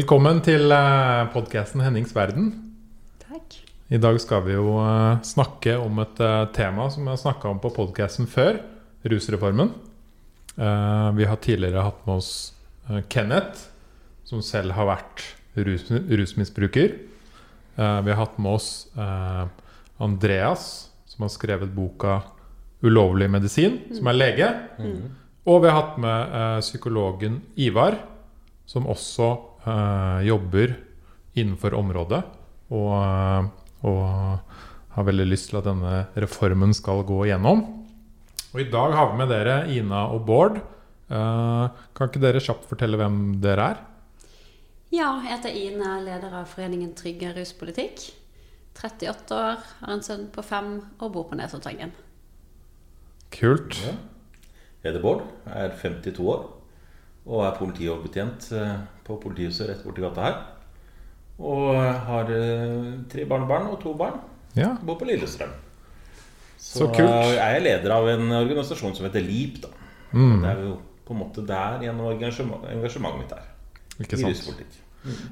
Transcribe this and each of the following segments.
Velkommen til podkasten Hennings verden. Takk. I dag skal vi jo eh, snakke om et eh, tema som vi har snakka om på podkasten før. Rusreformen. Eh, Vi har tidligere hatt med oss eh, Kenneth, som selv har vært rus, rusmisbruker. Eh, Vi har hatt med oss eh, Andreas, som har skrevet boka 'Ulovlig medisin', som er lege. Og vi har hatt med eh, psykologen Ivar, som også eh, jobber innenfor området. Og, eh, og har veldig lyst til at denne reformen skal gå igjennom. Og i dag har vi med dere Ina og Bård. Eh, kan ikke dere kjapt fortelle hvem dere er? Ja, jeg heter Ina, leder av Foreningen Trygge ruspolitikk. 38 år, har en sønn på fem og bor på Nesoddtangen. Kult. Ja. Jeg heter Bård, er 52 år og er politioverbetjent eh, på politihuset rett borti gata her. Og har eh, tre barnebarn og to barn. Ja. Bor på Lillestrøm. Så kult. eh, er jeg leder av en organisasjon som heter LIP. da. Mm, Det er jo på en måte der gjennom engasjement, engasjementet mitt er. ikke I.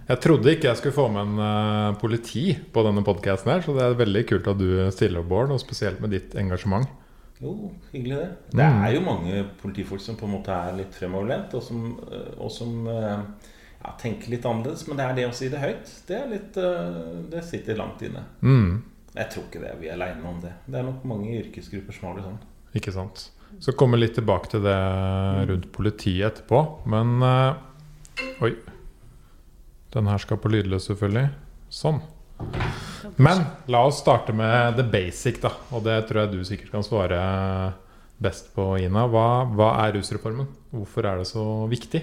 Jeg trodde ikke jeg skulle få med en uh, politi på denne podkasten her, så det er veldig kult at du stiller opp, Bård, og spesielt med ditt engasjement. Jo, hyggelig det. Det Mm. er jo mange politifolk som på en måte er litt fremoverlent, og som, og som eh, ja, tenker litt annerledes. Men det er det å si det høyt. Det, er litt, eh, det sitter langt inne. Mm, Jeg tror ikke det, vi er aleine om det. Det er nok mange yrkesgrupper som har det sånn. ikke sant. Så kommer litt tilbake til det rundt politiet etterpå. Men eh, Oi. Den her skal på lydløs, selvfølgelig. Sånn. Men la oss starte med the basic, da. Og det tror jeg du sikkert kan svare best på, Ina. Hva, hva er rusreformen? Hvorfor er det så viktig?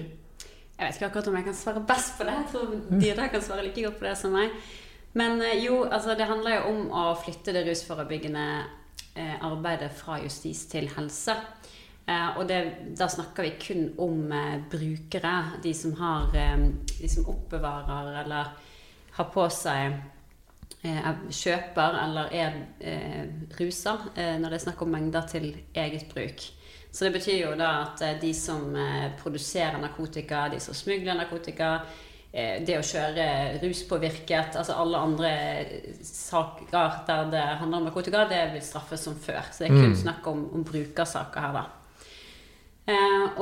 Jeg vet ikke akkurat om jeg kan svare best på det. Jeg tror Dyrda kan svare like godt på det som meg. Men eh, jo, altså det handler jo om å flytte det rusforebyggende eh, arbeidet fra justis til helse. Eh, og det, da snakker vi kun om brukere. De som har De som oppbevarer eller har på seg Kjøper eller er rusa når det er snakk om mengder til eget bruk. Så det betyr jo da at eh, de som eh, produserer narkotika, de som smugler narkotika, eh, det å kjøre ruspåvirket, altså alle andre saker der det handler om narkotika, det vil straffes som før. Så det er kun Mm. snakk om, om brukersaker her, da.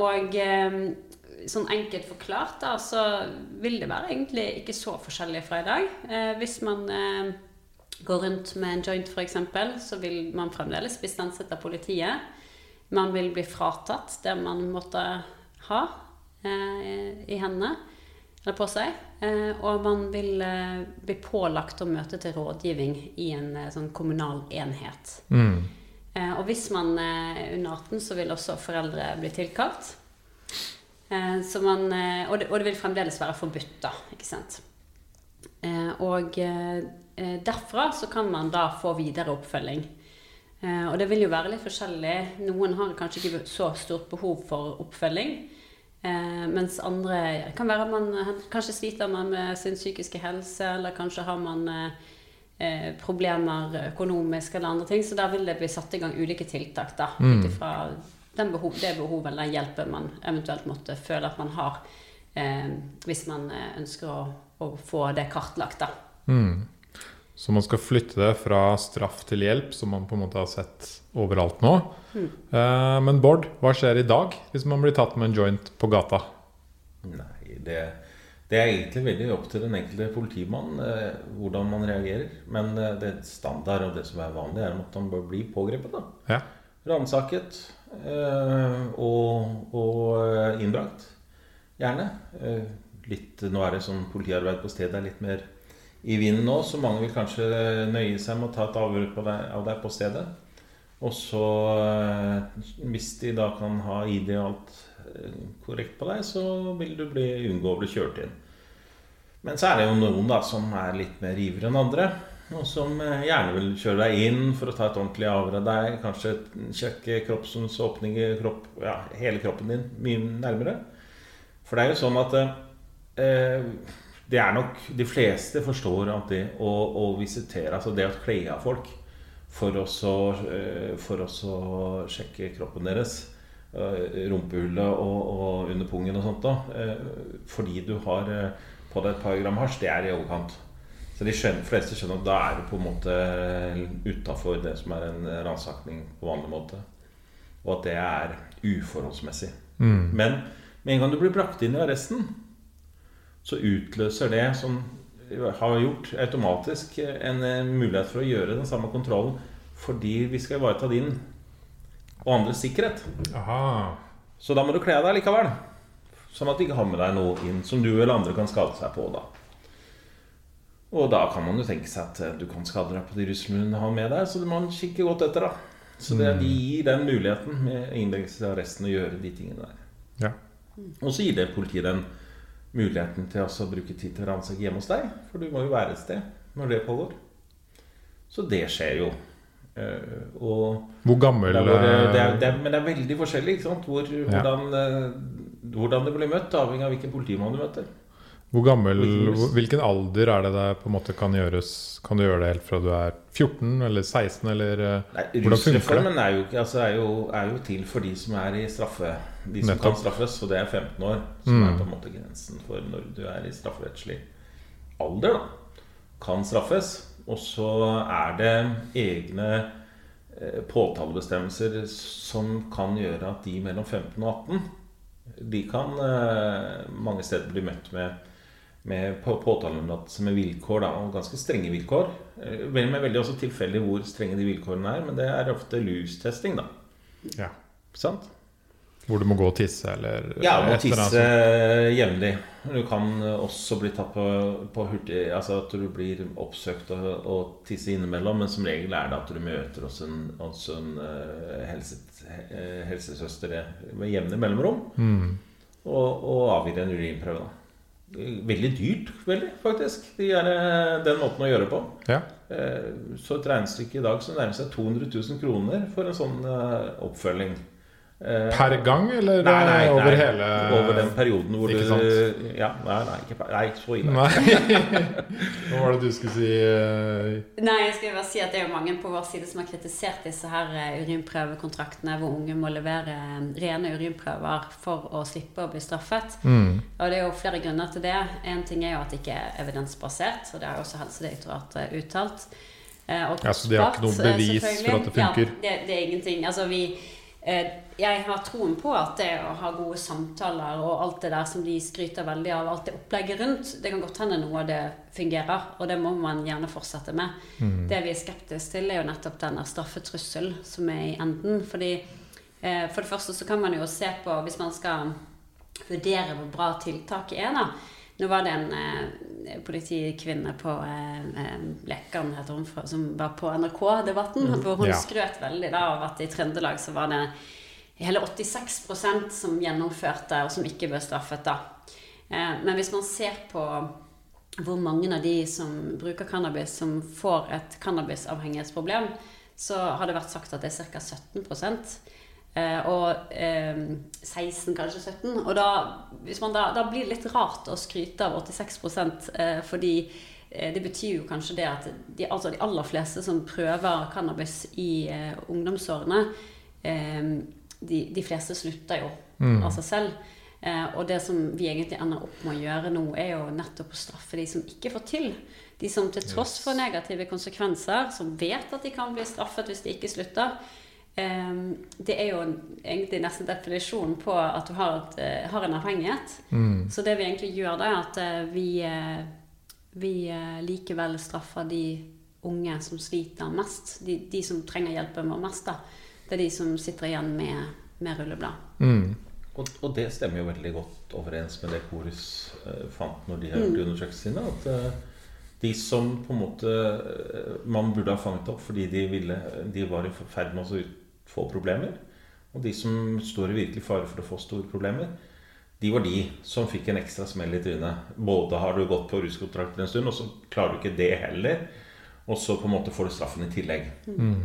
Og sånn enkelt forklart, da, så vil det være egentlig ikke så forskjellig fra i dag. Eh, hvis man eh, går rundt med en joint, f.eks., så vil man fremdeles bli stanset av politiet. Man vil bli fratatt det man måtte ha eh, i hendene eller på seg. Eh, og man vil eh, bli pålagt å møte til rådgivning i en eh, sånn kommunal enhet. Mm. Eh, og hvis man er under 18, så vil også foreldre bli tilkalt. Eh, så man, eh, og, det, og det vil fremdeles være forbudt, da. Ikke sant? Eh, og eh, eh, derfra så kan man da få videre oppfølging. Eh, og det vil jo være litt forskjellig. Noen har kanskje ikke så stort behov for oppfølging. Eh, mens andre kan være man kanskje sliter man med sin psykiske helse, eller kanskje har man eh, problemer økonomisk eller andre ting. Så da vil det bli satt i gang ulike tiltak da, Mm. ut ifra behov, det behovet eller den hjelpen man eventuelt måtte føle at man har, eh, hvis man ønsker å, å få det kartlagt. da. Mm. Så man skal flytte det fra straff til hjelp, som man på en måte har sett overalt nå. Mm. Eh, men Bård, hva skjer i dag hvis man blir tatt med en joint på gata? Nei, det, det er egentlig veldig opp til den enkelte politimann eh, hvordan man reagerer. Men eh, det standard og det som er vanlig, er at man bør bli pågrepet. da. Ja. Ransaket eh, og, og eh, innbrakt. Gjerne. Eh, litt, nå er det sånn politiarbeid på stedet er litt mer i vinden nå, så mange vil kanskje nøye seg med å ta et avhør av deg på stedet. Og så, eh, hvis de da kan ha ID og alt eh, korrekt på deg, så vil du bli, unngå å bli kjørt inn. Men så er det jo noen da som er litt mer ivrige enn andre. Og som eh, gjerne vil kjøre deg inn for å ta et ordentlig avhør av deg. Kanskje sjekke kroppsens åpninger, kropp, ja, hele kroppen din mye nærmere. For det er jo sånn at eh, det er nok De fleste forstår at det å, å visitere, altså det å kle av folk for å så, eh, for å så sjekke kroppen deres, eh, rumpehullet og, og under pungen og sånt da, eh, fordi du har på deg et par gram hasj, det er i overkant. Så de skjønner, fleste skjønner at da er du på en måte utafor det som er en ransakning på vanlig måte. Og at det er uforholdsmessig. Mm. Men med en gang du blir brakt inn i arresten, så utløser det, som har gjort automatisk, en eh, mulighet for å gjøre den samme kontrollen fordi vi skal ivareta din og andres sikkerhet. Aha. Så da må du kle av deg likevel. Sånn at du ikke har med deg noe inn som du eller andre kan skade seg på. da Og da kan man jo tenke seg at eh, du kan skade deg på de rusmidlene du har med deg, så du må man kikke godt etter. da Så det, de gir den muligheten med innleggelse av arresten å gjøre de tingene der. Ja. Og så gir det politiet den muligheten til også å bruke tid til å ransake hjemme hos deg. For du må jo være et sted når det pågår. Så det skjer jo. Eh, og Hvor gammel det er, det er, det er, men det er veldig forskjellig? Hvor, hvordan, eh, hvordan det blir møtt, avhengig av hvilken politimann du møter. Hvor gammel, Hvilken alder er det det på en måte kan gjøres? Kan du gjøre det helt fra du er 14 eller 16, eller eh, Nei, Hvordan funker det? Er jo, altså er, jo, er jo til for de som er i straffe De som Nettopp. kan straffes, og det er 15 år. Som Mm. er på en måte grensen for når du er i strafferettslig alder. da Kan straffes. Og så er det egne eh, påtalebestemmelser som kan gjøre at de mellom 15 og 18 De kan eh, mange steder bli møtt med med på- som med vilkår, da, og ganske strenge vilkår. Eh, Vel, med veldig også tilfeldig hvor strenge de vilkårene er, men det er ofte lustesting, da. ja, Sant? hvor du må gå og tisse, eller Ja, må tisse jevnlig. Du kan også bli tatt på, på hurtig Altså at du blir oppsøkt og, og tisse innimellom, men som regel er det at du møter også en, også en eh, helse, eh, helsesøster med jevne mellomrom. Mm. og, og avgir en urinprøve. da. Veldig dyrt, veldig, faktisk. De er, eh, den måten å gjøre på. Ja. Eh, Så et regnestykke i dag som nærmer seg 200 000 kroner for en sånn eh, oppfølging. Eh, Per gang, eller Nei, nei, nei, over nei. hele Over den perioden hvor Ikke du sant? Ja, nei, nei, ikke, per- nei så ille. Hva var det du skulle si? eh, Nei, jeg skulle bare si at det er jo mange på vår side som har kritisert disse her eh, urinprøvekontraktene hvor unge må levere eh, rene urinprøver for å slippe å bli straffet. Mm. Og det er jo flere grunner til det. En ting er jo at det ikke er evidensbasert, og det har jo også Helsedirektoratet uttalt. Eh, Ja, så de har ikke noe eh, bevis for at det funker? Ja, det, det er ingenting. Altså vi eh, Jeg har troen på at det å ha gode samtaler og alt det der som de skryter veldig av, alt det opplegget rundt, det kan godt hende noe av det fungerer, og det må man gjerne fortsette med. Mm. Det vi er skeptiske til, er jo nettopp denne straffetrussel som er i enden. Fordi eh, For det første så kan man jo se på, hvis man skal vurdere hvor bra tiltaket er, da. Nå var det en eh, politikvinne på eh, eh, heter hun, som var på NRK-debatten. Hvor hun Ja. skrøt veldig da av at i Trøndelag så var det hele 86% som gjennomførte, og som ikke ble straffet. da. Eh, men hvis man ser på hvor mange av de som bruker cannabis, som får et cannabisavhengighetsproblem, så har det vært sagt at det er ca. 17 eh, og eh, 16, kanskje 17. Og da, da, da blir det litt rart å skryte av 86 eh, fordi eh, det betyr jo kanskje det at de, altså de aller fleste som prøver cannabis i eh, ungdomsårene, eh, de, de fleste slutter jo Mm. av seg selv. Eh, og det som vi egentlig ender opp med å gjøre nå, er jo nettopp å straffe de som ikke får til. De som til tross for negative konsekvenser, som vet at de kan bli straffet hvis de ikke slutter. Eh, det er jo egentlig nesten definisjonen på at du har, et, eh, har en avhengighet. Mm. Så det vi egentlig gjør da, er at eh, vi, eh, vi likevel straffer de unge som sliter mest. De, de som trenger hjelpen vår mest. da. Det er de som sitter igjen med, med rulleblad. Mm. Og, og det stemmer jo veldig godt overens med det Korus eh, fant når de har gjort undersøkelsene sine. At eh, de som på en måte eh, man burde ha fanget opp fordi de, ville, de var i ferd med å få problemer, og de som står i virkelig fare for å få store problemer, de var de som fikk en ekstra smell i trynet. Både har du gått på ruskontrakter en stund, og så klarer du ikke det heller. Og så på en måte får du straffen i tillegg. Mm.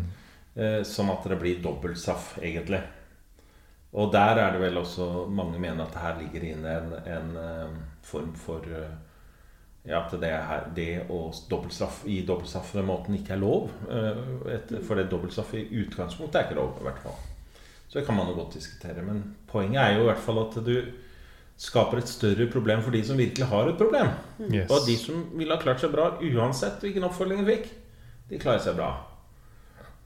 Sånn at det blir dobbeltstraff, egentlig. Og der er det vel også mange mener at det her ligger inne en, en eh, form for eh, ja, at det, her, det å dobbeltstraff i dobbeltstraff den måten ikke er lov. for det dobbeltstraff i utgangspunktet er ikke lov, i hvert fall. Så det kan man jo godt diskutere. Men poenget er jo i hvert fall at du skaper et større problem for de som virkelig har et problem. Yes. Og de som ville ha klart seg bra uansett hvilken oppfølging de fikk, de klarer seg bra.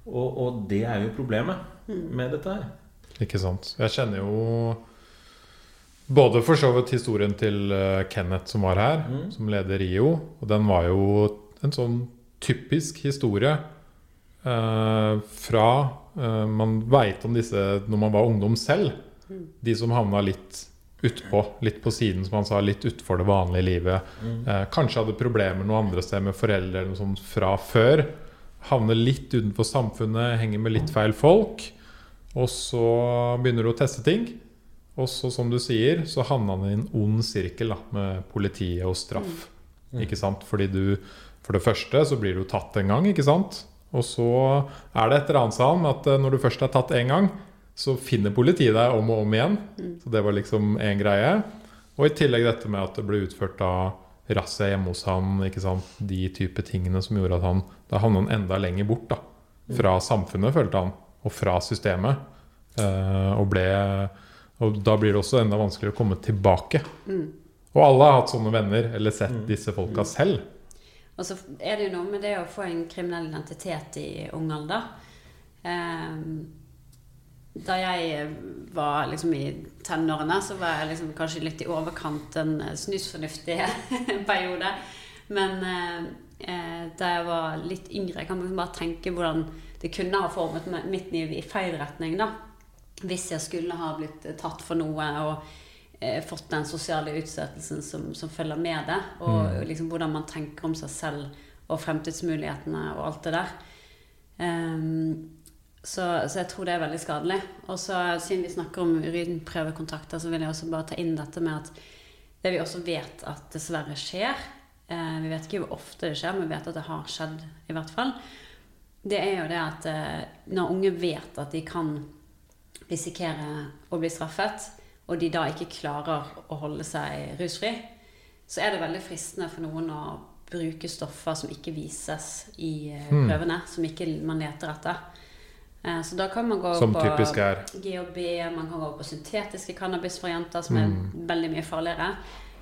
Og, og det er jo problemet med dette her. Ikke sant. Jeg kjenner jo både for så vidt historien til eh, Kenneth som var her, Mm. som leder RIO. Og den var jo en sånn typisk historie eh, fra eh, Man veit om disse når man var ungdom selv. De som havna litt utpå, litt på siden, som han sa, litt utfor det vanlige livet. Eh, kanskje hadde problemer noe andre sted med foreldre eller noe sånt fra før. Havner litt utenfor samfunnet, henger med litt feil folk. Og så begynner du å teste ting. Og så, som du sier, så havna han i en ond sirkel da, med politiet og straff. Ikke sant? Fordi du For det første så blir du tatt en gang, ikke sant? Og så er det et eller annet, sånn at eh, når du først er tatt én gang, så finner politiet deg om og om igjen. Så det var liksom én greie. Og i tillegg dette med at det ble utført da razzia hjemme hos han, ikke sant? de type tingene som gjorde at han Da havna han enda lenger bort da, fra samfunnet, følte han, og fra systemet. Eh, og ble Og da blir det også enda vanskeligere å komme tilbake. Og alle har hatt sånne venner, eller sett disse folka selv. Og så er det jo noe med det å få en kriminell identitet i ung alder. Ehm, da jeg var liksom i tenårene, så var jeg liksom kanskje litt i overkant en snusfornuftig periode. Men eh, eh, da jeg var litt yngre, kan liksom bare tenke hvordan det kunne ha formet mitt liv i feil retning. da. Hvis jeg skulle ha blitt tatt for noe og eh, fått den sosiale utsettelsen som, som følger med det. Og liksom hvordan man tenker om seg selv og fremtidsmulighetene og alt det der. Ehm, så, så jeg tror det er veldig skadelig. Og så siden vi snakker om urinprøvekontakter, så vil jeg også bare ta inn dette med at det vi også vet at dessverre skjer eh, Vi vet ikke hvor ofte det skjer, men vi vet at det har skjedd i hvert fall. Det er jo det at eh, når unge vet at de kan risikere å bli straffet, og de da ikke klarer å holde seg rusfri, så er det veldig fristende for noen å bruke stoffer som ikke vises i prøvene, mm. prøvene, som ikke man leter etter. Eh, Så da kan man gå Som på er GHB, man kan gå på syntetiske cannabisvarianter, som er Mm. veldig mye farligere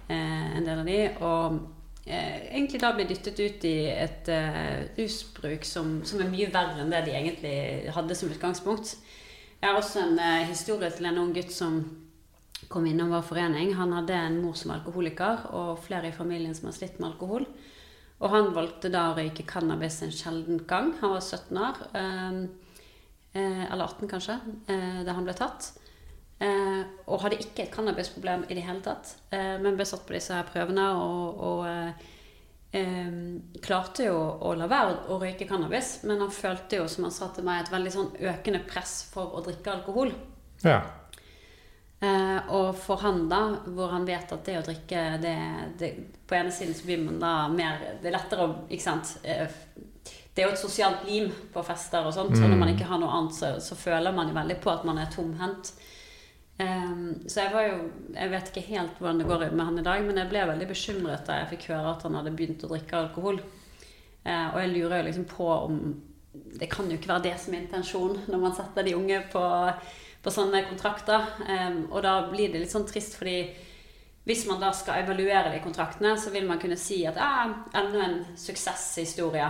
eh, en del av de. Og eh, egentlig da blir dyttet ut i et eh, rusbruk som, som er mye verre enn det de egentlig hadde som utgangspunkt. Jeg har også en eh, historie til en ung gutt som kom innom vår forening. Han hadde en mor som alkoholiker, og flere i familien som har slitt med alkohol. Og han valgte da å røyke cannabis en sjelden gang. Han var 17 år. Eh, eller 18 kanskje, eh, da han ble tatt. Eh, og hadde ikke et cannabisproblem i det hele tatt. Eh, men ble satt på disse her prøvene og, og eh, eh, klarte jo å la være å røyke cannabis. Men han følte jo, som han sa til meg, et veldig sånn økende press for å drikke alkohol. Ja. Uh, og for han, da, hvor han vet at det å drikke det, det, På ene siden så blir man da mer Det er lettere å Ikke sant? Det er jo et sosialt lim på fester og sånt. Så når man ikke har noe annet, så, så føler man jo veldig på at man er tomhendt. Um, så jeg var jo Jeg vet ikke helt hvordan det går med han i dag, men jeg ble veldig bekymret da jeg fikk høre at han hadde begynt å drikke alkohol. Uh, og jeg lurer jo liksom på om Det kan jo ikke være det som er intensjonen når man setter de unge på på sånne kontrakter. Um, og da blir det litt sånn trist, fordi hvis man da skal evaluere de kontraktene, så vil man kunne si at ah, enda en suksesshistorie.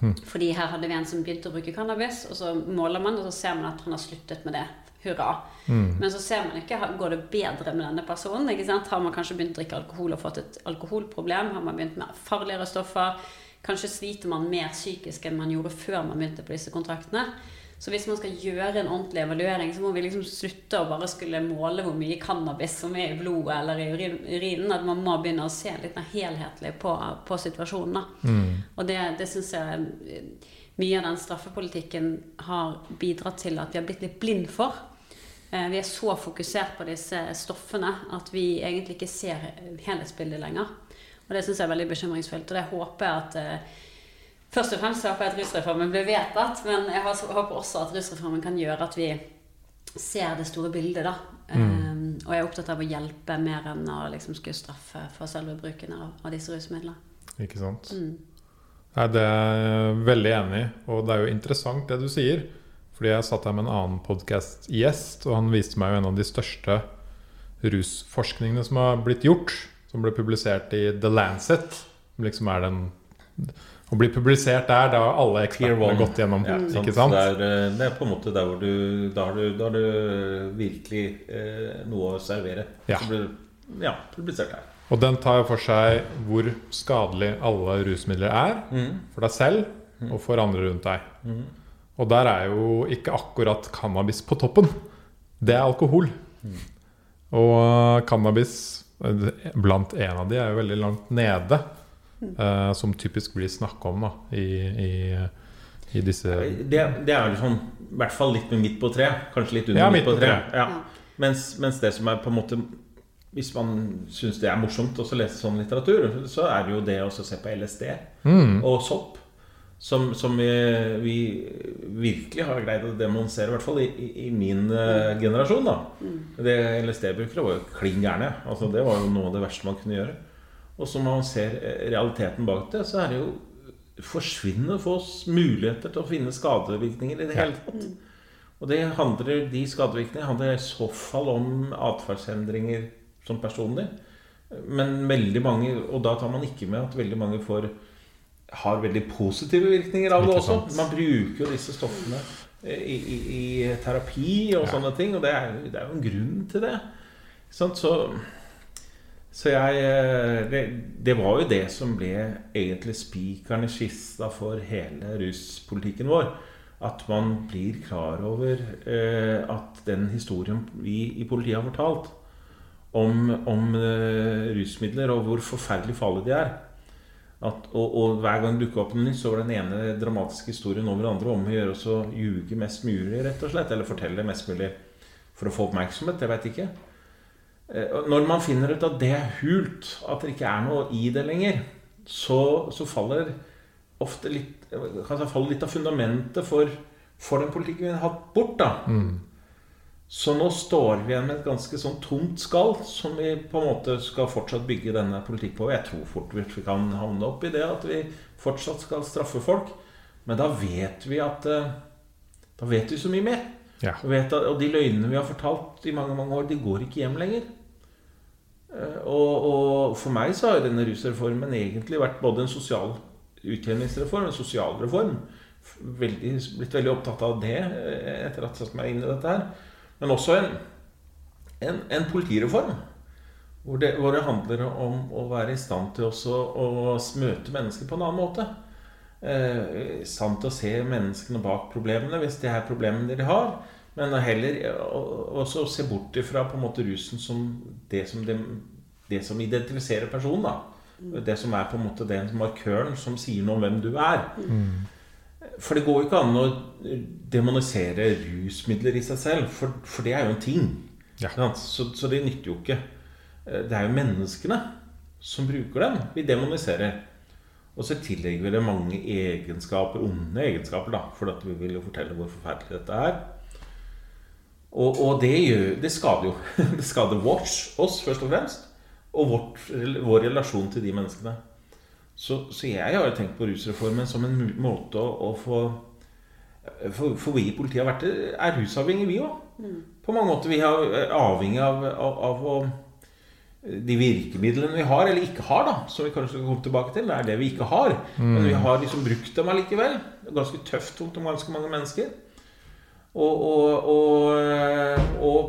Fordi her hadde vi en som begynte å bruke cannabis, og så måler man, og så ser man at han har sluttet med det. Hurra. Men så ser man ikke går det bedre med denne personen. ikke sant? Har man kanskje begynt å drikke alkohol og fått et alkoholproblem? Har man begynt med farligere stoffer? Kanskje sliter man mer psykisk enn man gjorde før man begynte på disse kontraktene. Så hvis man skal gjøre en ordentlig evaluering, så må vi liksom slutte å bare skulle måle hvor mye cannabis som er i blodet eller i urinen. At man må begynne å se litt mer helhetlig på, på situasjonen. da. Og det, det syns jeg mye av den straffepolitikken har bidratt til at vi har blitt litt blind for. Eh, Vi er så fokusert på disse stoffene at vi egentlig ikke ser helhetsbildet lenger. Og det syns jeg er veldig bekymringsfullt. Og det håper jeg at eh, Først og fremst håper jeg at rusreformen blir vedtatt, men jeg håper også at rusreformen kan gjøre at vi ser det store bildet, da. Um, og jeg er opptatt av å hjelpe mer enn å liksom skulle straffe for selve bruken av, av disse rusmidlene. Ikke sant? Mm. Nei, det er jeg veldig enig i. Og det er jo interessant det du sier. Fordi jeg satt her med en annen podkast-gjest, og han viste meg jo en av de største rusforskningene som har blitt gjort, som ble publisert i The Lancet, som liksom er den Å bli publisert der, da alle ekspertene har gått gjennom. Ja, ikke sant? Det, er, eh, det er på en måte der hvor du Da har du, da har du virkelig eh, noe å servere. Ja. Så blir ja, publisert der. Og den tar for seg hvor skadelig alle rusmidler er Mm. for deg selv og for andre rundt deg. Mm. Og der er jo ikke akkurat cannabis på toppen. Det er alkohol. Mm. Og cannabis eh, blant en av de er jo veldig langt nede. Mm. eh, som typisk blir snakka om da, i, i, i disse Det, det er jo sånn I hvert fall litt med midt på tre. Kanskje litt under Ja, midt på tre. Ja. Mens, mens det som er på en måte Hvis man syns det er morsomt å lese sånn litteratur, så er det jo det å se på LSD mm, og sopp. Som, som vi, vi virkelig har greid å demonstrere, i hvert fall i, i, min uh, generasjon. da Det LSD-brukere var jo klin gærne. Altså, det var jo noe av det verste man kunne gjøre. Og som man ser eh, realiteten bak det, så er det jo forsvinnende få oss muligheter til å finne skadevirkninger i det hele tatt. Og det handler, de skadevirkningene handler i så fall om atferdsendringer som personlig. Men veldig mange, og da tar man ikke med at veldig mange får har veldig positive virkninger av det også. Man bruker jo disse stoffene i, i, i terapi og Ja. sånne ting, og det er, det er jo en grunn til det. Så, så jeg eh, det, det var jo det som ble egentlig spikeren i kista for hele ruspolitikken vår. At man blir klar over eh, at den historien vi i politiet har fortalt om, om eh, rusmidler og hvor forferdelig farlige de er at, og, og hver gang det dukker opp noe nytt, så var den ene dramatiske historien over den andre om å gjøre oss å ljuge mest mulig, rett og slett. Eller fortelle mest mulig for å få oppmerksomhet. Jeg veit ikke. Eh, Når man finner ut at det er hult, at det ikke er noe i det lenger, så, så faller ofte litt Kanskje faller litt av fundamentet for, for den politikken vi har hatt, bort. da mm, så nå står vi igjen med et ganske sånn tomt skall som vi på en måte skal fortsatt bygge denne politikk på. Jeg tror fort vi kan havne opp i det at vi fortsatt skal straffe folk. Men da vet vi at eh, Da vet vi så mye mer. ja. Og, vet at, og de løgnene vi har fortalt i mange mange år, de går ikke hjem lenger. Eh, Og, og for meg så har denne rusreformen egentlig vært både en sosial utjevningsreform, en sosial reform. Veldig, blitt veldig opptatt av det eh, etter at jeg satte meg inn i dette her. Men også en, en, en politireform. Hvor det, hvor det handler om å være i stand til å møte mennesker på en annen måte. Eh, I stand til å se menneskene bak problemene, hvis det er problemene de har. Men heller å- også se bort ifra på en måte rusen som det som, det, det som identifiserer personen. da Det som er på en måte den markøren som sier noe om hvem du er. Mm, For det går jo ikke an å demonisere rusmidler i seg selv, for, for det er jo en ting. Ja. Så, så det nytter jo ikke. Eh, Det er jo menneskene som bruker dem vi demoniserer. Og så tillegger vi det mange egenskaper, onde egenskaper, da, for at vi vil jo fortelle hvor forferdelig dette er. Og, og det, gjør, det skader jo. Det skader oss, oss først og fremst, og vårt, vår relasjon til de menneskene. Så, så jeg har jo tenkt på rusreformen som en måte å, å få for, for vi i politiet har vært er rusavhengige, vi òg. På mange måter. Vi er avhengig av, av, av å de virkemidlene vi har, eller ikke har, da, som vi kanskje skal komme tilbake til, det er det vi ikke har. Men vi har liksom brukt dem allikevel. Ganske tøft mot ganske mange mennesker. Og, og, og,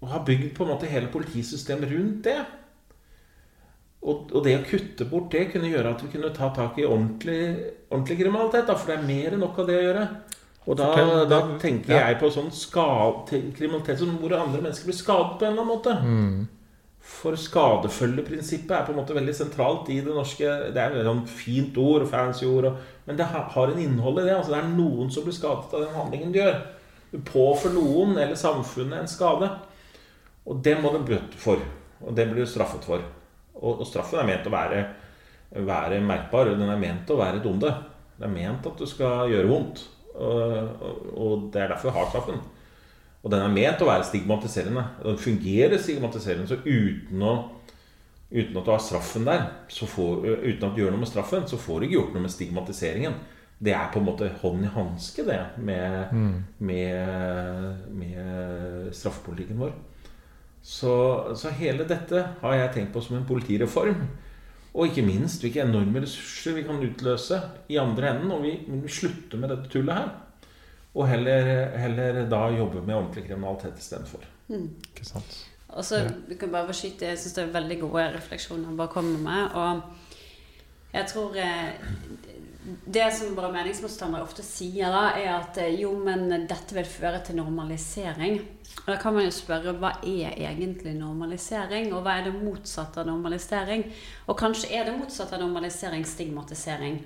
og, har bygd på en måte hele politisystemet rundt det. Og, og det å kutte bort det kunne gjøre at vi kunne ta tak i ordentlig, ordentlig kriminalitet. Da, for det er mer enn nok av det å gjøre. Og da, da tenker jeg på sånn kriminalitet som hvor andre mennesker blir skadet på en eller annen måte. mm, For skadefølgeprinsippet er på en måte veldig sentralt i det norske Det er et sånn fint ord, fancy ord, men det har en innhold i det. altså Det er noen som blir skadet av den handlingen du gjør. Du påfører noen eller samfunnet en skade. Og det må du bøte for. Og det blir du straffet for. Og, og straffen er ment å være, være merkbar. Den er ment å være et onde. Det er ment at du skal gjøre vondt. Og, og, og det er derfor vi har straffen. Og den er ment å være stigmatiserende. Den fungerer stigmatiserende. Så uten, å, uten at du har straffen der, så får, uten at du gjør noe med straffen, så får du ikke gjort noe med stigmatiseringen. Det er på en måte hånd i hanske, det, med, mm. med, med straffepolitikken vår. Så, så hele dette har jeg tenkt på som en politireform. Og ikke minst hvilke enorme ressurser vi kan utløse i andre enden Om vi, vi slutter med dette tullet her. Og heller, heller da jobbe med ordentlig kriminalitet istedenfor. Ikke sant? Og så du kan bare beskytte, Jeg syns det er veldig gode refleksjoner han bare kommer med. Og jeg tror eh, Det som våre meningsmotstandere ofte sier, da, er at eh, jo, men dette vil føre til normalisering. Og Da kan man jo spørre hva er egentlig normalisering, og hva er det motsatte av normalisering? Og kanskje er det motsatte av normalisering stigmatisering.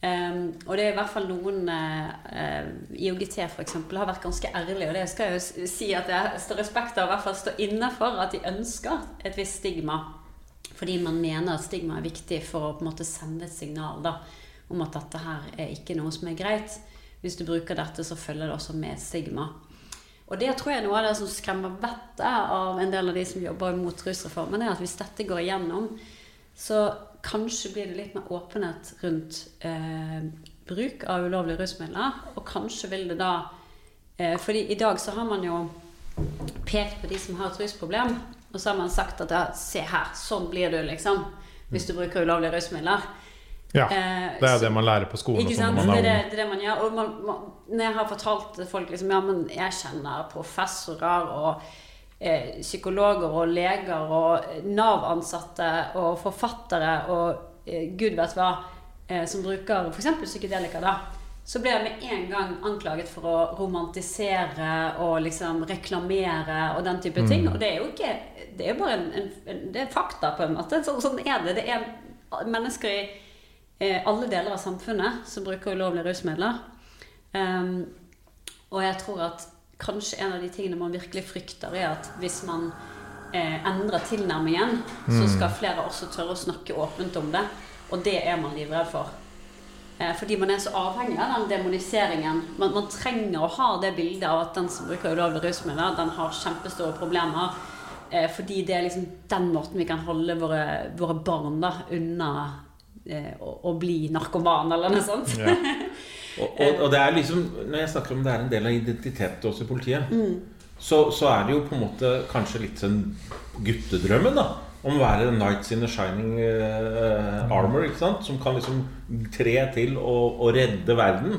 Um, og det er i hvert fall noen uh, IOGT for eksempel, har vært ganske ærlige, og det skal jeg jo si at jeg står respekt av, i hvert fall står inne for at de ønsker et visst stigma. Fordi man mener at stigma er viktig for å på en måte sende et signal da, om at dette her er ikke noe som er greit. Hvis du bruker dette, så følger det også med stigma. Og det tror jeg er noe av det som skremmer vettet av en del av de som jobber mot rusreformen, er at hvis dette går igjennom, så kanskje blir det litt mer åpenhet rundt eh, bruk av ulovlige rusmidler. Og kanskje vil det da eh, fordi i dag så har man jo pekt på de som har et rusproblem, og så har man sagt at ja, se her, sånn blir du, liksom, hvis du bruker ulovlige rusmidler. Ja. Eh, Det er så- det man lærer på skolen. ikke sånn sant? når Det man er det, det man gjør. Og man, man, når jeg har fortalt folk liksom, ja, men jeg kjenner professorer og psykologer og leger og Nav-ansatte og forfattere og eh, gud vet hva, eh, som bruker f.eks. psykedelika, da, så blir jeg med en gang anklaget for å romantisere og liksom reklamere og den type ting. Og det er jo ikke Det er bare en, en, en, det er fakta, på en måte. Så, sånn er det. Det er mennesker i eh, alle deler av samfunnet som bruker ulovlige rusmidler. Um, og jeg tror at kanskje en av de tingene man virkelig frykter, er at hvis man eh, endrer tilnærmingen, så skal flere også tørre å snakke åpent om det. Og det er man livredd for. Eh, fordi man er så avhengig av den demoniseringen. Man, man trenger å ha det bildet av at den som bruker ulovlige rusmidler, den har kjempestore problemer. Eh, fordi det er liksom den måten vi kan holde våre, våre barn da, unna eh, å, å bli narkoman, eller noe sånt. Ja. Og, og, og det er liksom, når jeg snakker om det er en del av identitetet også i politiet, så, så er det jo på en måte kanskje litt sånn guttedrømmen, da. Om å være Knights in a shining uh, armor, ikke sant? som kan liksom tre til og, og redde verden.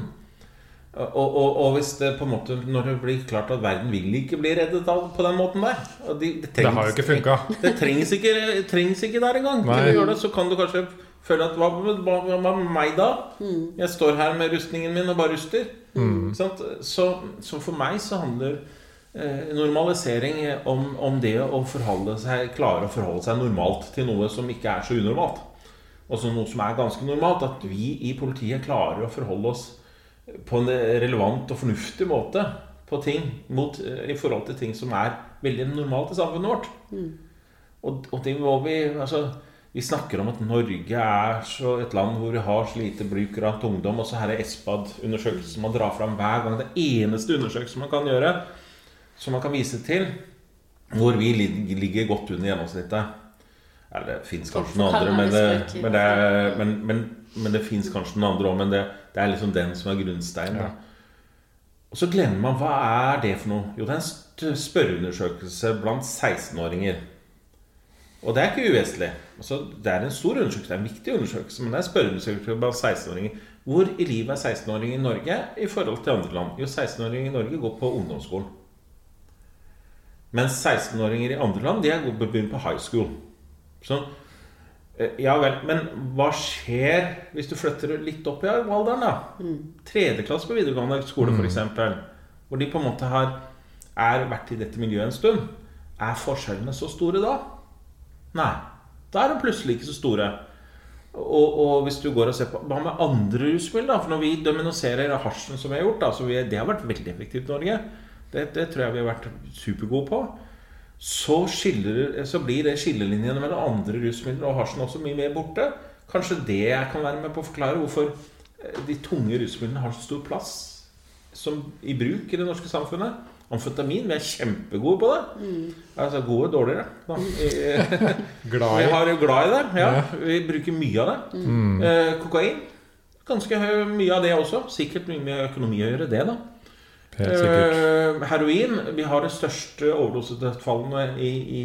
Og, og, og hvis det på en måte Når det blir klart at verden vil ikke bli reddet av på den måten der og de, det, Det har jo ikke funka. det trengs ikke, trengs ikke der engang. Til å gjøre det, så kan du kanskje føle at hva, med meg da? Jeg står her med rustningen min og bare ruster. Mm. sant? Så, så for meg så handler eh, normalisering om, om det å forholde seg, klare å forholde seg normalt til noe som ikke er så unormalt. Og så noe som er ganske normalt. At vi i politiet klarer å forholde oss på en relevant og fornuftig måte på ting mot, eh, i forhold til ting som er veldig normalt i samfunnet vårt. Og, og det må vi altså, Vi snakker om at Norge er så et land hvor vi har så lite bruk av ungdom. Og så her er ESPAD-undersøkelsen som man drar fram hver gang. Det eneste undersøkelsen man kan gjøre, som man kan vise til, hvor vi ligger godt under gjennomsnittet. Ja, det fins kanskje noen andre, men det, men det, men, men, men det fins kanskje noen andre òg. Men det, det er liksom den som er grunnsteinen. Ja. Og så glemmer man hva er det for noe? Jo, det er en spørreundersøkelse blant 16-åringer. Og det er ikke uvesentlig. Altså, det er en stor undersøkelse, det er en viktig undersøkelse, men det er spørreundersøkelse blant 16-åringer. Hvor i livet er 16-åringer i Norge i forhold til andre land? Jo, 16-åringer i Norge går på ungdomsskolen. Mens 16-åringer i andre land de er begynt på high school. Så eh, ja vel, men hva skjer hvis du flytter litt opp i alderen, da? Tredjeklasse på videregående skole, for f.eks. Hvor de på en måte har er vært i dette miljøet en stund. Er forskjellene så store da? Nei. Da er de plutselig ikke så store. Og, og hvis du går og ser på Hva med andre rusmiddel? da? For når vi dominoserer hasjen som vi har gjort, da, så vi, det har vært veldig effektivt i Norge. Det, det tror jeg vi har vært supergode på. Så, skiller, så blir det skillelinjene mellom andre rusmidler og hasjen også mye mer borte. Kanskje det jeg kan være med på å forklare hvorfor eh, de tunge rusmidlene har så stor plass som i bruk i det norske samfunnet. Amfetamin, vi er kjempegode på det. Altså gode, dårligere. Da. Vi- i. vi har jo glad i det. Ja. Ja. Vi bruker mye av det. Eh, kokain. Ganske mye av det også. Sikkert mye med økonomi å gjøre, det, da. Eh, eh, heroin Vi har det største overdosedødsfallene i, i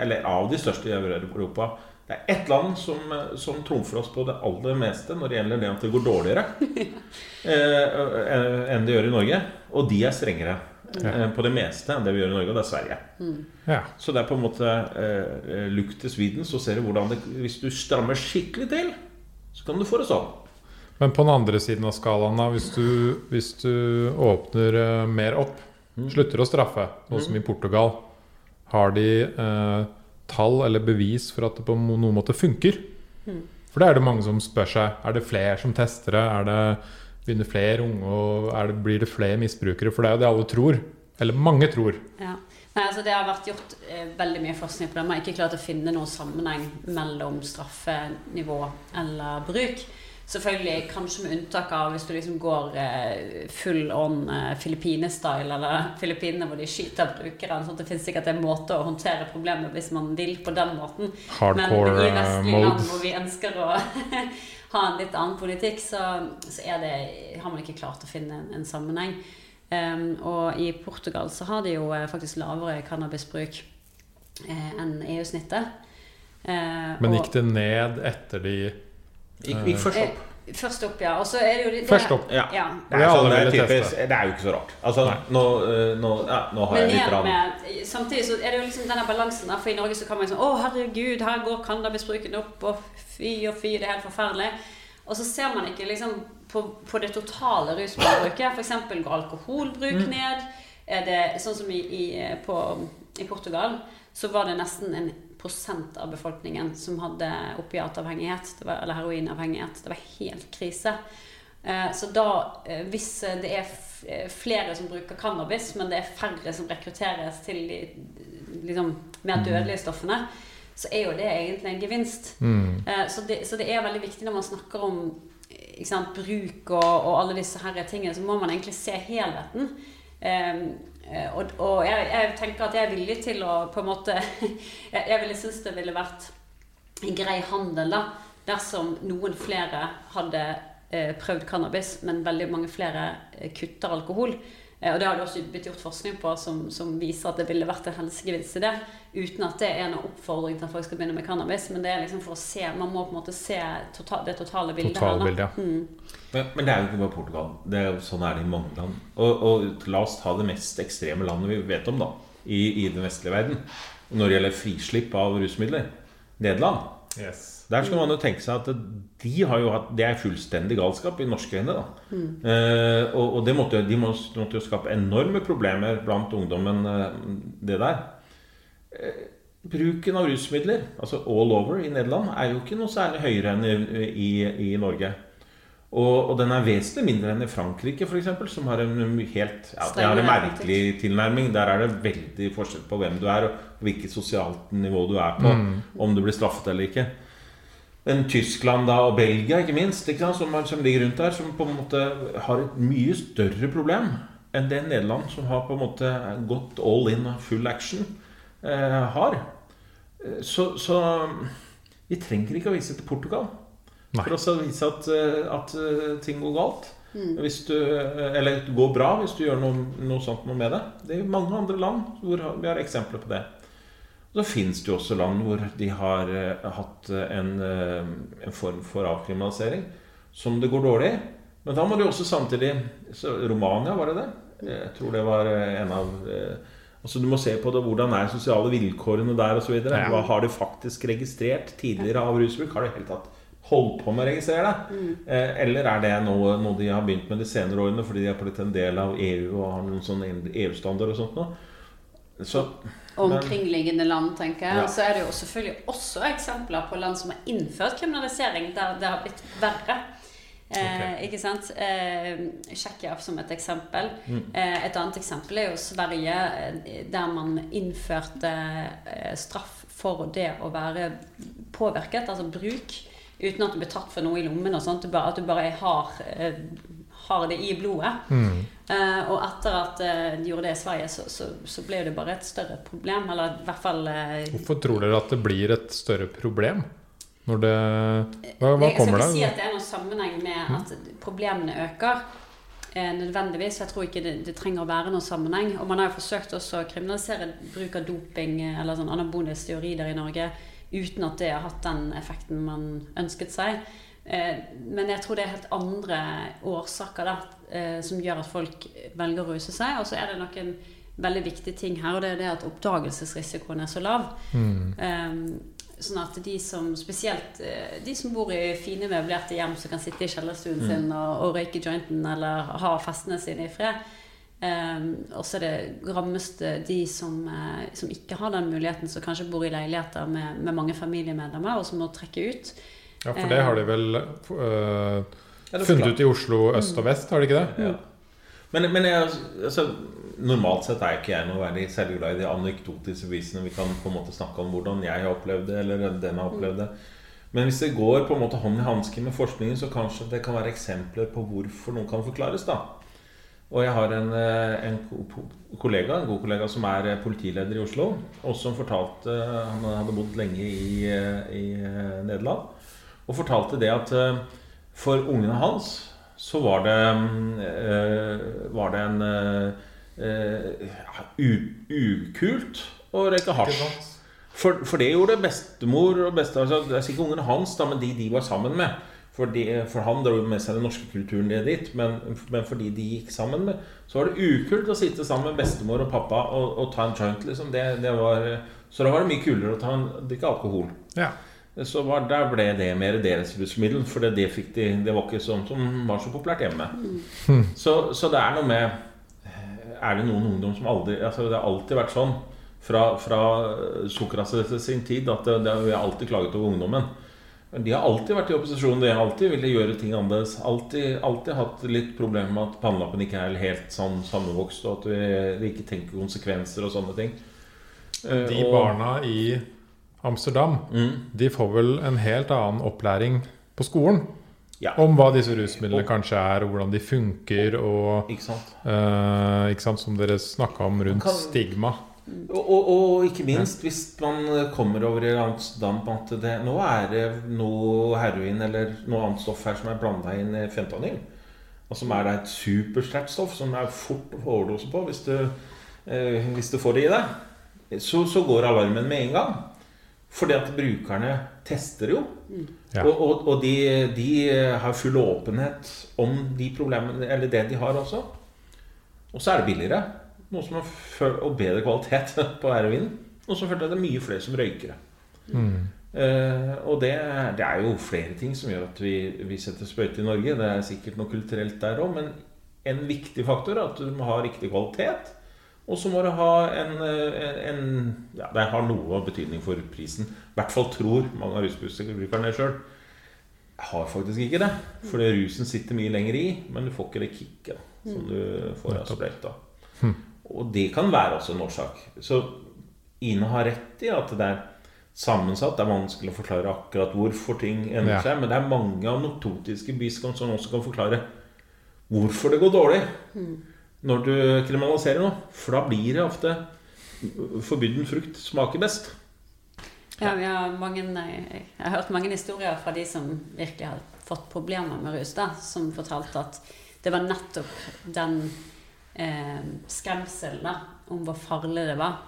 Eller av de største i Europa. Det er ett land som, som trumfer oss på det aller meste når det gjelder det at det går dårligere eh, enn det gjør i Norge. Og de er strengere Ja. eh, på det meste enn det vi gjør i Norge, og det er Sverige. Ja. Så det er på en måte eh, look til Sweden, så ser du hvordan det Hvis du strammer skikkelig til, så kan du få det sånn. Men på den andre siden av skalaen, da, hvis du, hvis du åpner eh, mer opp, slutter å straffe, noe som i Portugal, har de eh, tall eller bevis for at det på noen måte funker? For det er det mange som spør seg. Er det flere som tester det? Er det Begynner flere unge og det, blir det flere misbrukere? For det er jo det alle tror. Eller mange tror. Ja. Nei, altså Det har vært gjort eh, veldig mye forskning på det. Man har ikke klart å finne noen sammenheng mellom straffenivå eller bruk. Selvfølgelig kanskje med unntak av hvis du liksom går eh, full on eh, Filippine-style, eller Filippinene hvor de skyter brukeren. sånn at Det finnes sikkert en måte å håndtere problemet hvis man vil på den måten. Hardcore Men i eh, vestlige land hvor vi ønsker å ha en litt annen politikk, så, så er det, har man ikke klart å finne en, en sammenheng. Um, og i Portugal så har de jo eh, faktisk lavere cannabisbruk eh, enn EU-snittet. Eh, Men gikk det ned etter de Gikk, gikk først opp. Eh, Først opp, ja. Og så er det jo det, Først opp. Ja. Ja. Det er, sånn, det, er typisk, det er jo ikke så rart. Altså, nå, eh, nå, ja, nå har Men jeg litt rann. med, samtidig så er det jo liksom denne balansen. For i Norge så kan man sånn Å, herregud, her går cannabisbruken opp, og fy og fy, det er helt forferdelig. Og så ser man ikke liksom på, på det totale rusbruket. F.eks. går alkoholbruk Mm. ned. Er det sånn som i, i, på, i Portugal, så var det nesten en av befolkningen som hadde opiatavhengighet, var, eller heroinavhengighet. Det var helt krise. Eh, Så da, eh, hvis eh, det er flere som bruker cannabis, men det er færre som rekrutteres til de liksom, mer dødelige stoffene, så er jo det egentlig en gevinst. mm. Så det, så det er veldig viktig når man snakker om sant, bruk og, og alle disse her tingene, så må man egentlig se helheten. Um, og og jeg, jeg tenker at jeg er villig til å på en måte Jeg, jeg ville synes det ville vært en grei handel da dersom noen flere hadde eh, prøvd cannabis, men veldig mange flere eh, kutter alkohol. Eh, og det har det også blitt gjort forskning på som, som viser at det ville vært en helsegevinst i det. Uten at det er noen oppfordring til at folk skal begynne med cannabis. Men det er liksom for å se Man må på en måte se total, det totale bildet. Totalbildet, her, da. Mm. Men, men det er jo ikke bare Portugal. Det er jo sånn er det i mange land. Og, og la oss ta det mest ekstreme landet vi vet om, da. I, i den vestlige verden. Når det gjelder frislipp av rusmidler. Nederland. Yes. Der skal man jo tenke seg at de har jo hatt Det er fullstendig galskap i norske øyne. da eh, Og, og det måtte, de må- måtte jo skape enorme problemer blant ungdommen, eh, det der. Eh, bruken av rusmidler, altså all over i Nederland, er jo ikke noe særlig høyere enn i, i, i Norge. Og, og den er vesentlig mindre enn i Frankrike, f.eks., som har en helt ja, de har en merkelig tilnærming. Der er det veldig forskjell på hvem du er, og hvilket sosialt nivå du er på. Om du blir straffet eller ikke. Men Tyskland da, og Belgia, ikke minst, ikke sant, som, som ligger rundt der, som på en måte har et mye større problem enn det Nederland, som har på en måte gått all in og full action, eh, har. Eh, Så, så vi trenger ikke å vise til Portugal Nei. for også å vise at, eh, at eh, ting går galt. Hvis du, eh, eller det går bra hvis du gjør noe, noe sånt noe med det. Det er mange andre land hvor vi har eksempler på det. Så finnes det jo også land hvor de har hatt en, en form for avkriminalisering som det går dårlig i. Men da må du også samtidig så Romania, var det det? Jeg tror det var en av Altså Du må se på det, hvordan er sosiale vilkårene der osv. Ja. Hva har de faktisk registrert tidligere av rusbruk? Har de helt tatt holdt på med å registrere det? Eh, eller er det noe, noe de har begynt med de senere årene fordi de har blitt en del av EU og har noen sånne EU-standard og sånt noe? Så Omkringliggende land, tenker jeg. Ja. Og så er det jo selvfølgelig også eksempler på land som har innført kriminalisering der det har blitt verre. Eh, Ikke sant? Eh, Tsjekkia som et eksempel. Mm. Eh, et annet eksempel er jo Sverige, eh, der man innførte eh, straff for det å være påvirket, altså bruk, uten at du blir tatt for noe i lommen og sånt. Bare, at du bare har, eh, har det i blodet. Mm. Eh, og etter at eh, de gjorde det i Sverige, så, så, så ble det bare et større problem. Eller i hvert fall Hvorfor tror dere at det blir et større problem? Når det Hva, hva Jeg skal ikke si at det er noen sammenheng med at problemene øker. eh, nødvendigvis. Jeg tror ikke det, det, trenger å være noen sammenheng. Og man har jo forsøkt også å kriminalisere bruk av doping eller sånn anabolisk der i Norge uten at det har hatt den effekten man ønsket seg. Eh, men jeg tror det er helt andre årsaker da, eh, som gjør at folk velger å ruse seg. Og så er det noen veldig viktige ting her, og det er det at oppdagelsesrisikoen er så lav. Mm. Um, Sånn at de som spesielt eh, de som bor i fine møblerte hjem, som kan sitte i kjellerstuen mm. sin og, og, røyke jointen eller ha festene sine i fred. Um, og så er det de som, uh, som, ikke har den muligheten, som kanskje bor i leiligheter med, med mange familiemedlemmer, og som må trekke ut. Ja, for det har de vel uh, funnet ut i Oslo øst og vest, har de ikke det? Ja. Men, men jeg, altså, normalt sett er ikke jeg noe veldig særlig glad i de anekdotiske bevisene. Vi kan på en måte snakke om hvordan jeg har opplevd det, eller den har opplevd det. Men hvis det går på en måte hånd i hanske med forskningen, så kanskje det kan være eksempler på hvorfor noen kan forklares. da. Og jeg har en, eh, en kollega, en god kollega som er eh, politileder i Oslo, og som fortalte Han hadde bodd lenge i, eh, i Nederland. Og fortalte det at for ungene hans så var det, var det en uh, ukult å røyke hasj. For, for, det gjorde bestemor og bestefar altså, Det er sikkert ungene hans, da, men de de var sammen med. For, de, for han dro med seg den norske kulturen dit. Men, men, fordi de gikk sammen med Så var det ukult å sitte sammen med bestemor og pappa og, og ta en joint. Liksom. Det, det var, så da var det mye kulere å ta en, drikke alkohol. Ja. Så var, der ble det mer deres rusmiddel. For det, det, de, det var ikke sånn som var så populært hjemme. Mm. Så, så det er noe med er det noen ungdom som aldri altså Det har alltid vært sånn fra, fra Sokrates sin tid at det, det, vi har alltid klaget over ungdommen. Men de har alltid vært i opposisjon. De har alltid ville gjøre ting annerledes. Alltid, alltid hatt litt problemer med at pannelappen ikke er helt sånn sammenvokst, og at vi, vi, ikke tenker konsekvenser og sånne ting. De eh, og, barna i Amsterdam, mm. de får vel en helt annen opplæring på skolen? Ja. Om hva disse rusmidlene kanskje er, og hvordan de funker. Og, ikke sant? Uh, ikke sant som dere snakka om rundt kan, stigma. Og, og, og, ikke minst hvis man kommer over i damp at det, nå er det noe heroin eller noe annet stoff her som er blanda inn i fentanyl. Og som er et supersterkt stoff som er fort å få overdose på hvis du, eh, hvis du får det i deg. Så, så går alarmen med en gang. Fordi at brukerne tester jo. Ja. Og, og, og de, de, har full åpenhet om de problemene Eller det de har også. Og så er det billigere. Noe som har, og bedre kvalitet på heroinen. Og så følte jeg det er mye flere som røykere. Mm. Uh, og det, det, er jo flere ting som gjør at vi, vi setter sprøyte i Norge. Det er sikkert noe kulturelt der òg, men en viktig faktor er at du må ha riktig kvalitet. Og så må det ha en, en, en, Ja, det har noe betydning for prisen. I hvert fall tror mange av rusbrukerne sjøl. Jeg har faktisk ikke det. Fordi rusen sitter mye lenger i, men du får ikke det kicket som du får av sprøyta. Og det kan være også en årsak. Så Ine har rett i at det er sammensatt. Det er vanskelig å forklare akkurat hvorfor ting endrer seg. Men det er mange anekdotiske biskop som også kan forklare hvorfor det går dårlig. Mm når du kriminaliserer noe. For da blir det ofte forbuden frukt smaker best. Ja, vi har mange, jeg har hørt mange historier fra de som virkelig har fått problemer med rus, da, som fortalte at det var nettopp den eh, skremsel da, om hvor farlig det var,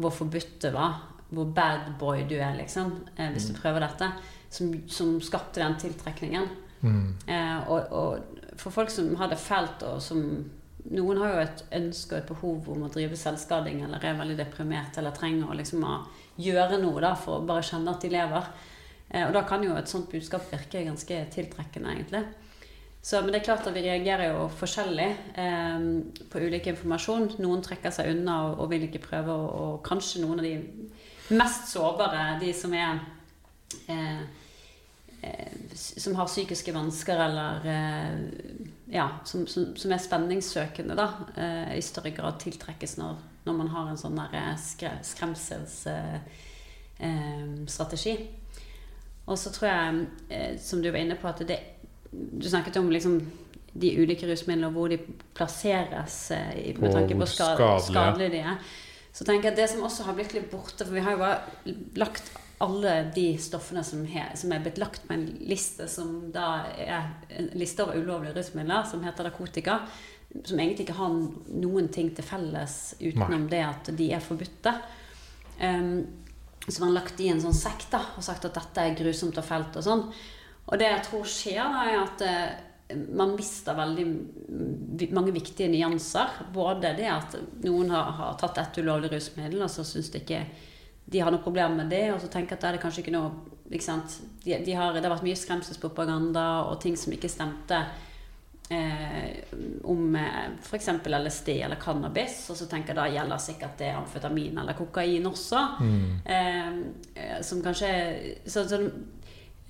hvor forbudt det var, hvor bad boy du er, liksom, eh, hvis du mm. prøver dette, som, som skapte den tiltrekningen. Mm. Eh, og, og, for folk som har det fælt, og som noen har jo et ønske og et behov om å drive selvskading eller er veldig deprimert eller trenger å liksom gjøre noe da, for å bare kjenne at de lever. Eh, og da kan jo et sånt budskap virke ganske tiltrekkende, egentlig. Så, men det er klart at vi reagerer jo forskjellig eh, på ulik informasjon. Noen trekker seg unna og, og vil ikke prøve, og, og, kanskje noen av de mest sårbare, de som er eh, Eh, som har psykiske vansker, eller eh, ja, som, som, som, er spenningssøkende, da, eh, i større grad tiltrekkes når, når man har en sånn der skre, skremselsstrategi. Og så tror jeg, som du var inne på, at det Du snakket om liksom de ulike rusmidlene og hvor de plasseres med tanke på skad skadelige de er. Så tenker jeg at det som også har blitt litt borte For vi har jo bare lagt alle de stoffene som, he, som er blitt lagt på en liste som da er en liste over ulovlige rusmidler, som heter narkotika, som egentlig ikke har noen ting til felles utenom Nei. det at de er forbudte. Um, som man har lagt i en sånn sekk da, og sagt at dette er grusomt og fælt og sånn. Og det jeg tror skjer, da, er at eh, man mister veldig mange viktige nyanser. Både det at noen har, har tatt et ulovlig rusmiddel, og så syns de ikke de har noe problem med det, og så tenker at da er det kanskje ikke noe ikke sant? De, de har, Det har vært mye skremselspropaganda og ting som ikke stemte eh, om eh, f.eks. LSD eller cannabis, og så tenker jeg da gjelder sikkert det amfetamin eller kokain også. Mm. eh, som kanskje så, så, eh,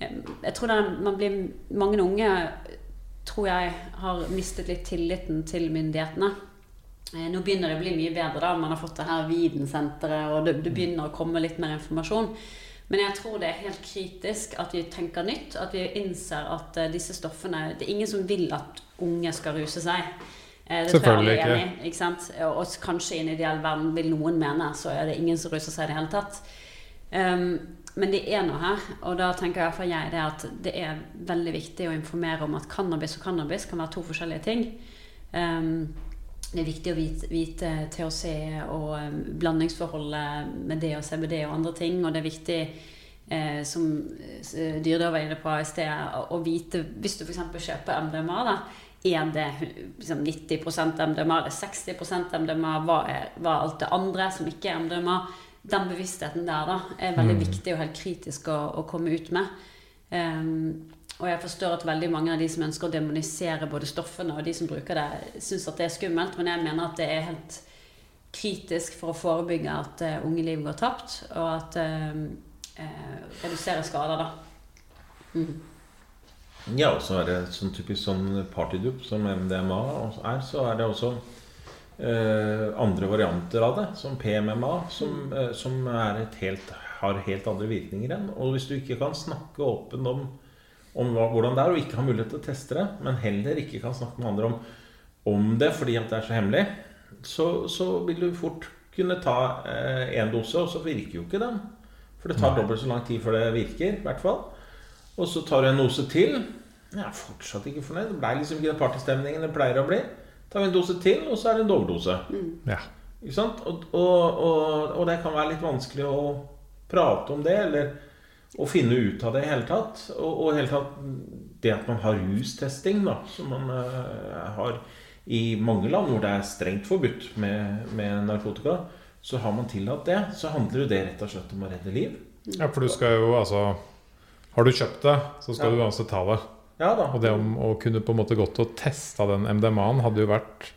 Jeg tror det, man blir Mange unge tror jeg har mistet litt tilliten til myndighetene. Eh, Nå begynner det å bli mye bedre. da, Man har fått det her Vidensenteret, og det, det begynner å komme litt mer informasjon. Men jeg tror det er helt kritisk at vi tenker nytt. At vi innser at eh, disse stoffene Det er ingen som vil at unge skal ruse seg. Det Selvfølgelig tror jeg ikke. enig. Ikke? Og og kanskje i en ideell verden vil noen mene, så er det ingen som ruser seg i det hele tatt. Um, men det er noe her, og da tenker i jeg det at det er veldig viktig å informere om at cannabis og cannabis kan være to forskjellige ting. Um, det er viktig å vite, vite THC og um, blandingsforholdet med det og CBD og andre ting. Og det er viktig, eh, som eh, Dyrdal var inne på i sted, å, vite Hvis du f.eks. kjøper MDMA, da, er det liksom 90 MDMA, er det 60 MDMA, hva er, hva er alt det andre som ikke er MDMA? Den bevisstheten der da, er veldig viktig og helt kritisk å, å komme ut med. Um, og jeg forstår at veldig mange av de som ønsker å demonisere både stoffene og de som bruker det, syns at det er skummelt, men jeg mener at det er helt kritisk for å forebygge at uh, unge liv går tapt, og at uh, uh, redusere skader, da. Mm. Ja, og så er det sånn typisk sånn partydupp som MDMA er, så er det også eh, andre varianter av det, som PMMA, som, eh, som er et helt, har helt andre virkninger enn. Og hvis du ikke kan snakke åpent om, om hva, hvordan det er, og ikke har mulighet til å teste det, men heller ikke kan snakke med andre om, om det fordi at det er så hemmelig, så, så vil du fort kunne ta én dose, og så virker jo ikke den. For det tar dobbelt så lang tid før det virker, i hvert fall. Og så tar du en dose til. Jeg er fortsatt ikke fornøyd. Det ble liksom ikke den partystemningen det pleier å bli. Tar vi en dose til, og så er det en overdose. Ja. Ikke sant? Og, og, og, og det kan være litt vanskelig å prate om det, eller å finne ut av det i hele tatt. Og, og i hele tatt det at man har rustesting, da, som man uh, har i mange land hvor det er strengt forbudt med, med narkotika, så har man tillatt det. Så handler jo det rett og slett om å redde liv. ja, for du skal jo altså Har du kjøpt det, så skal Ja. du uansett ta det. Ja da. Og det om å kunne på en måte gått og testa den MDMA-en hadde jo vært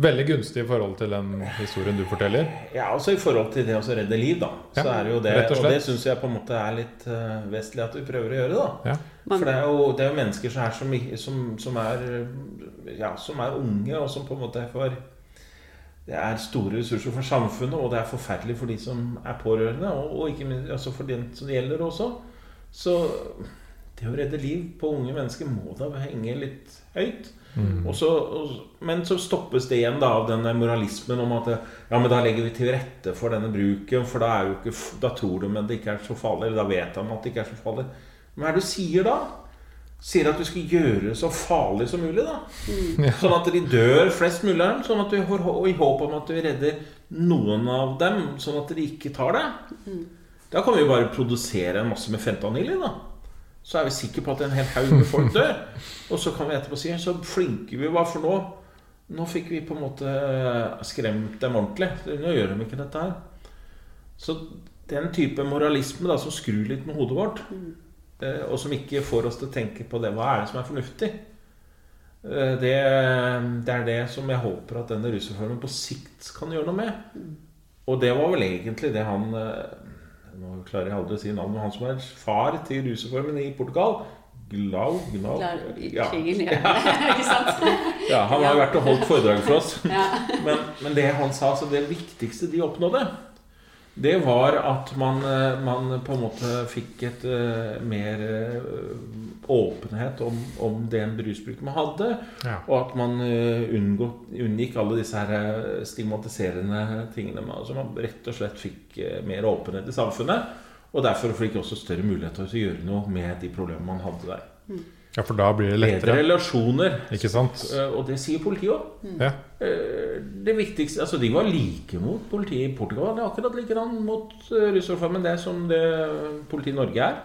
veldig gunstig i forhold til den historien du forteller. Ja, altså i forhold til det å redde liv, da. Så er det jo det. og Og, det syns jeg på en måte er litt uh, vestlig at vi prøver å gjøre, da. Ja. For det er, jo, det er jo mennesker som er, som, som, som er Ja, som er unge, og som på en måte er for Det er store ressurser for samfunnet, og det er forferdelig for de som er pårørende, og, og ikke minst altså for den som det gjelder også. Så det å redde liv på unge mennesker må da henge litt høyt. Mm. Og så, og, men så stoppes det igjen da av denne moralismen om at ja, men da legger vi til rette for denne bruken, for da, er jo ikke, da tror de at det ikke er så farlig. Eller da vet de at det ikke er så farlig. Men hva er det du sier da? Sier at du skal gjøre det så farlig som mulig, da. Sånn at de dør flest mulig av dem. Sånn at du får i håp om at du redder noen av dem, sånn at de ikke tar det. Da kan vi jo bare produsere en masse med fentanyl i, da. Så er vi sikre på at en hel haug med folk dør. Og så kan vi etterpå si så flinke vi var, for nå Nå fikk vi på en måte skremt dem ordentlig. Nå gjør de ikke dette her. Så den type moralisme da, som skrur litt med hodet vårt, eh, og som ikke får oss til å tenke på det hva er det som er fornuftig, eh, det, det er det som jeg håper at denne rusreformen på sikt kan gjøre noe med. Og det var vel egentlig det han eh, Nå klarer jeg aldri å si navnet, men han som er far til rusreformen i Portugal. Glau, Gnau ja. ja. Han har vært og holdt foredrag for oss. Men, men det han sa, så det viktigste de oppnådde, det var at man, eh, man på en måte fikk et eh, mer eh, åpenhet om, om den rusbruken man hadde. Ja. Og at man unngått, unngikk alle disse her stigmatiserende tingene. Man- Altså man rett og slett fikk mer åpenhet i samfunnet. Og derfor fikk også større mulighet til å gjøre noe med de problemene man hadde der. Ja, for da blir det lettere. Bedre relasjoner. Ikke sant? Eh, Og det sier politiet òg. Ja. Det viktigste, altså De var like mot politiet i Portugal. Det er akkurat likedan mot uh, rusreformen det som det politiet i Norge er.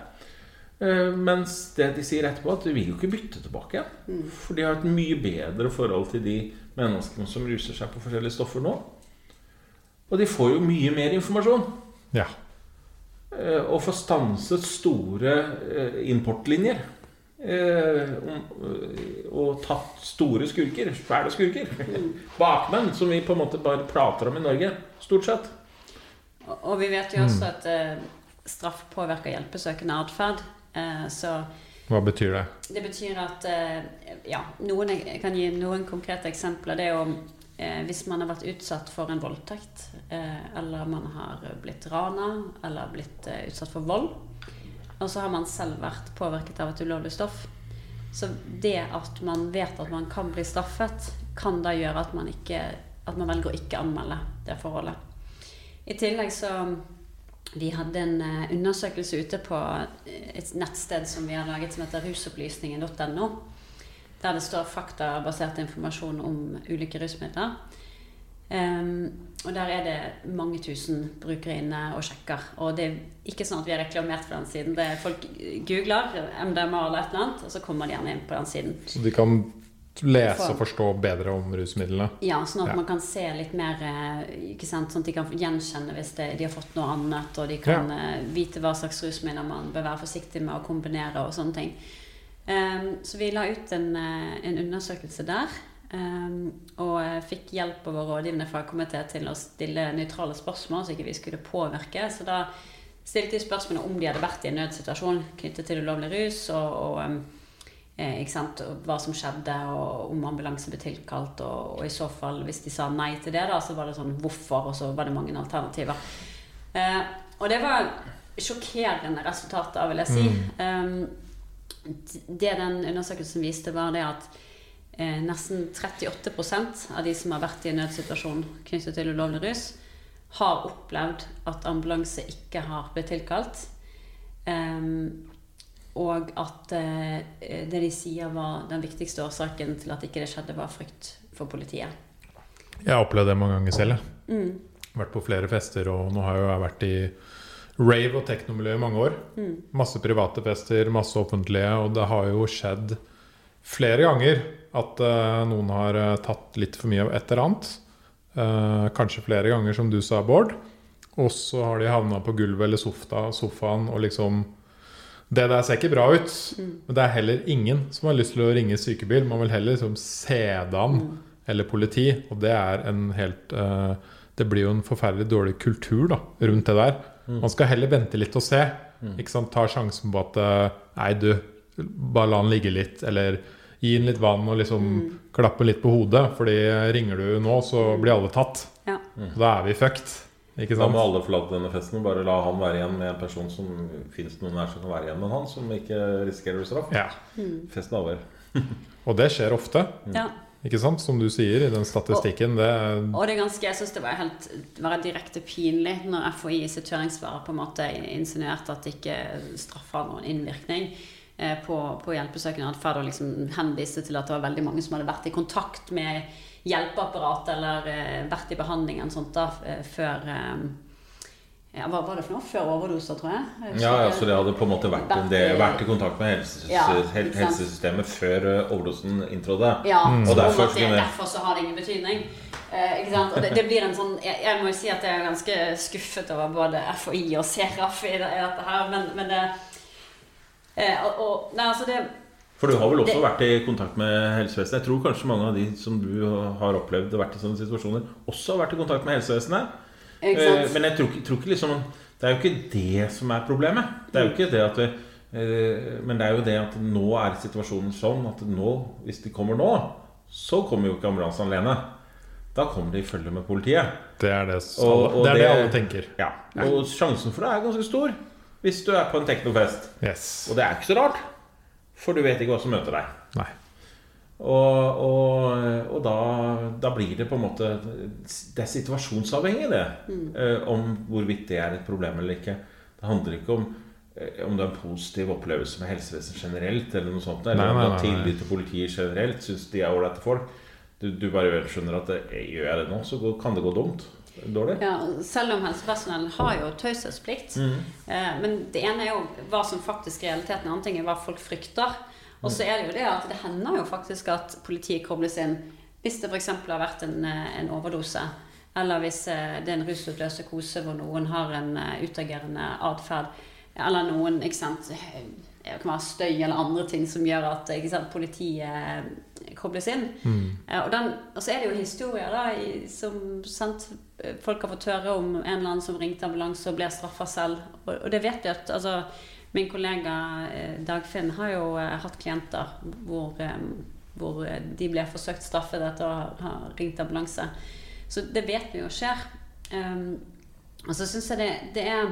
Eh, mens det de sier etterpå, at de vil jo ikke bytte tilbake igjen. For de har et mye bedre forhold til de menneskene som ruser seg på forskjellige stoffer nå. Og de får jo mye mer informasjon. ja. Eh, og får stanset store eh, importlinjer. Eh, om- eh, og tatt store skurker. svære skurker. Bakmenn, som vi på en måte bare prater om i Norge. Stort sett. Og, og vi vet jo også at eh, straff påvirker hjelpesøkende atferd. Eh, så Hva betyr det? det betyr at eh, Ja, noen, jeg kan gi noen konkrete eksempler. Det er jo eh, hvis man har vært utsatt for en voldtekt, eh, eller man har blitt rana, eller blitt eh, utsatt for vold, og så har man selv vært påvirket av et ulovlig stoff. Så det at man vet at man kan bli straffet, kan da gjøre at man, ikke, at man velger å ikke anmelde det forholdet. I tillegg så Vi hadde en eh, undersøkelse ute på eh, et nettsted som vi har laget som heter rusopplysningen.no. Der det står faktabasert informasjon om ulike rusmidler. Ehm, og der er det mange tusen brukere inne og sjekker. Og det er ikke sånn at vi har reklamert for den siden. Det er folk googler MDMA eller et eller annet, og så kommer de gjerne inn på den siden. Så de kan lese og forstå bedre om rusmidlene? Ja, sånn at Ja. man kan se litt mer eh, ikke sant? Sånn at de kan gjenkjenne hvis det, de har fått noe annet, og de kan ja. vite hva slags rusmidler man bør være forsiktig med å kombinere og sånne ting. Um, så vi la ut en, eh, en undersøkelse der. Ehm, og fikk hjelp av vår rådgivende fagkomité til å stille nøytrale spørsmål, så ikke vi skulle påvirke. Så da stilte de spørsmål om de hadde vært i en nødsituasjon knyttet til ulovlig rus, og, og ehm, eh, og hva som skjedde, og om ambulanse ble tilkalt. Og, og i så fall, hvis de sa nei til det, da, så var det sånn hvorfor, og så var det mange alternativer. Eh, og det var sjokkerende resultater, vil jeg si. Um, det den undersøkelsen viste, var det at eh, nesten 38% av de som har vært i en nødsituasjon knyttet til ulovlig rus, har opplevd at ambulanse ikke har blitt tilkalt. Um, og at eh, det de sier var den viktigste årsaken til at ikke det skjedde, var frykt for politiet. Jeg har opplevd det mange ganger selv. jeg. Mm. Vært på flere fester, og nå har jeg jo vært i rave- og teknomiljø i mange år. Mm. Masse private fester, masse offentlige, og det har jo skjedd flere ganger at uh, noen har uh, tatt litt for mye av et eller annet. Uh, kanskje flere ganger, som du sa, Bård. Og så har de havna på gulvet eller softa, sofaen og liksom Det der ser ikke bra ut. Men det er heller ingen som har lyst til å ringe sykebil. Man vil heller liksom se det mm. Eller politi. Og det er en helt Det blir jo en forferdelig dårlig kultur da, rundt det der. Man skal heller vente litt og se. Ikke sant? Ta sjansen på at Nei, du, bare la den ligge litt. Eller gi den litt vann og liksom klappe litt på hodet. Fordi ringer du nå, så blir alle tatt. Ja. Da er vi fucked. Ikke Da må alle forlate denne festen bare la han være igjen med en person som finnes noen her som kan være igjen med han, som ikke risikerer straff. Ja. Festen er over. Og det skjer ofte. ja. Ikke sant? Som du sier i den statistikken. Det er Og det er ganske, jeg synes det var helt var direkte pinlig når FHI i sitt høringssvar på en måte insinuerte at det ikke straff har noen innvirkning på, på hjelpesøkende og liksom henviste til at det var veldig mange som hadde vært i kontakt med hjelpeapparatet eller eh, vært i behandling eller sånt da, eh, før eh, ja, Hva var det for noe? Før overdoser, tror jeg. jeg. Ja, ja. Så det hadde på en måte vært, det, vært i kontakt med helses, Ja, helsesystemet før eh, overdosen inntrådte. Ja, Og og derfor det, derfor så har det ingen betydning. Eh, det, det blir en sånn jeg, jeg må jo si at jeg er ganske skuffet over både FHI og Seraf i, i dette her, men, men det eh, og, og, Nei, altså det For du har vel også Det- vært i kontakt med helsevesenet? Jeg tror kanskje mange av de som du har opplevd og vært i sånne situasjoner, også har vært i kontakt med helsevesenet. Eh. Men jeg tror, tror ikke liksom Det er jo ikke det som er problemet. Det er jo ikke det at vi, eh, Men det er jo det at nå er situasjonen sånn at nå, hvis de kommer nå, så kommer jo ikke ambulansen alene. Da kommer de i følge med politiet. det, er det, s- Og- alle, og det, er det det- alle tenker. Ja, Og sjansen for det er ganske stor hvis du er på en teknofest. Yes. Og det er ikke så rart, for du vet ikke hva som møter deg. Nei. Og, og, og da, da blir det på en måte Det er situasjonsavhengig, det. Mm. eh, Om hvorvidt det er et problem eller ikke. Det handler ikke om eh, om det er en positiv opplevelse med helsevesenet generelt, eller noe sånt, eller Nei, om nei, du har nei, tillit til politiet generelt, syns de er ålreite folk. Du, du bare skjønner at det, gjør jeg det nå, så går, kan det gå dumt. Dårlig. Ja, selv om helsepersonell har jo taushetsplikt. Mm. Eh, men det ene er jo hva som faktisk er realiteten, en annen ting er hva folk frykter. Og så er det jo det at det hender jo faktisk at politiet kobles inn hvis det f.eks. har vært en, eh, en overdose. Eller hvis eh, det er en rusutløst psykose hvor noen har en eh, utagerende atferd. Eller noen ikke sant, det kan være støy eller andre ting som gjør at sant, politiet eh, kobles inn. Mm. Og, den, og så er det jo historier da, som sant, eh, folk har fått høre om en eller annen som ringte ambulanse og ble straffa selv. Og, og det vet vi at altså, Min kollega eh, Dagfinn har jo eh, hatt klienter hvor, eh, hvor eh, de ble forsøkt straffet etter å ha, ha ringt ambulanse. Så det vet vi jo skjer. Um, og så syns jeg det, det er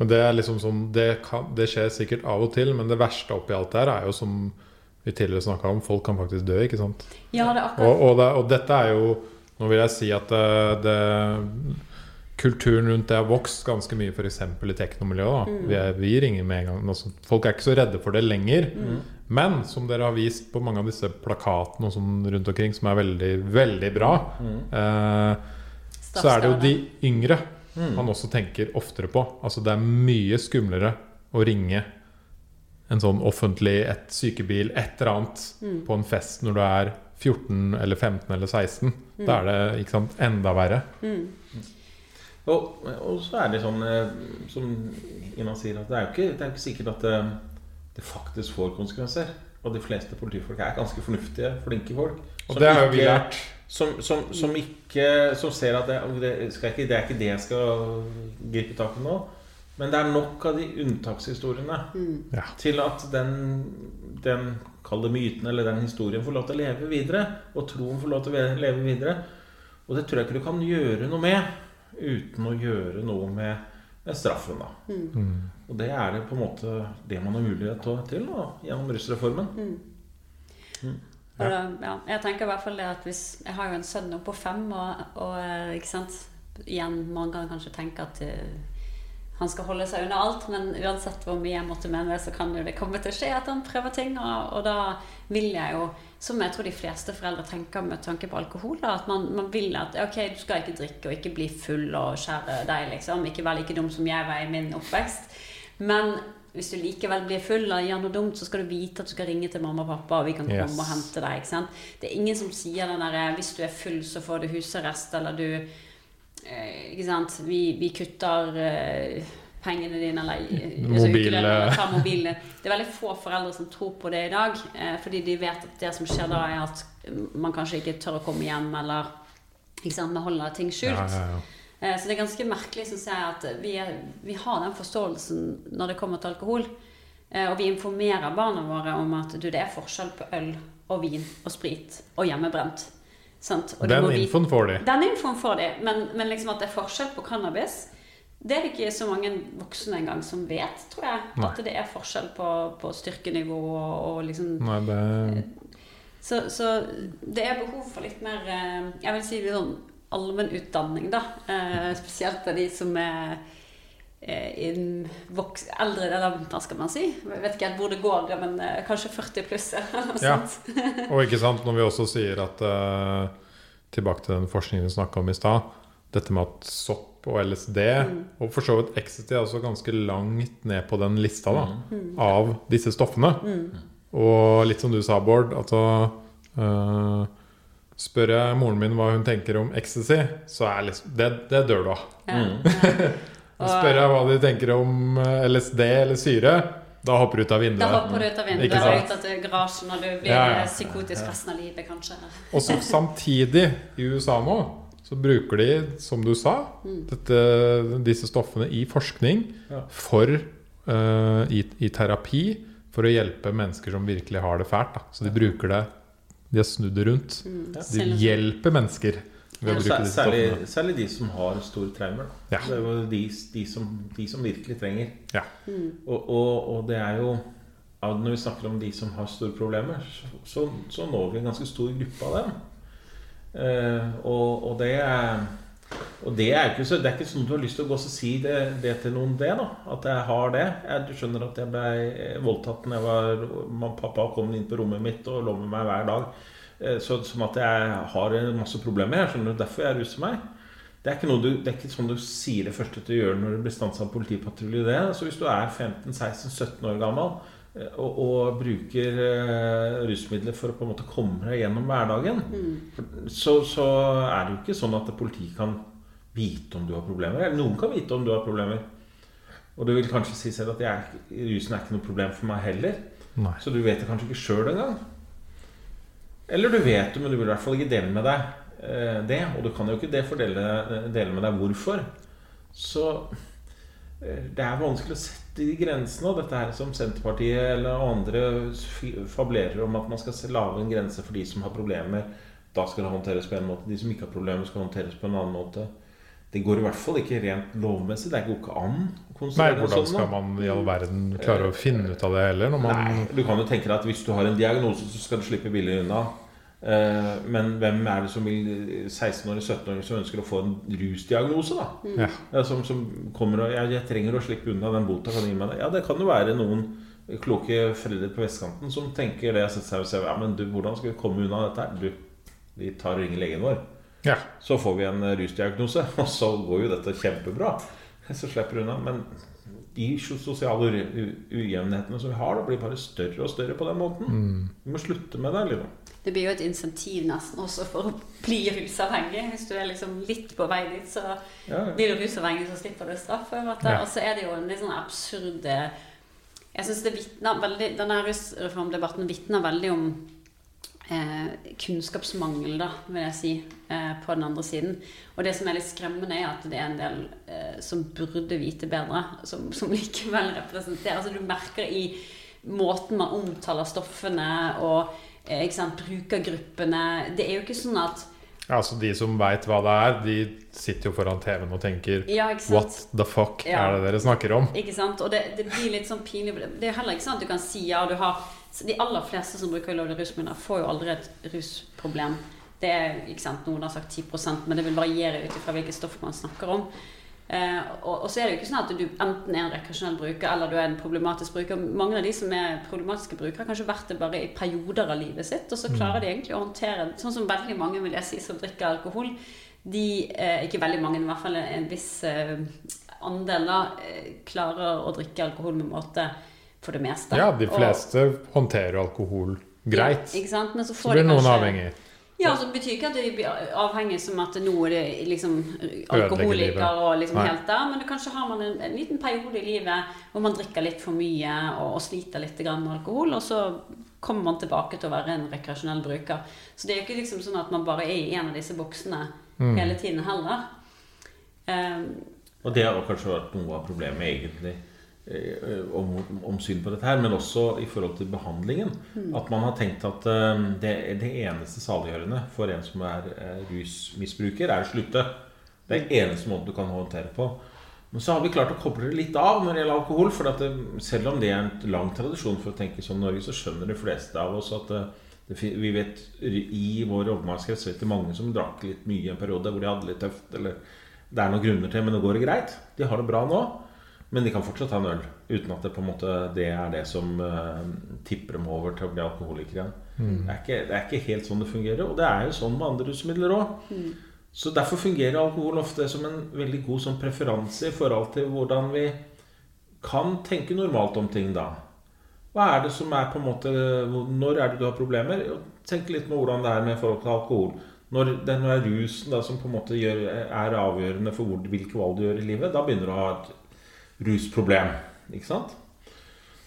Men det er liksom sånn det, kan, det skjer sikkert av og til, men det verste oppi alt der er jo som vi tidligere snakka om, folk kan faktisk dø, ikke sant? Ja, det er akkurat Og, og, det, og dette er jo Nå vil jeg si at det, det Kulturen rundt det har vokst ganske mye f.eks. i teknomiljøet. Mm. Vi, er, vi ringer med en gang. Altså, folk er ikke så redde for det lenger. Men som dere har vist på mange av disse plakatene og sånn rundt omkring, som er veldig, veldig bra, eh, så er det jo de yngre man også tenker oftere på. Altså det er mye skumlere å ringe en sånn offentlig et sykebil, et eller annet, på en fest når du er 14 eller 15 eller 16. Da er det ikke sant, enda verre. Og, og så er det sånn eh, som Ina sier, at det er jo ikke, det er ikke sikkert at det, det faktisk får konsekvenser. Og de fleste politifolk er ganske fornuftige, flinke folk. Og det har jo vi lært. Som, som, som ikke Som ser at det, det, skal ikke, det er ikke det jeg skal gripe tak i nå. Men det er nok av de unntakshistoriene Ja. til at den, den Kall det myten eller den historien får lov til å leve videre. Og troen får lov til å leve videre. Og det tror jeg ikke du kan gjøre noe med uten å gjøre noe med, med straffen. da Mm. Og det er det på en måte det man har mulighet til, da, gjennom rusreformen. Og da, ja, jeg tenker i hvert fall det at hvis Jeg har jo en sønn nå på fem, og, og eh, ikke sant Igjen, mange kan kanskje tenke at eh, han skal holde seg unna alt, men uansett hvor mye jeg måtte mene så kan jo det komme til å skje at han prøver ting. Og, og da vil jeg jo, som jeg tror de fleste foreldre tenker med tanke på alkohol, da, at man, man vil at ok, du skal ikke drikke og ikke bli full og skjære deg, liksom. Ikke være like dum som jeg var i min oppvekst. Men hvis du likevel blir full og gjør noe dumt, så skal du vite at du skal ringe til mamma og pappa, og vi kan komme Yes. og hente deg. ikke sant? Det er ingen som sier den derre hvis du er full, så får du husarrest, eller du eh, Ikke sant? Vi, vi kutter eh, pengene dine, eller eh, altså, Mobil, eh. tar mobilen. Det er veldig få foreldre som tror på det i dag, eh, fordi de vet at det som skjer da, er at man kanskje ikke tør å komme hjem, eller ikke sant, man holder ting skjult. Ja, ja, ja. Eh, Så det er ganske merkelig synes jeg, at vi, er, vi har den forståelsen når det kommer til alkohol. Eh, Og vi informerer barna våre om at du, det er forskjell på øl og vin og sprit og hjemmebrent. Sant? Og Den infoen får de. Den infoen får de, men, men liksom at det er forskjell på cannabis det er det ikke så mange voksne engang som vet, tror jeg. Nei. At det er forskjell på, på styrkenivå og, og liksom Nei, det så, så det er behov for litt mer eh, Jeg vil si litt sånn allmennutdanning, da. Eh, spesielt av de som er eh, den voks, eldre, eller hva skal man si? Jeg vet ikke helt hvor det går, men eh, kanskje 40 pluss. eller noe Ja. sånt. Og ikke sant, når vi også sier at eh, Tilbake til den forskningen vi snakka om i stad. Dette med at sopp og LSD, og for så vidt ecstasy, er også ganske langt ned på den lista da, av disse stoffene. Og litt som du sa, Bård, altså eh, Spør jeg moren min hva hun tenker om ecstasy, så er liksom Det, det dør du av. Ja, ja. Spør jeg hva de tenker om eh, LSD eller syre, da hopper du ut av vinduet. Da hopper du ut av vinduet sant? ut av garasjen, og du blir Ja, ja. eh, psykotisk resten av livet, kanskje. Og så samtidig, i USA nå, så bruker de, som du sa, dette, disse stoffene i forskning for uh, i, i terapi for å hjelpe mennesker som virkelig har det fælt. Da. Så de bruker det De har snudd det rundt. Mm. De hjelper mennesker ved å Ja. bruke disse Særlig, særlig de som har store traumer. Ja. Det er jo de, de, som, de som virkelig trenger. Ja. Og, og, og det er jo Når vi snakker om de som har store problemer, så, så, når vi en ganske stor gruppe av dem. Eh, og, og det er Og det er, ikke så, det er ikke sånn du har lyst til å gå og si det, det til noen, det. da At jeg har det. Jeg, du skjønner at jeg ble voldtatt når jeg var Pappa kom inn på rommet mitt og lå med meg hver dag. Eh, så, som at jeg har masse problemer. Jeg skjønner Derfor jeg ruser meg. Det er, du, det er, ikke sånn du sier det første å gjøre når du blir stansa av politipatrulje. Så hvis du er 15-16-17 år gammel og, og bruker uh, rusmidler for å på en måte komme deg gjennom hverdagen, mm. så, så, er det jo ikke sånn at politiet kan vite om du har problemer. Eller noen kan vite om du har problemer. Og du vil kanskje si selv at jeg, rusen er ikke noe problem for meg heller. Nei. Så du vet det kanskje ikke sjøl engang. Eller du vet det, men du vil i hvert fall ikke dele med deg Eh, det. Og du kan jo ikke det fordele, dele med deg hvorfor. Så eh, det er vanskelig å sette de grensene. Og dette her som Senterpartiet eller andre fablerer om at man skal lage en grense for de som har problemer. Da skal det håndteres på en måte. De som ikke har problemer, skal håndteres på en annen måte. Det går i hvert fall ikke rent lovmessig. Det går ikke an. Nei, Hvordan skal man i all verden klare å finne ut av det heller? Nei, Du kan jo tenke deg at hvis du har en diagnose, så skal du slippe billig unna. Eh, men hvem er det som vil 16-åringer 17-åringer som ønsker å få en rusdiagnose? da? Mm. Ja. Som, som, kommer og jeg, jeg, trenger å slippe unna den bota. Kan gi meg det. Ja, det kan jo være noen kloke foreldre på vestkanten som tenker det. Seg og ser, ja, men du, hvordan skal vi komme unna dette her? Du, vi tar og ringer legen vår. Ja. Så får vi en rusdiagnose, og så går jo dette kjempebra. Så slipper du unna. Men de sosiale ujevnhetene som vi har, da blir bare større og større på den måten. Mm. Vi må slutte med det. Liksom. Det blir jo et insentiv nesten også for å bli rusavhengig. Hvis du er liksom litt på vei dit, så ja, ja. blir du rusavhengig, så slipper du straff. Ja. Og så er det jo en litt sånn absurd Jeg syns denne rusreformdebatten vitner veldig om eh, kunnskapsmangel, da, vil jeg si, eh, på den andre siden. Og det som er litt skremmende, er at det er en del eh, som burde vite bedre, som, som likevel representerer Altså, du merker i måten man omtaler stoffene og eh, ikke sant, brukergruppene Det er jo ikke sånn at ja, altså De som veit hva det er, de sitter jo foran TV-en og tenker ja, What the fuck ja. er det dere snakker om? Ikke sant, Og det, det blir litt sånn pinlig. Det er heller ikke sånn at du kan si ja, du har de aller fleste som bruker ulovlige rusmidler, får jo aldri et rusproblem. Det er, ikke sant, Noen har sagt 10% men det vil variere ut ifra hvilket stoff man snakker om. Eh, og, og, så er det jo ikke sånn at du enten er en rekreasjonell bruker eller du er en problematisk bruker. Mange av de som er problematiske brukere, har kanskje vært det bare i perioder av livet sitt. Og så mm. klarer de egentlig å håndtere. Sånn som veldig mange vil jeg si som drikker alkohol. De, eh, ikke veldig mange, i hvert fall en viss eh, andel, da, eh, klarer å drikke alkohol med måte for det meste. Ja, de fleste og, håndterer alkohol greit. Ja, ikke sant? Men så, så blir noen avhengig. Ja, så betyr ikke at de blir avhengig som at nå er det liksom alkoholiker og liksom helt der. Men det, kanskje har man en, en, liten periode i livet hvor man drikker litt for mye og, og sliter litt med alkohol. Og så kommer man tilbake til å være en rekreasjonell bruker. Så det er jo ikke liksom sånn at man bare er i en av disse boksene mm. hele tiden heller. Um, og det har kanskje vært noe av problemet, egentlig om, om, syn på dette her, men også i forhold til behandlingen. Mm. At man har tenkt at uh, det, det, eneste saliggjørende for en som er uh, rusmisbruker, er å slutte. Det er eneste måten du kan håndtere på. Men så har vi klart å koble det litt av når det gjelder alkohol. For det, selv om det er en lang tradisjon for å tenke sånn Norge, så skjønner de fleste av oss at det, vi vet i vår oppmerksomhet vet det mange som drakk litt mye i en periode hvor de hadde det litt tøft. Eller det er noen grunner til, men det går greit. De har det bra nå. Men de kan fortsatt ha en øl uten at det på en måte det er det som uh, tipper dem over til å bli alkoholikere igjen. Mm. Det, er ikke, det, er ikke, helt sånn det fungerer. Og det er jo sånn med andre rusmidler òg. Mm. Så derfor fungerer alkohol ofte som en veldig god sånn preferanse i forhold til hvordan vi kan tenke normalt om ting da. Hva er det som er på en måte Når er det du har problemer? Tenk litt med hvordan det er med forhold til alkohol. Når det er rusen da, som på en måte gjør, er avgjørende for hvor, hvilke valg du gjør i livet, da begynner du å ha et rusproblem. Ikke sant?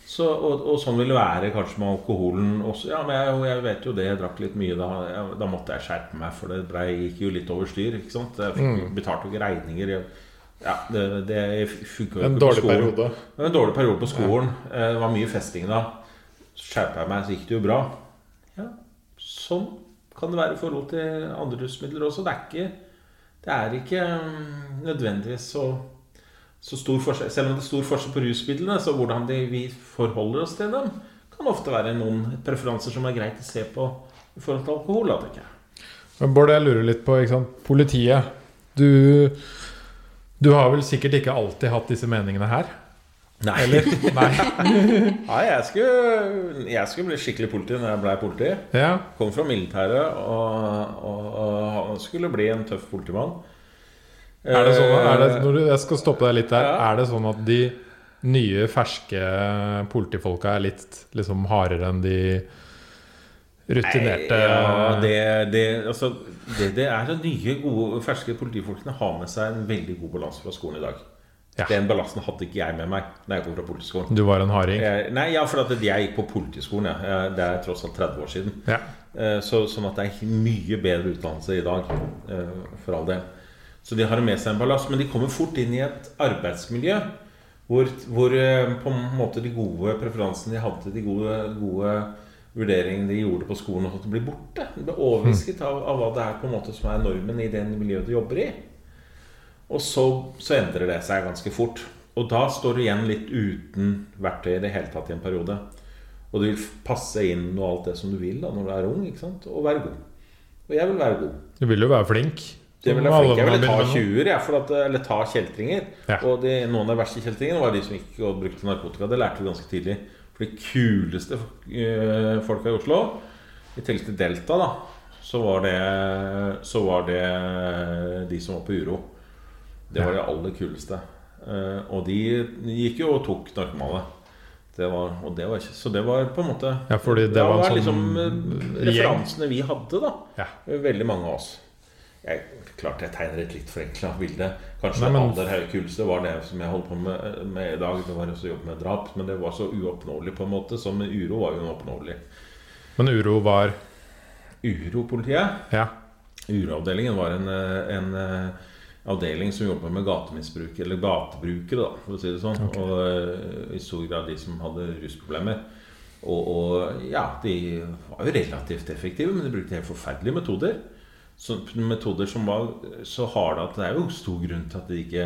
Så, og, og, sånn vil det være kanskje med alkoholen også. Ja, men jeg, jeg vet jo det, jeg drakk litt mye da. Jeg, da måtte jeg skjerpe meg, for det ble, gikk jo litt over styr. ikke sant? Jeg fikk, mm. betalte jo ikke regninger. Ja, det, det funka jo ikke på skolen. Periode. Det var en dårlig periode på skolen. Ja. Eh, det var mye festing da. Skjerpa jeg meg, så gikk det jo bra. Ja, Sånn kan det være i forhold til andre rusmidler også. Det er ikke, det er ikke mm, nødvendigvis så så stor forskjell, Selv om det er stor forskjell på rusmidlene, så hvordan de, vi forholder oss til dem, kan ofte være noen preferanser som er greit å se på i forhold til alkohol. Da, Men Bård, jeg lurer litt på? Politiet Du Du har vel sikkert ikke alltid hatt disse meningene her? Nei. Eller? Nei. Ja, jeg skulle, jeg skulle bli skikkelig politi når jeg ble politi. Ja. Kom fra militæret og, og, og skulle bli en tøff politimann. Er det sånn, er det, Eh, når du, jeg skal stoppe deg litt der. Ja. Er det sånn at de nye, ferske politifolka er litt liksom hardere enn de rutinerte Nei, ja, det, det, altså, det, det er de nye, gode, ferske politifolkene har med seg en veldig god balanse fra skolen i dag. Ja. Den balansen hadde ikke jeg med meg da jeg kom fra politiskolen. Du var en harding? Nei, ja, for at jeg gikk på politiskolen. Ja. Det er tross alt 30 år siden. Ja. Eh, Så, sånn at det er mye bedre utdannelse i dag, eh, for all del. Så de har med seg en ballast. Men de kommer fort inn i et arbeidsmiljø hvor, hvor eh, på en måte de gode preferansene de hadde, de gode, gode vurderingene de gjorde på skolen, og sånt, blir borte. De blir overvisket av, av hva det er på en måte som er normen i den miljøet du jobber i. Og så, så endrer det seg ganske fort. Og da står du igjen litt uten verktøy i det hele tatt i en periode. Og du vil passe inn og alt det som du vil da når du er ung, ikke sant? og være god. Og jeg vil være god. Du vil jo være flink. Det vil jeg, flink. jeg ville ta begynne 20-er, jeg, for at, eller ta kjeltringer. Ja. Og de, noen av de verste kjeltringene var de som gikk og brukte narkotika. Det lærte vi ganske tidlig. For de kuleste øh, folka i Oslo, i tillegg til Delta, da, så var det, så var det de som var på uro. Det var de aller kuleste. Eh, og de gikk jo og tok narkomane. Det var, og det var ikke, så det var på en måte Ja, fordi det var var liksom sånn eh, referansene vi hadde, da. Ja. Veldig mange av oss. Jeg, klart jeg tegner et litt forenkla bilde. Kanskje Nei, men- det aller høye kuleste var det som jeg holdt på med, med i dag. Det var også jobb med drap. Men det var så uoppnåelig på en måte. Som uro var jo uoppnåelig. Men uro var Uropolitiet, Ja. uroavdelingen, var en, en eh, avdeling som jobba med gatemisbrukere, eller gatebrukere, da, for å si det sånn. Okay. Og eh, i stor grad de som hadde rusproblemer. Og, og ja, de var jo relativt effektive, men de brukte helt forferdelige metoder. Så, metoder som var så harde at det er jo stor grunn til at de ikke,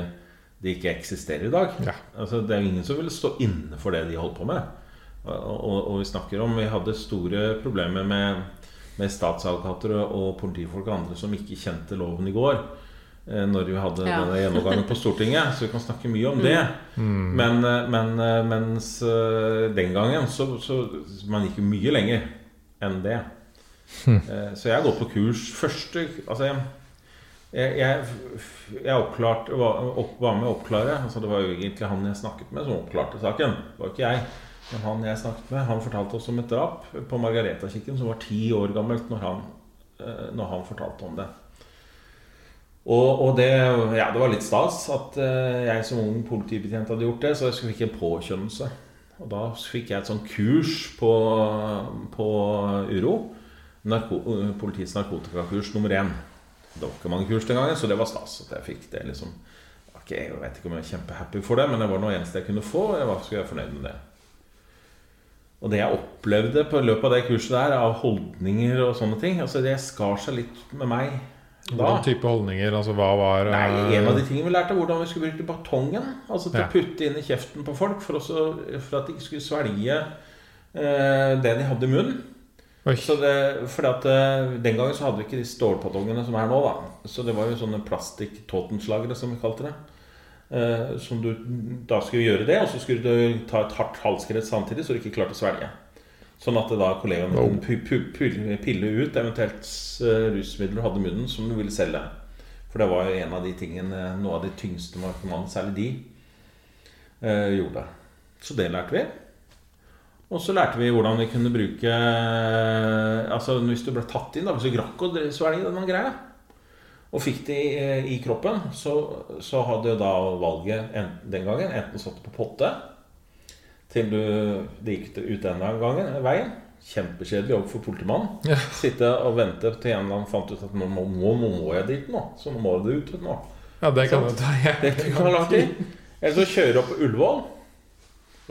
de ikke eksisterer i dag. Ja. Altså, det er jo ingen som ville stå inne for det de holdt på med. Og, og, og vi snakker om Vi hadde store problemer med, med statsadvokater og, og politifolk og andre som ikke kjente loven i går. eh, Når vi hadde Ja. denne gjennomgangen på Stortinget. Så vi kan snakke mye om det. Mm. Men, eh, men eh, mens den gangen så, så Man gikk jo mye lenger enn det. Eh, Så jeg har gått på kurs første Altså jeg, jeg, jeg, oppklarte, var, opp, var med å oppklare altså Det var jo egentlig han jeg snakket med, som oppklarte saken. Det var ikke jeg. Men han jeg snakket med, han fortalte oss om et drap på Margareta-kikken som var ti år gammelt når han, eh, når han fortalte om det. Og, og det, ja, det var litt stas at eh, jeg som ung politibetjent hadde gjort det, så jeg fikk en påkjønnelse. Og da fikk jeg et sånt kurs på, på Uro. Narko, politiets narkotikakurs nummer én. Det var ikke mange kurs den gangen, så det var stas at jeg fikk det. liksom Ok, Jeg vet ikke om jeg er kjempehappy for det, men det var noe eneste jeg kunne få. Og jeg var skulle være fornøyd med det. Og det jeg opplevde på løpet av det kurset der, av holdninger og sånne ting, altså det skar seg litt med meg da. Hvordan type holdninger? Altså hva var Nei, eh, En av de tingene vi lærte, hvordan vi skulle bruke batongen. Altså til Ja. å putte inn i kjeften på folk for, også, for at de ikke skulle svelge eh, det de hadde i munnen. Det, fordi at eh, Den gangen så hadde vi ikke de stålpatongene som er nå. da Så det var jo sånne plastikk-Totenslagere, som vi kalte det. Eh, som du da skulle gjøre det, og så skulle du ta et hardt halskrett samtidig, så du ikke klarte å svelge. Sånn at da kollegaene no. kunne pille ut eventuelt eh, rusmidler du hadde i munnen som du ville selge. For det var jo en av de tingene Noe av de tyngste narkomanene, særlig de, eh, gjorde. Så det lærte vi. Og så lærte vi hvordan vi kunne bruke Altså hvis du ble tatt inn, da, hvis du rakk å svelge denne greia, og fikk det i, i kroppen, så, så hadde jo da valget en, den gangen enten satt på potte til du det gikk ut den gangen, veien. Kjempekjedelig jobb for politimannen. Ja. Sitte og vente til en eller annen fant ut at nå må, må, må jeg dit nå. Så nå må det ut nå. Ja, det kan jo ta Det kan du lang tid. Eller så kjøre opp på Ullevål.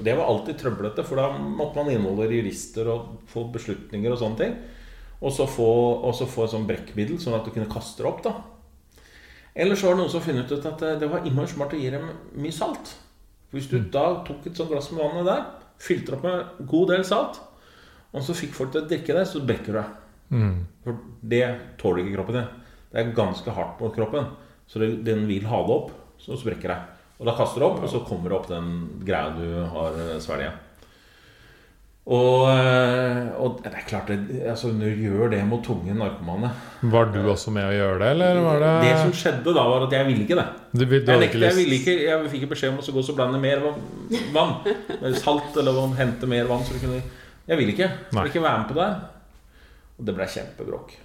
Og det var alltid trøblete, for da måtte man inneholde jurister og få beslutninger og sånne ting. Og så få, og så få et sånn brekkmiddel, sånn at du kunne kaste det opp. da Eller så var det noen som funnet ut at det- det var innmari smart å gi dem mye salt. Hvis du da tok et sånt glass med vannet der, fylte det opp med en god del salt, og så fikk folk til å drikke det, så brekker du deg. Mm. For det tåler ikke kroppen din. Det er ganske hardt mot kroppen. Så den vil ha det opp, så sprekker det. Og da kaster du opp, og så kommer det opp den greia du har eh, svelget. Og, eh, og det er klart det, altså Når du gjør det mot tunge narkomane Var du også med å gjøre det, eller var det Det som skjedde da, var at jeg ville ikke det. Du, du Jeg, nekte, jeg ville ikke, jeg fikk beskjed om å gå og blande mer vann. Salt eller hente mer vann. Så du kunne, jeg ville ikke. Jeg ville ikke være med på det. Og det ble kjempebråk.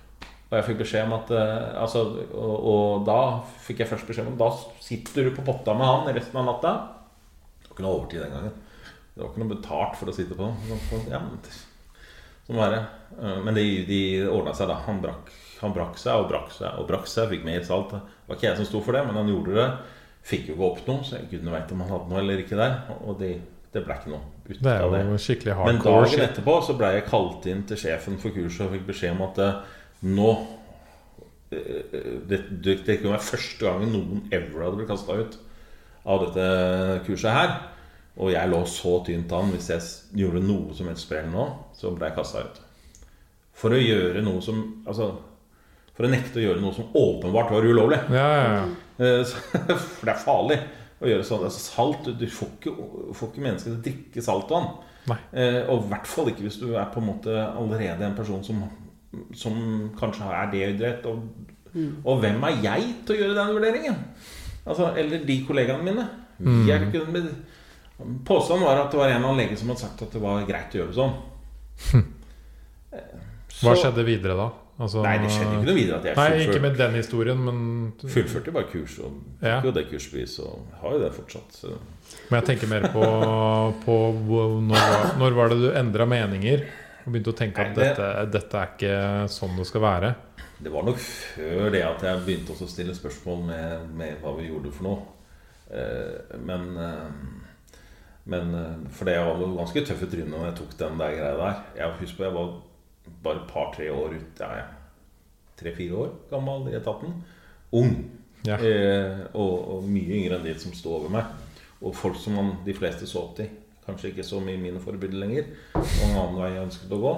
Og jeg fikk beskjed om at eh, altså, og, og da fikk jeg først beskjed om Da sitter du på potta med han resten av natta. Det var ikke noe overtid den gangen. Det var ikke noe betalt for å sitte på. Ja, men, sånn var det. Eh, Men de, de ordna seg, da. Han brakk, han brakk seg og brakk seg og brakk seg. Fikk mer salt. Det var ikke jeg som sto for det, men han gjorde det. Fikk jo ikke opp noe, så jeg gudene veit om han hadde noe eller ikke der. Og det, det ble ikke noe ut av det. Men dagen etterpå så ble jeg kalt inn til sjefen for kurset og fikk beskjed om at eh, nå eh, det, det, det kunne være første gangen noen ever hadde blitt kasta ut av dette kurset her. Og jeg lå så tynt an. Hvis jeg gjorde noe som helst sprell nå, så ble jeg kasta ut. For å gjøre noe som Altså For å nekte å gjøre noe som åpenbart var ulovlig. Ja, ja, ja. Eh, For det er farlig å gjøre sånn. Altså, salt Du får ikke, får ikke mennesker til å drikke saltvann. Nei. Eh, og i hvert fall ikke hvis du er på en måte allerede en person som, som kanskje er dehydrert. Og, og hvem er jeg til å gjøre den vurderingen? Altså, eller de kollegaene mine. Vi er ikke med, Påstanden var at det var en eller annen lege som hadde sagt at det var greit å gjøre det sånn. Så, Hva skjedde videre da? Altså, Nei, det skjedde ikke noe videre at jeg Nei, ikke med den historien, men Fullførte bare kurs og fikk Ja. jo det kursbevis og har jo det fortsatt. Så. Men jeg tenker mer på, på når, var- når var det du endra meninger? Og begynte å tenke at dette, dette er ikke sånn det skal være? Det var nok før det at jeg begynte å stille spørsmål med, med hva vi gjorde for noe. Eh, men eh, men eh, For det jeg var ganske tøff i trynet når jeg tok den der greia der. Jeg husker på jeg var bare et par-tre år ut ja, ja, Tre-fire år gammel i etaten. Ung. Ja. Eh, og, og mye yngre enn de som sto over meg. Og folk som man, de fleste så opp til. Kanskje ikke så mye mine forbilder lenger. Og en annen vei jeg ønsket å gå.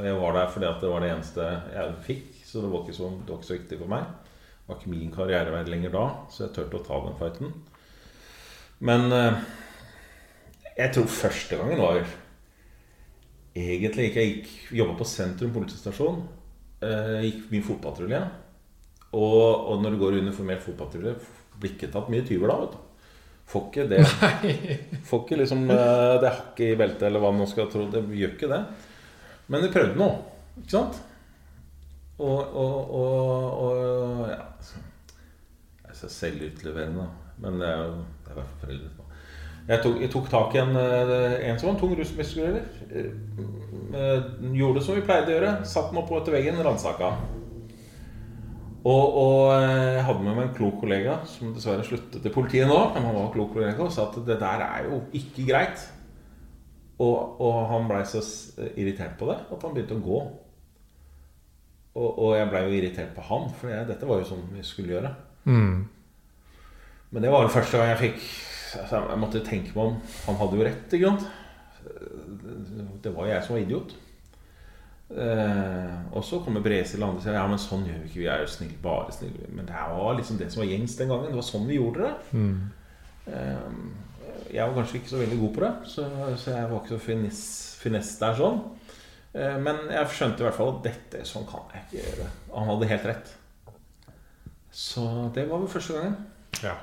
Jeg var der fordi at det var det eneste jeg fikk, så det var ikke så, det var ikke så viktig for meg. Det var ikke min karrierevei lenger da, så jeg turte å ta den fighten. Men eh, jeg tror første gangen var egentlig ikke Jeg gikk jobba på Sentrum politistasjon. Jeg gikk mye fotpatrulje. Og, og når du går uniformert fotpatrulje, blir ikke tatt mye tyver da, vet du. Får ikke det Får ikke liksom eh, det hakket i beltet, eller hva man skal tro. Det gjør ikke det. Men vi prøvde nå, ikke sant? Og, og, og, og ja Jeg er selvutleverende, men det er jo det er foreldre på. Jeg tok, jeg tok tak i en, eh, en som var en tung rusmisbruker. Gjorde det som vi pleide å gjøre. Satte den opp etter veggen, ransaka. Og, og eh, jeg hadde med meg en klok kollega som dessverre sluttet i politiet nå. Men han var klok kollega og sa at det der er jo ikke greit. Og, og han blei så irritert på det at han begynte å gå. Og, og jeg blei jo irritert på han, for jeg, dette var jo sånn vi skulle gjøre. Mm. Men det var det første gang jeg fikk altså, Jeg måtte tenke meg om. Han hadde jo rett, ikke sant? Det var jo jeg som var idiot. Eh, og så kommer Bresil og andre og sier ja, men sånn gjør vi ikke. Vi er jo snille, bare snille. Men det var liksom det som var gjengs den gangen. Det var sånn vi gjorde det. Mm. Eh, jeg var kanskje ikke så veldig god på det, så, så jeg var ikke så finess, finess der sånn. Eh, men jeg skjønte i hvert fall at dette sånn kan jeg ikke gjøre. Han hadde helt rett. Så det var vel første gangen. Ja.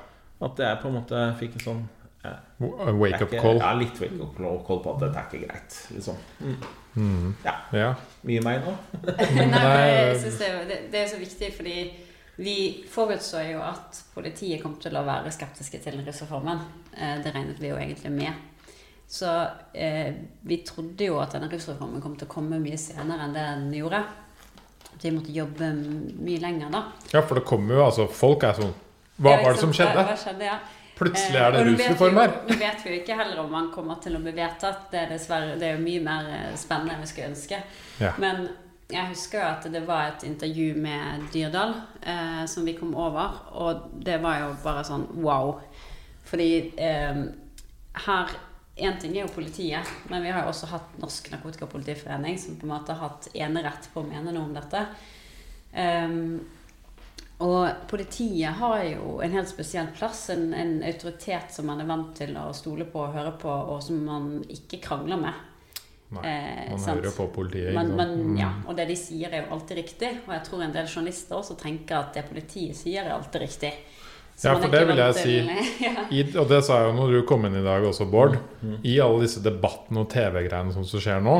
At jeg på en måte fikk en sånn eh, Wake up jeg er call. Ja, litt wake up call på at dette er ikke greit. Liksom. Mm. Mm. Ja. Ja. Mye meg nå. Nei, jeg synes det, er det, er så viktig, fordi vi forutså jo at politiet kom til å være skeptiske til rusreformen. Eh, Det regnet vi jo egentlig med. Så eh, vi trodde jo at denne rusreformen kom til å komme mye senere enn det den gjorde. At vi måtte jobbe mye lenger, da. ja, for det kommer jo altså Folk er sånn Hva Ja, var det som skjedde? Hva skjedde, ja. Plutselig Eh, er det vi rusreform her. Nå vet vi jo ikke heller om man kommer til å bli vedtatt. Det er dessverre Det er jo mye mer eh, spennende enn vi skulle ønske. Ja. Men jeg husker jo at det var et intervju med Dyrdal eh, som vi kom over, og det var jo bare sånn wow. Fordi eh, her Én ting er jo politiet, men vi har jo også hatt Norsk Narkotikapolitiforening, som på en måte har hatt enerett på å mene noe om dette. Um, Og politiet har jo en helt spesiell plass, en, en autoritet som man er vant til å stole på og høre på, og som man ikke krangler med. Nei, Eh, man sant. hører på politiet. Man, sant? Mm. ja, og det de sier, er jo alltid riktig. Og jeg tror en del journalister også tenker at det politiet sier, er alltid riktig. Ja, er for det vil jeg si. ja. I, og det sa jeg jo når du kom inn i dag også, Bård. Mm. I alle disse debattene og TV-greiene som skjer nå,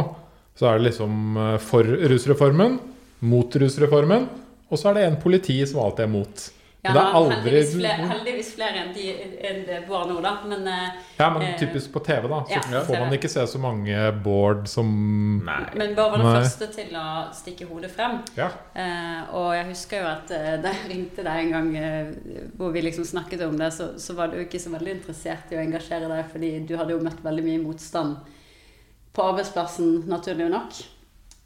så er det liksom eh, for rusreformen, mot rusreformen, og så er det en politi som alltid er mot. Ja, det er aldri heldigvis, flere, heldigvis flere enn, de, enn det Bård nå, da. Men eh, Ja, men Eh, typisk på TV, da. Så ja, får man ikke se så mange Bård som Nei. Men Bård var den Nei. første til å stikke hodet frem. Ja. Eh, og jeg husker jo at eh, da jeg ringte deg en gang eh, hvor vi liksom snakket om det, så, så var du ikke så veldig interessert i å engasjere deg, fordi du hadde jo møtt veldig mye motstand på arbeidsplassen, naturlig nok.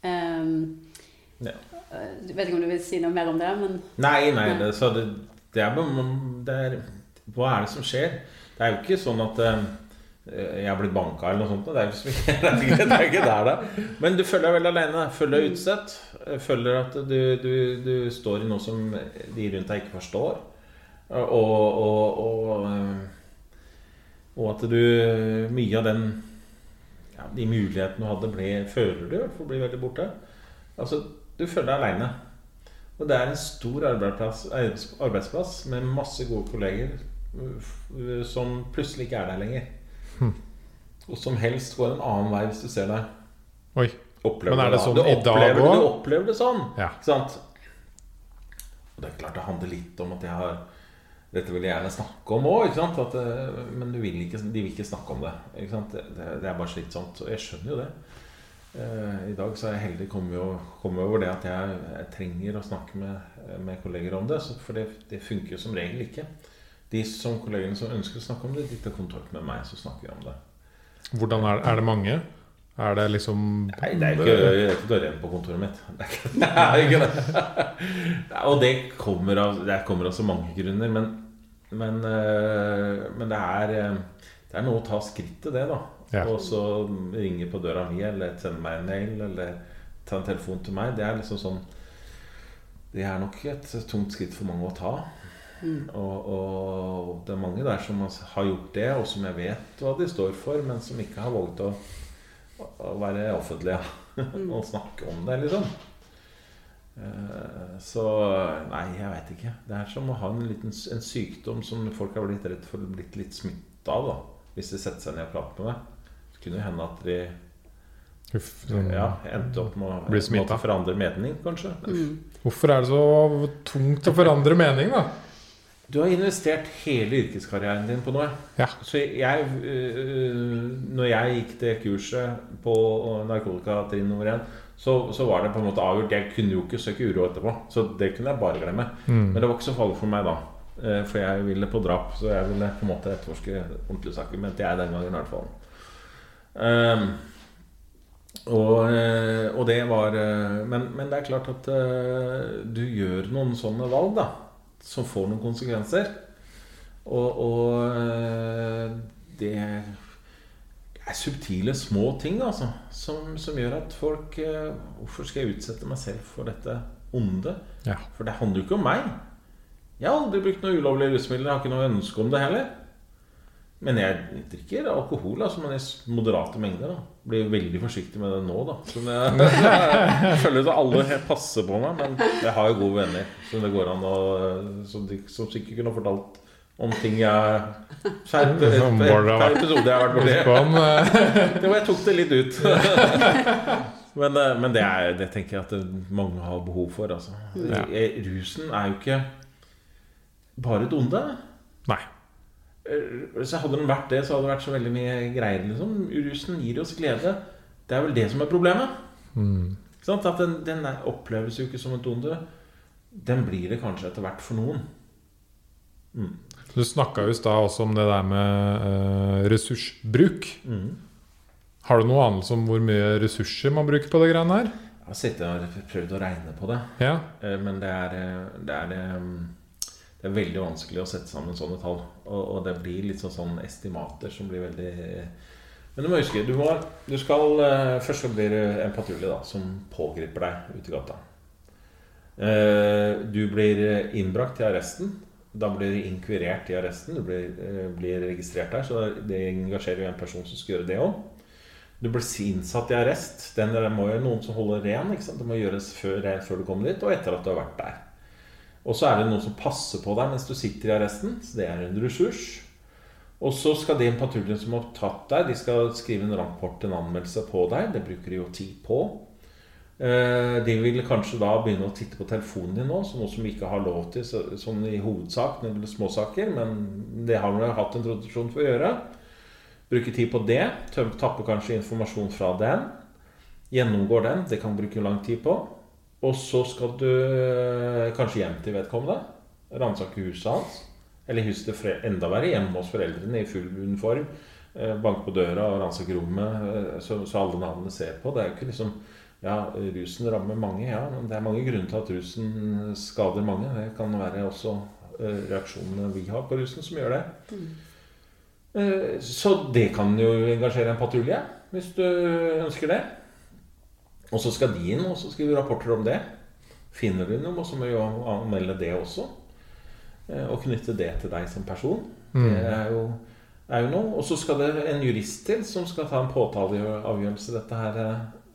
Eh, Ja. Jeg vet ikke om du vil si noe mer om det, men Nei, nei, det, så det, det, er, det er Hva er det som skjer? Det er jo ikke sånn at uh, jeg har blitt banka eller noe sånt. Det er jo ikke, det er ikke, er der, da. Men du føler deg veldig alene. Føler deg utsatt. Føler at du, du, du står i noe som de rundt deg ikke forstår. Og, og, og, eh, og at du Mye av den ja, De mulighetene du hadde, ble, føler du i hvert fall blir veldig borte. Altså, du føler deg aleine. Og det er en stor arbeidsplass, arbeidsplass med masse gode kolleger uh, som plutselig ikke er der lenger. Og som helst går en annen vei hvis du ser deg. Oi. Opplever Men er det sånn du i dag opplever, det, også? Du opplever det sånn. Ja. Ikke sant? Og det er klart det handler litt om at jeg har Dette vil jeg gjerne snakke om òg, men du vil ikke, de vil ikke snakke om det. Det, det, det er bare slitsomt. Og jeg skjønner jo det. Eh, I dag så er jeg heldig kommet komme over det at jeg, jeg trenger å snakke med, med kolleger om det. Så, for det, det funker jo som regel ikke. De som kollegene som ønsker å snakke om det, de tar kontakt med meg, så snakker vi om det. Hvordan er, er det mange? Er det liksom Nei, det er ikke, det er ikke dørren på kontoret mitt. Det er ikke det. Er ikke det. Og det kommer, av, det kommer av så mange grunner. Men, men, eh, men det, er, eh, det er noe å ta skrittet, det, da. Ja. Og så ringe på døra mi, eller sende meg en mail, eller ta en telefon til meg. Det er liksom sånn Det er nok et tungt skritt for mange å ta. Og, og det er mange der som har gjort det, og som jeg vet hva de står for, men som ikke har våget å, å være offentlige og snakke om det, liksom. Eh, Så Nei, jeg veit ikke. Det er som å ha en, liten, en sykdom som folk har blitt redd for blitt litt smitta av. da Hvis de setter seg ned og prater med deg. Kunne jo hende at de Uff, sånn- ja, endte opp med å måtte forandre mening, kanskje. Hvorfor er det så tungt å forandre mening, da? Du har investert hele yrkeskarrieren din på noe. Ja. Så jeg øh, Når jeg gikk det kurset på narkotikatrinn nummer én, så, så var det på en måte avgjort. Jeg kunne jo ikke søke uro etterpå, så det kunne jeg bare glemme. Mm. Men det var ikke så farlig for meg da. Eh, For jeg ville på drap, så jeg ville på en måte etterforske ordentlige saker. Mente jeg den gangen, i hvert fall. Ehm, og, eh, og det var eh, men, men det er klart at eh, du gjør noen sånne valg, da. Som får noen konsekvenser. Og, og det er subtile, små ting, altså. Som, som gjør at folk Hvorfor skal jeg utsette meg selv for dette onde? Ja. For det handler jo ikke om meg. Jeg har aldri brukt noe ulovlige rusmidler. Jeg har ikke noe ønske om det heller. Men jeg drikker alkohol, altså, men i moderate mengder. da Blir veldig forsiktig med det nå, da. Så jeg, jeg føler at alle helt passer på meg, men jeg har jo gode venner som det går an å Som, de, som sikkert kunne fortalt om ting jeg Per Som episode jeg har vært borti. eh, Det var jeg tok det litt ut. men eh, men det, er, det tenker jeg at mange har behov for. Altså. Eh, Rusen er jo ikke bare et onde. Nei. Eh, jeg Hadde den vært det, så hadde det vært så veldig mye greier. Liksom. Rusen gir oss glede. Det er vel det som er problemet. Mm. At den, den er, oppleves jo ikke som et onde. Den blir det kanskje etter hvert for noen. Mm. Du snakka jo i stad også om det der med eh, ressursbruk. Mm. Har du noe anelse om hvor mye ressurser man bruker på det greiene her? Jeg har sittet og prøvd å regne på det. Ja. Eh, Men det er, det er, det er veldig vanskelig å sette sammen sånne tall. Og, og det blir litt sånn, sånn estimater som blir veldig Men du må huske, du, må, du skal uh, Først så blir det en patrulje da, som pågriper deg ute i gata. Uh, Du blir innbrakt til arresten. Da blir du inkvirert i arresten. Du blir, uh, blir registrert der. Så det engasjerer jo en person som skal gjøre det òg. Du blir innsatt i arrest. Den må jo noen som holder ren. Det må gjøres før, før du kommer dit, og etter at du har vært der. Og så er det noen som passer på deg mens du sitter i arresten. Så det er en ressurs. Og så skal de patruljen som har tatt deg, de skal skrive en rapport, en anmeldelse på deg. Det bruker de jo tid på. Eh, De vil kanskje da begynne å titte på telefonen din nå, som noe som vi ikke har lov til sånn i hovedsak når det småsaker, men det har vi hatt en tradisjon for å gjøre. Bruke tid på det. Tappe kanskje informasjon fra den. Gjennomgår den. Det kan bruke lang tid på. Og så skal du eh, kanskje hjem til vedkommende. Ransake huset hans. Eller huset til enda verre, hjemme hos foreldrene i full uniform. Eh, Banke på døra og ransake rommet eh, så, så alle navnene ser på. Det er jo ikke liksom Ja, rusen rammer mange, ja. Men det er mange grunner til at rusen skader mange. Det kan være også reaksjonene vi har på rusen, som gjør det. Eh, Så det kan jo engasjere en patrulje, hvis du ønsker det. Og så skal de inn og så skrive rapporter om det. Finner du noe, så må vi jo anmelde det også. Eh, Og knytte det til deg som person. Mm. Det er jo, er jo noe. Og så skal det en jurist til som skal ta en påtaleavgjørelse dette her,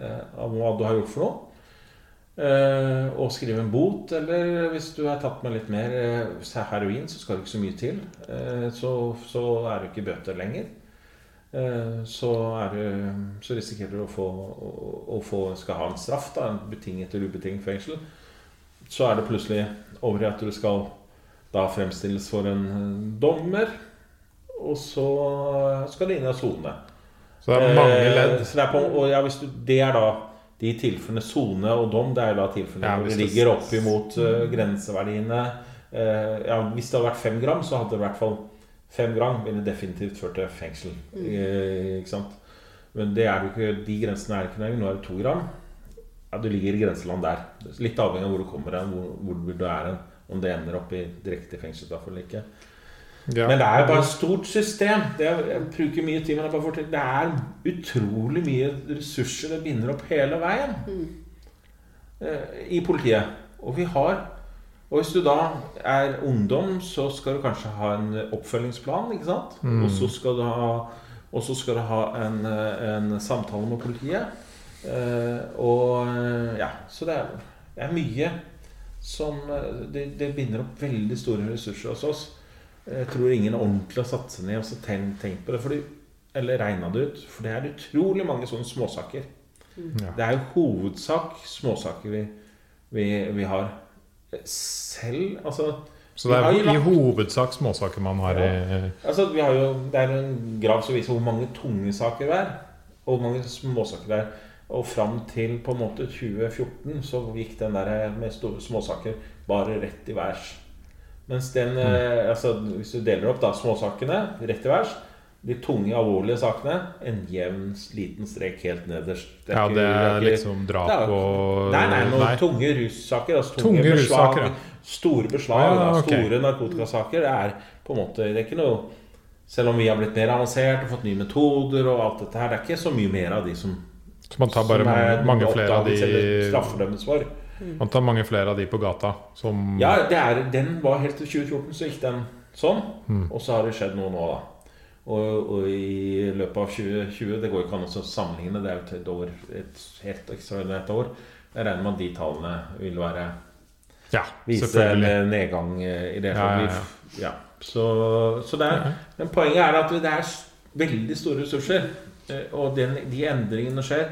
eh, av hva du har gjort for noe. Eh, og skrive en bot, eller hvis du er tatt med litt mer eh, heroin, så skal det ikke så mye til. Eh, så, så er du ikke bøter lenger. Eh, så, du, så risikerer du å få, å, å få skal ha en straff, da, en betinget eller ubetinget fengsel. Så er det plutselig over i at du skal da fremstilles for en eh, dommer. Og så skal det inn i sone. Så det er mange Eh, ledd. Så det, er på, ja, du, det er da de tilfellene sone og dom. Det er da tilfellene Ja, hvor det det- ligger oppimot uh, grenseverdiene. Eh, ja, hvis det hadde vært fem gram, så hadde det i hvert fall fem gram ville definitivt ført til fengsel. Mm. ikke sant? Men det er jo ikke, de grensene er ikke lenger. Nå er det to gram. Ja, Du ligger i grenseland der. Litt avhengig av hvor du kommer hen, hvor, hvor du er hen. Om det ender opp i direkte fengselsstraff eller ikke. Ja. Men det er jo bare et stort system. Det er, jeg bruker mye tid, men jeg bare det er utrolig mye ressurser det binder opp hele veien mm. i politiet. Og vi har Og hvis du da er ungdom, så skal du kanskje ha en oppfølgingsplan, ikke sant? Mm. Og så skal du ha, og så skal du ha en, en samtale med politiet. Eh, og ja, så det er, det er mye som eh, det, det binder opp veldig store ressurser hos oss. Jeg tror ingen ordentlig har satt seg ned og så tenkt, tenkt på det. Fordi, eller regna det ut. For det er utrolig mange sånne småsaker. Ja. Det er jo hovedsak småsaker vi, vi, vi har. Selv Altså, Så det er jo i hovedsak småsaker man har i altså vi har jo, det er en grav som viser hvor mange tunge saker det er. Og hvor mange småsaker det er. Og fram til på en måte 2014 så gikk den der med store småsaker bare rett i værs. Mens den, mm. altså hvis du deler opp da småsakene rett i værs De tunge, alvorlige sakene en jevn, liten strek helt nederst. Det Ja, det er ikke- liksom drap er- og Nei, nei, noen Nei. tunge russaker. Altså tunge, Tunge beslag, russaker, ja. Store beslag, Ja, da, ok. store narkotikasaker. Det er på en måte Det er ikke noe Selv om vi har blitt mer avansert og fått nye metoder og alt dette her, det er ikke så mye mer av de som Så man tar bare er mange, flere av de straffedømmes for. Man tar mange flere av de på gata som Ja, det er, den var helt til 2014, så gikk den sånn. Mm. Og så har det skjedd noe nå, da. Og, og i løpet av 2020 Det går ikke an å sammenligne, det er jo et år, et helt ekstraordinært år. Jeg regner med at de tallene vil være Ja, vise en nedgang eh, i det. Ja, ja, ja. Ja. Så, så det er, men poenget er at det er veldig store ressurser. eh, Og den, de endringene skjer.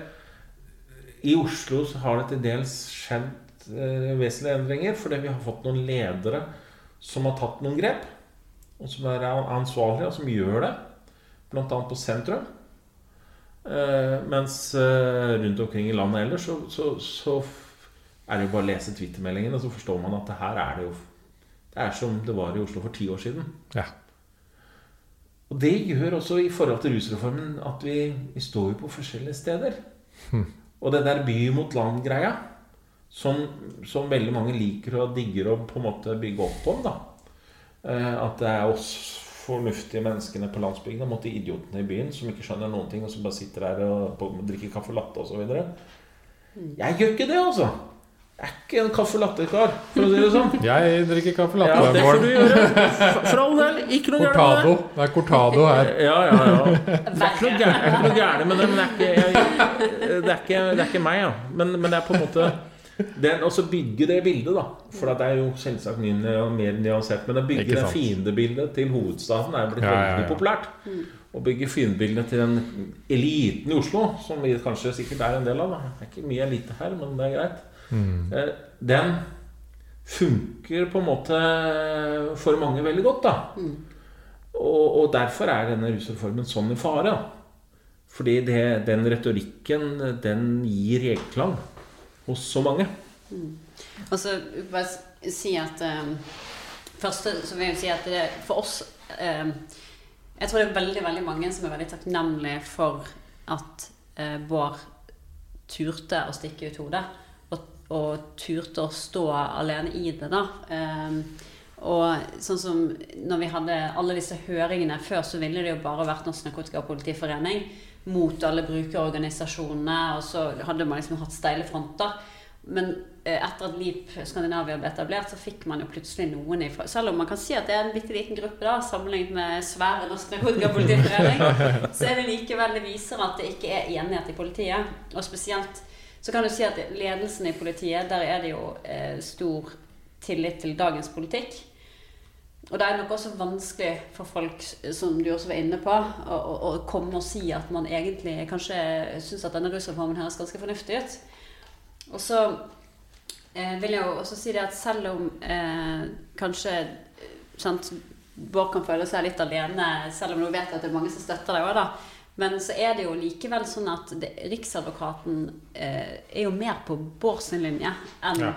I Oslo så har det til dels skjedd eh, vesentlige endringer fordi vi har fått noen ledere som har tatt noen grep. Og som er ansvarlige, og som gjør det. Annet på sentrum. Eh, mens eh, rundt omkring i landet ellers så, så, så er det jo bare å lese Twitter-meldingene, så forstår man at det her er det jo Det er som det var i Oslo for ti år siden. Ja. Og det gjør også i forhold til rusreformen at vi, vi står jo på forskjellige steder. Og det der by mot land-greia, som, som veldig mange liker og digger å på en måte bygge opp om, da. Eh, At det er oss fornuftige menneskene på landsbygda mot de idiotene i byen som ikke skjønner noen ting, og som bare sitter der og drikker kaffe latte osv. Jeg gjør ikke det, altså. Jeg er ikke en kaffe latte-kar, for å si det sånn. Jeg drikker kaffe latte. Ja, det får du gjøre. For- all del. Ikke noe gærent med det. Det er cortado her. Ja, ja, ja. Det er ikke noe gærent med det, men det er ikke, jeg, det er ikke, det er ikke meg, ja. Men, men det er på en måte det så også bygge det bildet, da. For det er jo selvsagt mye mer nyansert. Men å bygge det fiendebildet til hovedstaden er blitt Ja, ja, veldig ja. populært. Å bygge fiendebildene til den eliten i Oslo, som vi kanskje sikkert er en del av. Da. Det er ikke mye elite her, men det er greit. Mm. Eh, Den funker på en måte for mange veldig godt, da. Og, og derfor er denne rusreformen sånn i fare. da. Fordi det, den retorikken, den gir gjenklang hos så mange. Og så bare si at um, Først så vil jeg si at det, for oss um, Jeg tror det er veldig veldig mange som er veldig takknemlige for at uh, Bård turte å stikke ut hodet. Og, og turte å stå alene i det, da. Um, og sånn som når vi hadde alle disse høringene før, så ville det jo bare vært Norsk Narkotika- og Politiforening mot alle brukerorganisasjonene, og så hadde man liksom hatt steile fronter. Men eh, etter at LIP Skandinavia ble etablert, så fikk man jo plutselig noen ifra Selv om man kan si at det er en bitte liten gruppe, da, sammenlignet med svære Norsk narkotikapolitiforening, så er det likevel det viser at det ikke er enighet i politiet. Og spesielt så kan du si at ledelsen i politiet, der er det jo eh, stor tillit til dagens politikk. Og det er nok også vanskelig for folk, som du også var inne på, å, å, å komme og si at man egentlig kanskje syns at denne rusreformen høres ganske fornuftig ut. Og så eh, vil jeg jo også si det at selv om eh, kanskje eh, sant, Bård kan føle seg litt alene, selv om du vet at det er mange som støtter deg òg, da. Men så er det jo likevel sånn at det, Riksadvokaten eh, er jo mer på Bård sin linje enn Ja.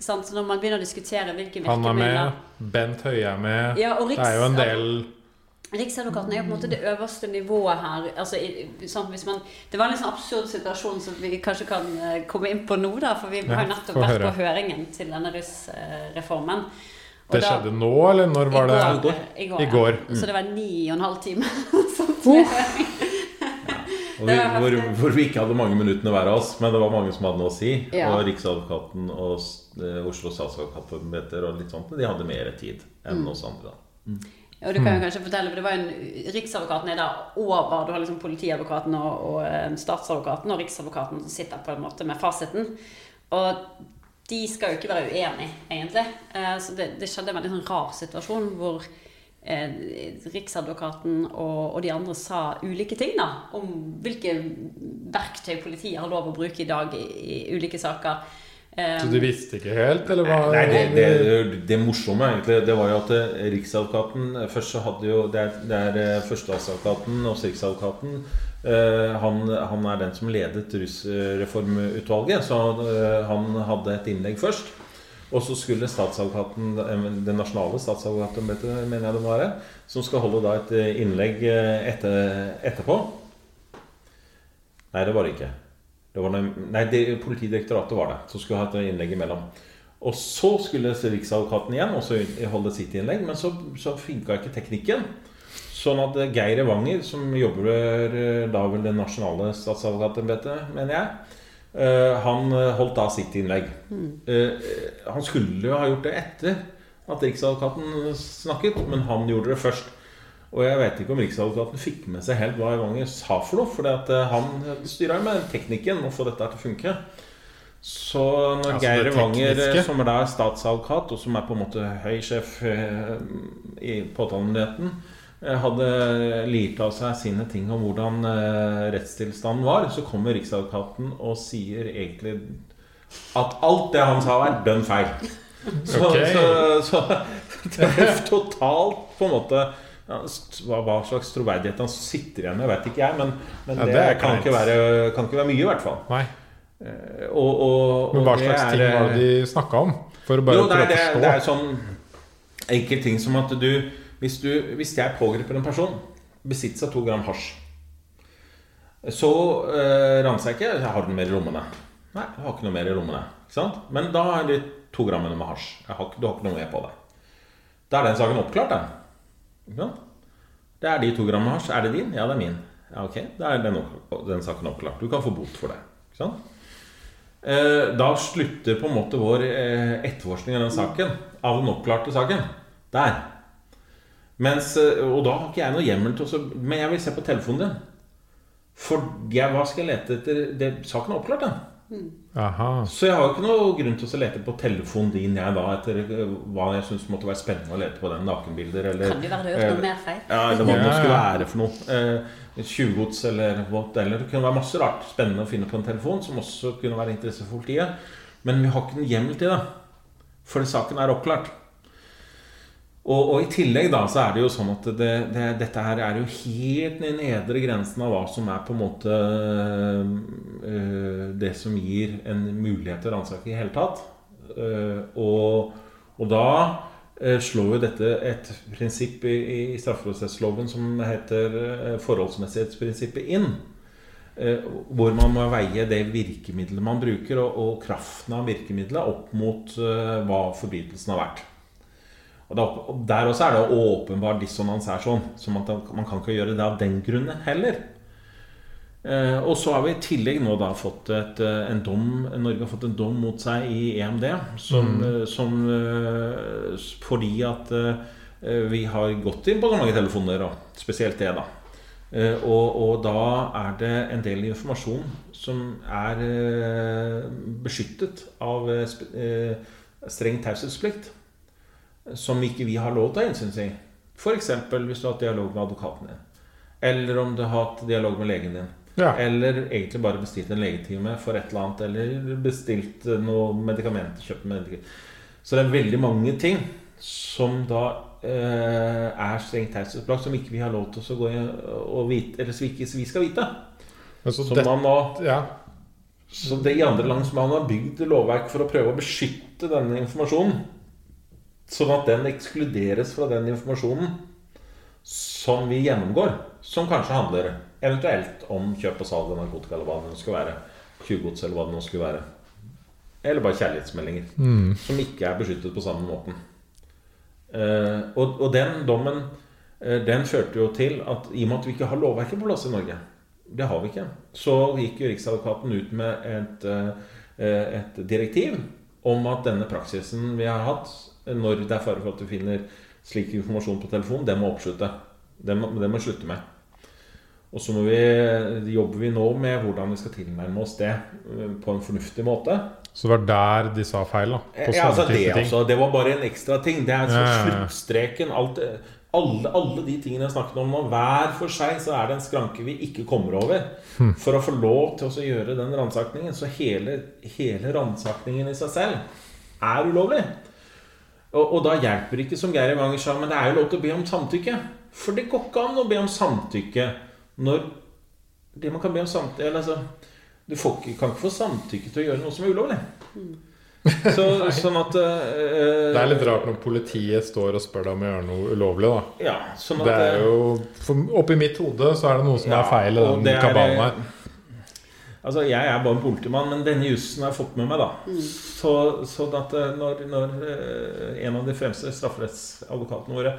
Sant? Så Når man begynner å diskutere hvilke Han er med. Bent Høie er med. Ja, og Det er jo en del Riksadvokaten er jo på en måte det øverste nivået her. Altså, sant, hvis man, det var en litt sånn absurd situasjon som vi kanskje kan eh, komme inn på nå, da. For vi har jo nettopp vært på høringen til denne russreformen. Og Det da- skjedde nå, eller når var det? I går. I går, I går. Ja. Så det var ni og en halv time. Og vi, hvor, hvor vi ikke hadde mange minuttene hver av oss, men det var mange som hadde noe å si. Ja. Og Riksadvokaten og eh, Oslo statsadvokatembeter og litt sånt, de hadde mer tid enn Mm. oss andre. da. Og du kan jo kanskje fortelle, for det var en, Riksadvokaten er da over Du har liksom politiadvokaten og, og eh, statsadvokaten, og Riksadvokaten som sitter på en måte med fasiten. Og de skal jo ikke være uenige, egentlig. Eh, Så det, det skjedde en veldig sånn rar situasjon hvor eh, Riksadvokaten og, og de andre sa ulike ting da om hvilke verktøy politiet har lov å bruke i dag i, i ulike saker. Um, Så du visste ikke helt, eller hva? Nei, det, det, det morsomme egentlig, det var jo at eh, Riksadvokaten eh, Først så hadde jo Det er, det er eh, førsteadvokaten og Riksadvokaten. Uh, Han, han er den som ledet rusreformutvalget, så uh, han hadde et innlegg først. Og så skulle statsadvokaten, eh, det nasjonale statsadvokatembetet, mener jeg det må være, som skal holde da et eh, innlegg eh, etter, etterpå. Nei, det var det ikke. Det var noe, nei, det, Politidirektoratet var det, som skulle ha et innlegg imellom. Og så skulle Riksadvokaten igjen også holde sitt innlegg, men så, så funka ikke teknikken. Sånn at Geir Evanger, som jobber eh, da vel det nasjonale statsadvokatembetet, mener jeg, eh, han eh, holdt da sitt innlegg. Eh, Han skulle jo ha gjort det etter at Riksadvokaten snakket, men han gjorde det først. Og jeg vet ikke om Riksadvokaten fikk med seg helt hva Evanger sa for noe. For han styra med teknikken og få dette til å funke. Så når Altså Geir Evanger, som er da statsadvokat, og som er på en måte høy sjef i påtalemyndigheten, eh, hadde lirt av seg sine ting om hvordan eh, rettstilstanden var, så kommer Riksadvokaten og sier egentlig at alt det han sa, er dønn feil. Så, okay. så, så det er totalt på en måte ja, hva, slags troverdighet han sitter igjen med, vet ikke jeg. Men, men Ja, det, det kan, ikke være, kan ikke være mye, i hvert fall. Nei. Eh, Og, og, Men hva slags er, ting var det de snakka om? For å bare jo, prøve det, å er- det er sånn enkel ting som at du Hvis, du, hvis jeg pågriper en person besitter seg to gram hasj Så eh, ransaker jeg ikke jeg Har den mer i lommene. Nei, jeg har ikke noe mer i lommene. Ikke sant? Men da er det to grammene med hasj. Har, du har ikke noe mer på det. Da er den saken oppklart, den. Det er de to grammene hasj. Er det din? Ja, det er min. Ja, ok. Da er den, den saken oppklart. Du kan få bot for det. Ikke sant? Eh, da slutter på en måte vår eh, etterforskning av den saken, av den oppklarte saken, der. Mens, eh, og da har ikke jeg noe hjemmel til å Men jeg vil se på telefonen din. For jeg, hva skal jeg lete etter? Det, saken er oppklart, den. Aha. Så jeg har jo ikke noe grunn til å lete på telefonen din jeg da etter eh, hva jeg syns måtte være spennende å lete på den nakenbilder eller Kan det være du har gjort noe mer feil? ja, eller hva det skulle være for noe. Eh, Tjuvgods eller what, eller Det kunne være masse rart spennende å finne på en telefon som også kunne være interesse for politiet. Men vi har ikke noen hjemmel til det. For saken er oppklart. Og, og i tillegg da så er det jo sånn at det, det, dette her er jo helt den nedre grensen av hva som er på en måte øh, det som gir en mulighet til ransake i hele tatt. Uh, og, og da uh, slår jo dette et prinsipp i, i straffeprosessloven som heter uh, forholdsmessighetsprinsippet inn. Hvor man må veie det virkemidlet man bruker, og, og kraften av virkemidlet opp mot hva forbrytelsen har vært. Og da, og Der også er det åpenbar dissonans er sånn. Så man, man kan ikke gjøre det av den grunnen heller. Eh, og så har vi i tillegg nå da fått et, eh, en dom Norge har fått en dom mot seg i EMD som, mm. som eh, Fordi at vi har gått inn på så mange telefoner, og spesielt det, da. Og, og da er det en del informasjon som er beskyttet av streng taushetsplikt som ikke vi har lov til å ha innsyn i. F.eks. hvis du har hatt dialog med advokaten din. Eller om du har hatt dialog med legen din. Ja. Eller egentlig bare bestilt en legetime for et eller annet. Eller bestilt noen noe medikamenter. Kjøpt medikamenter. Så det er veldig mange ting som da eh, er strengt taushetsbelagt, som ikke vi har lov til å gå og vite, eller som ikke vi skal vite. Så det, man må ja. så det i andre land som man har bygd lovverk for å prøve å beskytte denne informasjonen, sånn at den ekskluderes fra den informasjonen som vi gjennomgår, som kanskje handler eventuelt om kjøp og salg av narkotika, eller hva det nå skulle være, tjuvgods, eller hva det nå skulle være, eller bare kjærlighetsmeldinger, Mm. som ikke er beskyttet på samme måten. Uh, og, og den dommen uh, den førte jo til at i og med at vi ikke har lovverket på plass i Norge, det har vi ikke, så gikk jo Riksadvokaten ut med et, uh, et direktiv om at denne praksisen vi har hatt, når det er fare for at du finner slik informasjon på telefon, det må oppslutte. Det må, det må slutte med. Og så må vi, jobber vi nå med hvordan vi skal tilnærme oss det eh, på en fornuftig måte. Så det var der de sa feil, da? På Ja, altså det, også, det var bare en ekstra ting. Det er altså Ja, ja, ja. sluttstreken. Alt, alle, alle de tingene jeg snakket om nå, hver for seg så er det en skranke vi ikke kommer over. Hmm. For å få lov til å gjøre den ransakingen. Så hele, hele ransakingen i seg selv er ulovlig. Og, og da hjelper det ikke, som Geir Evanger sa, men det er jo lov til å be om samtykke. For det går ikke an å be om samtykke når det man kan be om samtykke eller, altså, Du får ikke, kan ikke få samtykke til å gjøre noe som er ulovlig. Så, sånn at uh, Det er litt rart når politiet står og spør deg om å gjøre noe ulovlig, da. Ja, sånn at Det er eh, jo for, Oppi mitt hode så er det noe som Ja, er feil i den kabalen her. Altså, Jeg er bare en politimann, men denne jussen har jeg fått med meg. da Så, sånn at eh, når, når eh, en av de fremste strafferettsadvokatene våre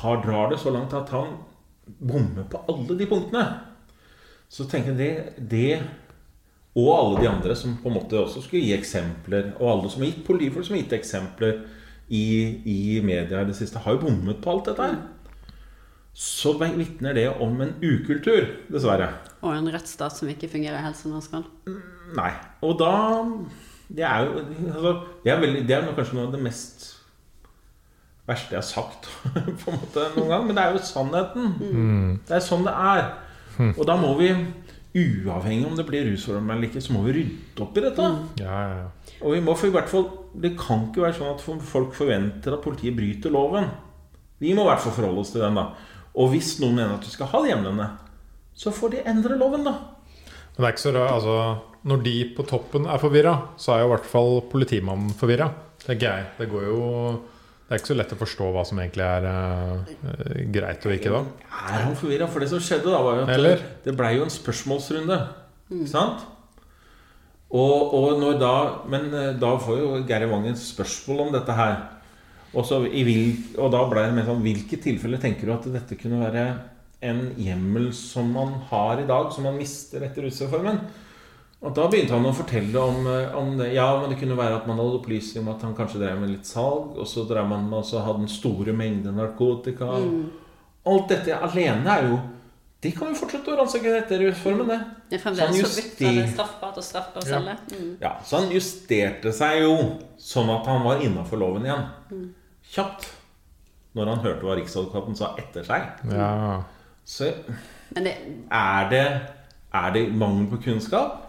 har drar det så langt at han bommer på alle de punktene, så tenker jeg det, det Og alle de andre som på en måte også skulle gi eksempler, og alle som har gitt politifolk som har gitt eksempler i, i media i det siste, har jo bommet på alt dette her. Så vitner det om en ukultur, dessverre. Og en rettsstat som ikke fungerer helt som den skal. Nei. Og da Det er jo altså, det, er veldig, det er kanskje noe av det mest verste jeg har sagt på en måte noen gang. Men det er jo sannheten. Mm. Det er sånn det er. Og da må vi, uavhengig om det blir rusforhold eller ikke, så må vi rydde opp i dette. Ja, ja, ja. Og vi må for i hvert fall Det kan ikke være sånn at folk forventer at politiet bryter loven. Vi må i hvert fall forholde oss til den, da. Og hvis noen mener at du skal ha de hjemlene, så får de endre loven, da. Men det er ikke så rart, altså Når de på toppen er forvirra, så er jo i hvert fall politimannen forvirra. Tenker jeg. Det går jo Det er ikke så lett å forstå hva som egentlig er uh, greit og ikke da. Er han forvirra? For det som skjedde da, var jo at Eller? det blei jo en spørsmålsrunde. Ikke sant? Og, og når da Men eh, da får jo Geir Vangen spørsmål om dette her. Og, så i vil, og da ble det mer sånn Hvilke tilfeller tenker du at dette kunne være en hjemmel som man har i dag, som man mister etter rusreformen? Og da begynte han å fortelle om, eh, om det. Ja, men det kunne være at man hadde opplysning om at han kanskje drev med litt salg, og så drev man og så hadde han store mengder narkotika. Alt dette alene er jo De kan jo fortsette å ransake etter reformen, det. Det er Så han juster- straffbart å straffbart Ja. Mm. Ja, Så han justerte seg jo sånn at han var innafor loven igjen. Mm. Kjapt. Når han hørte hva Riksadvokaten sa etter seg. Ja. Så Men det, er det, er det mangel på kunnskap?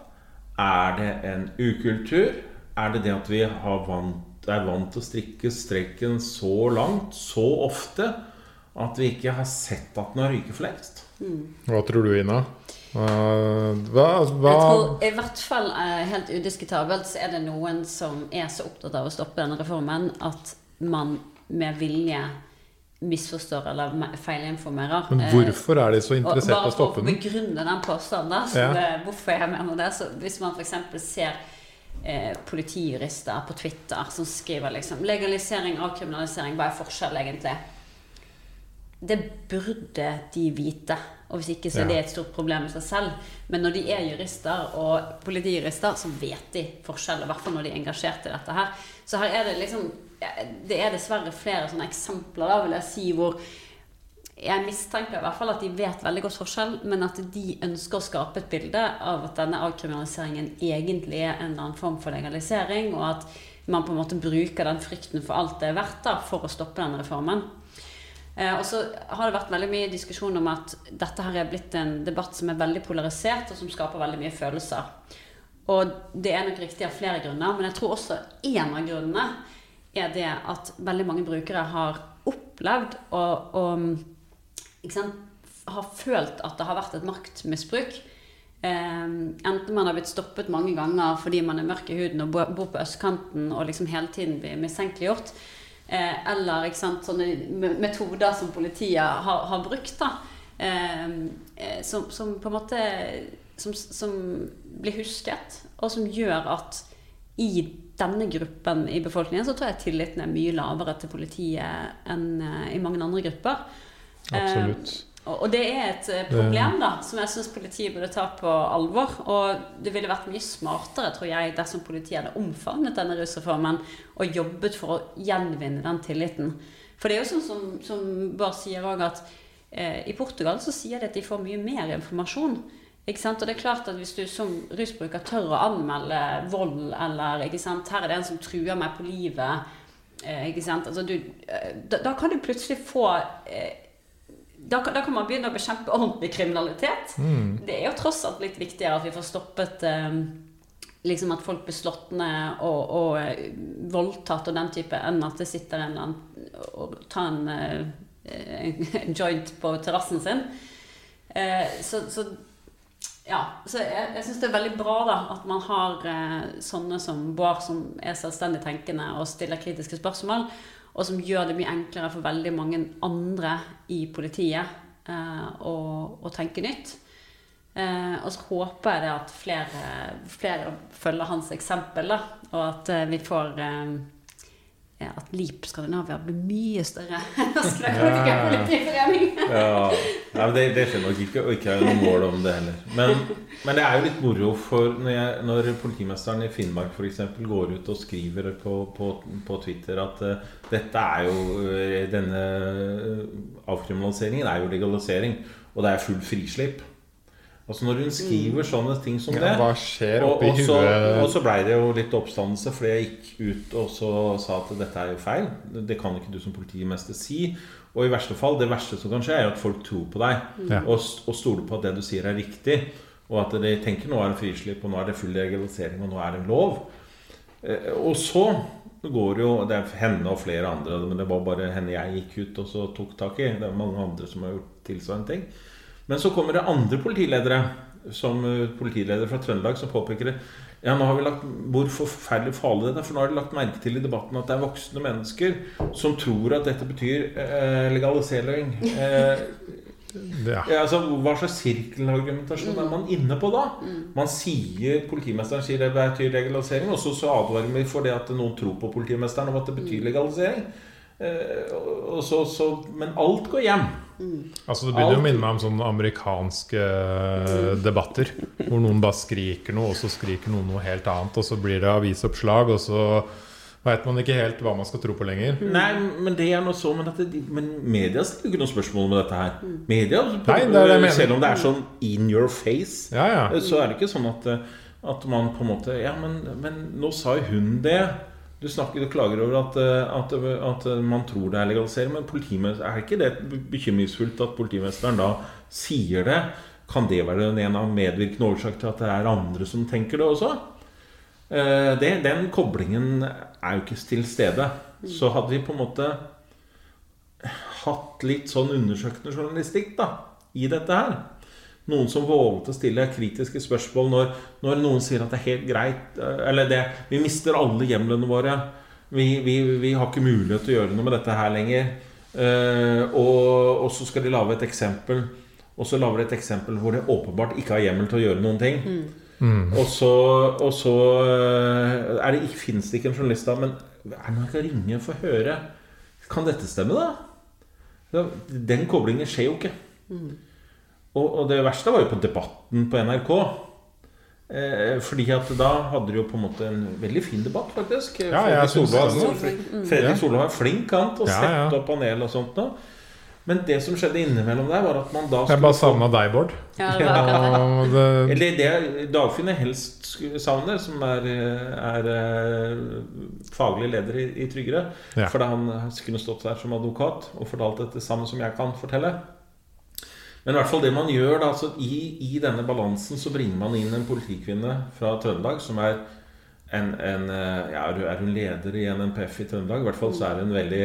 Er det en ukultur? Er det det at vi har vant, er vant til å strikke strekken så langt, så ofte, at vi ikke har sett at den har ryket for lengst? Hva tror du, Ina? Uh, hva, hva Jeg tror i hvert fall uh, helt udiskutabelt så er det noen som er så opptatt av å stoppe denne reformen at man med vilje misforstår eller feilinformerer. Men Eh, hvorfor er de så interessert i bare å stoppe for å begrunne den påstanden, da, Ja. det, hvorfor jeg mener det så Hvis man f.eks. ser eh, politijurister på Twitter som skriver liksom 'Legalisering avkriminalisering, hva er forskjell, egentlig?' Det burde de vite. Og hvis ikke så er det et stort problem i seg selv. Men når de er jurister og politijurister, så vet de forskjell. I hvert fall når de er engasjert i dette her. Så her er det liksom Det er dessverre flere sånne eksempler, da, vil jeg si, hvor jeg mistenker i hvert fall at de vet veldig godt forskjell, men at de ønsker å skape et bilde av at denne avkriminaliseringen egentlig er en eller annen form for legalisering, og at man på en måte bruker den frykten for alt det er verdt da, for å stoppe denne reformen. Eh, og så har det vært veldig mye diskusjon om at dette her er blitt en debatt som er veldig polarisert, og som skaper veldig mye følelser. Og det er nok riktig av flere grunner, men jeg tror også en av grunnene er det at veldig mange brukere har opplevd og, og sant, har følt at det har vært et maktmisbruk. Eh, enten man har blitt stoppet mange ganger fordi man er mørk i huden og bor på østkanten og liksom hele tiden blir mistenkeliggjort. Eh, eller ikke sant, sånne metoder som politiet har, har brukt, da. Eh, eh, som, som på en måte som, som blir husket, og som gjør at i denne gruppen i befolkningen så tror jeg tilliten er mye lavere til politiet enn eh, i mange andre grupper. Absolutt. Og, det er et eh, problem da, som jeg syns politiet burde ta på alvor. Og det ville vært mye smartere tror jeg, dersom politiet hadde omfavnet denne rusreformen og jobbet for å gjenvinne den tilliten. For det er jo sånn som, som Bård sier òg, at eh, i Portugal så sier de at de får mye mer informasjon. Og det er klart at Hvis du som rusbruker tør å anmelde vold, eller her er det en som truer meg på livet eh? Altså, du, eh, da, da kan du plutselig få eh, da da kan man begynne å bekjempe ordentlig kriminalitet. Det er jo tross alt litt viktigere at vi får stoppet eh, liksom at folk blir slått ned og, og eh, voldtatt og den type, enn at det sitter en eller annen og tar en, eh, en joint på terrassen sin. Eh, så, så ja, så jeg, jeg syns det er veldig bra da, at man har eh, sånne som Bård, som er selvstendig tenkende og stiller kritiske spørsmål, og som gjør det mye enklere for veldig mange andre i politiet eh, å, å tenke nytt. Eh, og så håper jeg det at flere, flere følger hans eksempel, da, og at eh, vi får eh, At LIP Skandinavia blir mye større enn Norsk Narkotikapolitiforening. Ja, ja, men det, det skjer nok ikke, og ikke er noe mål om det heller. Men, men det er jo litt moro for når, jeg, når politimesteren i Finnmark f.eks. går ut og skriver på, på, på Twitter at uh, dette er jo uh, denne avkriminaliseringen er jo legalisering, og det er full frislipp. Altså Når hun skriver sånne ting som Ja, det hva skjer og, oppi og, så, og så blei det jo litt oppstandelse, fordi jeg gikk ut og så sa at dette er jo feil. Det kan ikke du som politimester si. Og i verste fall, det verste som kan skje, er at folk tror på deg Ja. og, og stoler på at det du sier, er riktig. Og at de tenker nå er det frislipp, og nå er det full legalisering, og nå er det lov. Eh, Og så går jo Det er henne og flere andre, men det var bare henne jeg gikk ut og så tok tak i. Det er mange andre som har gjort tilsvarende ting. Men så kommer det andre politiledere, som eh, politileder fra Trøndelag, som påpeker det. Ja, nå har vi lagt, Hvor forferdelig farlig det er. For nå har de lagt merke til i debatten at det er voksne mennesker som tror at dette betyr eh, legalisering. Eh, Ja. ja, altså, hva slags sirkelargumentasjon er man inne på da? Man sier, Politimesteren sier det betyr legalisering, og så, så advarer vi for det at noen tror på politimesteren om at det betyr legalisering. Eh, og så, så, men alt går hjem. Altså Det begynner jo å minne meg om sånne amerikanske eh, debatter. Hvor noen bare skriker noe, og så skriker noen noe helt annet. Og så blir det avisoppslag, og så veit man ikke helt hva man skal tro på lenger. Nei, men det er noe så Men, at det, men media stiller ikke noe spørsmål med dette her. Media, Nei, det er det jeg selv om det er sånn in your face, Ja, ja. så er det ikke sånn at, eh, at man på en måte Ja, men, men nå sa jo hun det. Du snakker og klager over at, eh, at, at man tror det er legalisering, men er er ikke det bekymringsfullt at politimesteren da sier det? Kan det være en av medvirkende årsaker til at det er andre som tenker det også? Eh, Det, den koblingen er jo ikke til stede. Så hadde vi på en måte hatt litt sånn undersøkende journalistikk da, i dette her. Noen som våget å stille kritiske spørsmål når, når noen sier at det er helt greit eh, Eller det Vi mister alle hjemlene våre. Vi, vi, vi har ikke mulighet til å gjøre noe med dette her lenger. Uh, og, og så skal de lage et eksempel. Og så lager de et eksempel hvor de åpenbart ikke har hjemmel til å gjøre noen ting. Og så, og så eh, er det, finnes det ikke en journalist da, men er det noen som kan ringe for å høre Kan dette stemme, da? Den koblingen skjer jo ikke. Og, og det verste var jo på Debatten på NRK. Eh, fordi at da hadde de jo på en måte en veldig fin debatt, faktisk. Ja, jeg Fredrik synes Solvang- det. Fredrik Ja. Var flink han til å Ja, sette ja. opp panel og sånt Nå. Men det som skjedde innimellom der, var at man da Jeg bare savna deg, Bård. Ja, det var det. Og det, eller det Dagfinn helst savner, som er, er eh, faglig leder i, i Tryggere Ja. Fordi han kunne stått der som advokat og fortalt det samme som jeg kan fortelle. Men i hvert fall det man gjør da, altså i, i denne balansen så bringer man inn en politikvinne fra Trøndelag som er en, en eh, ja, Er hun leder i NNPF i Trøndelag? I hvert fall så er hun veldig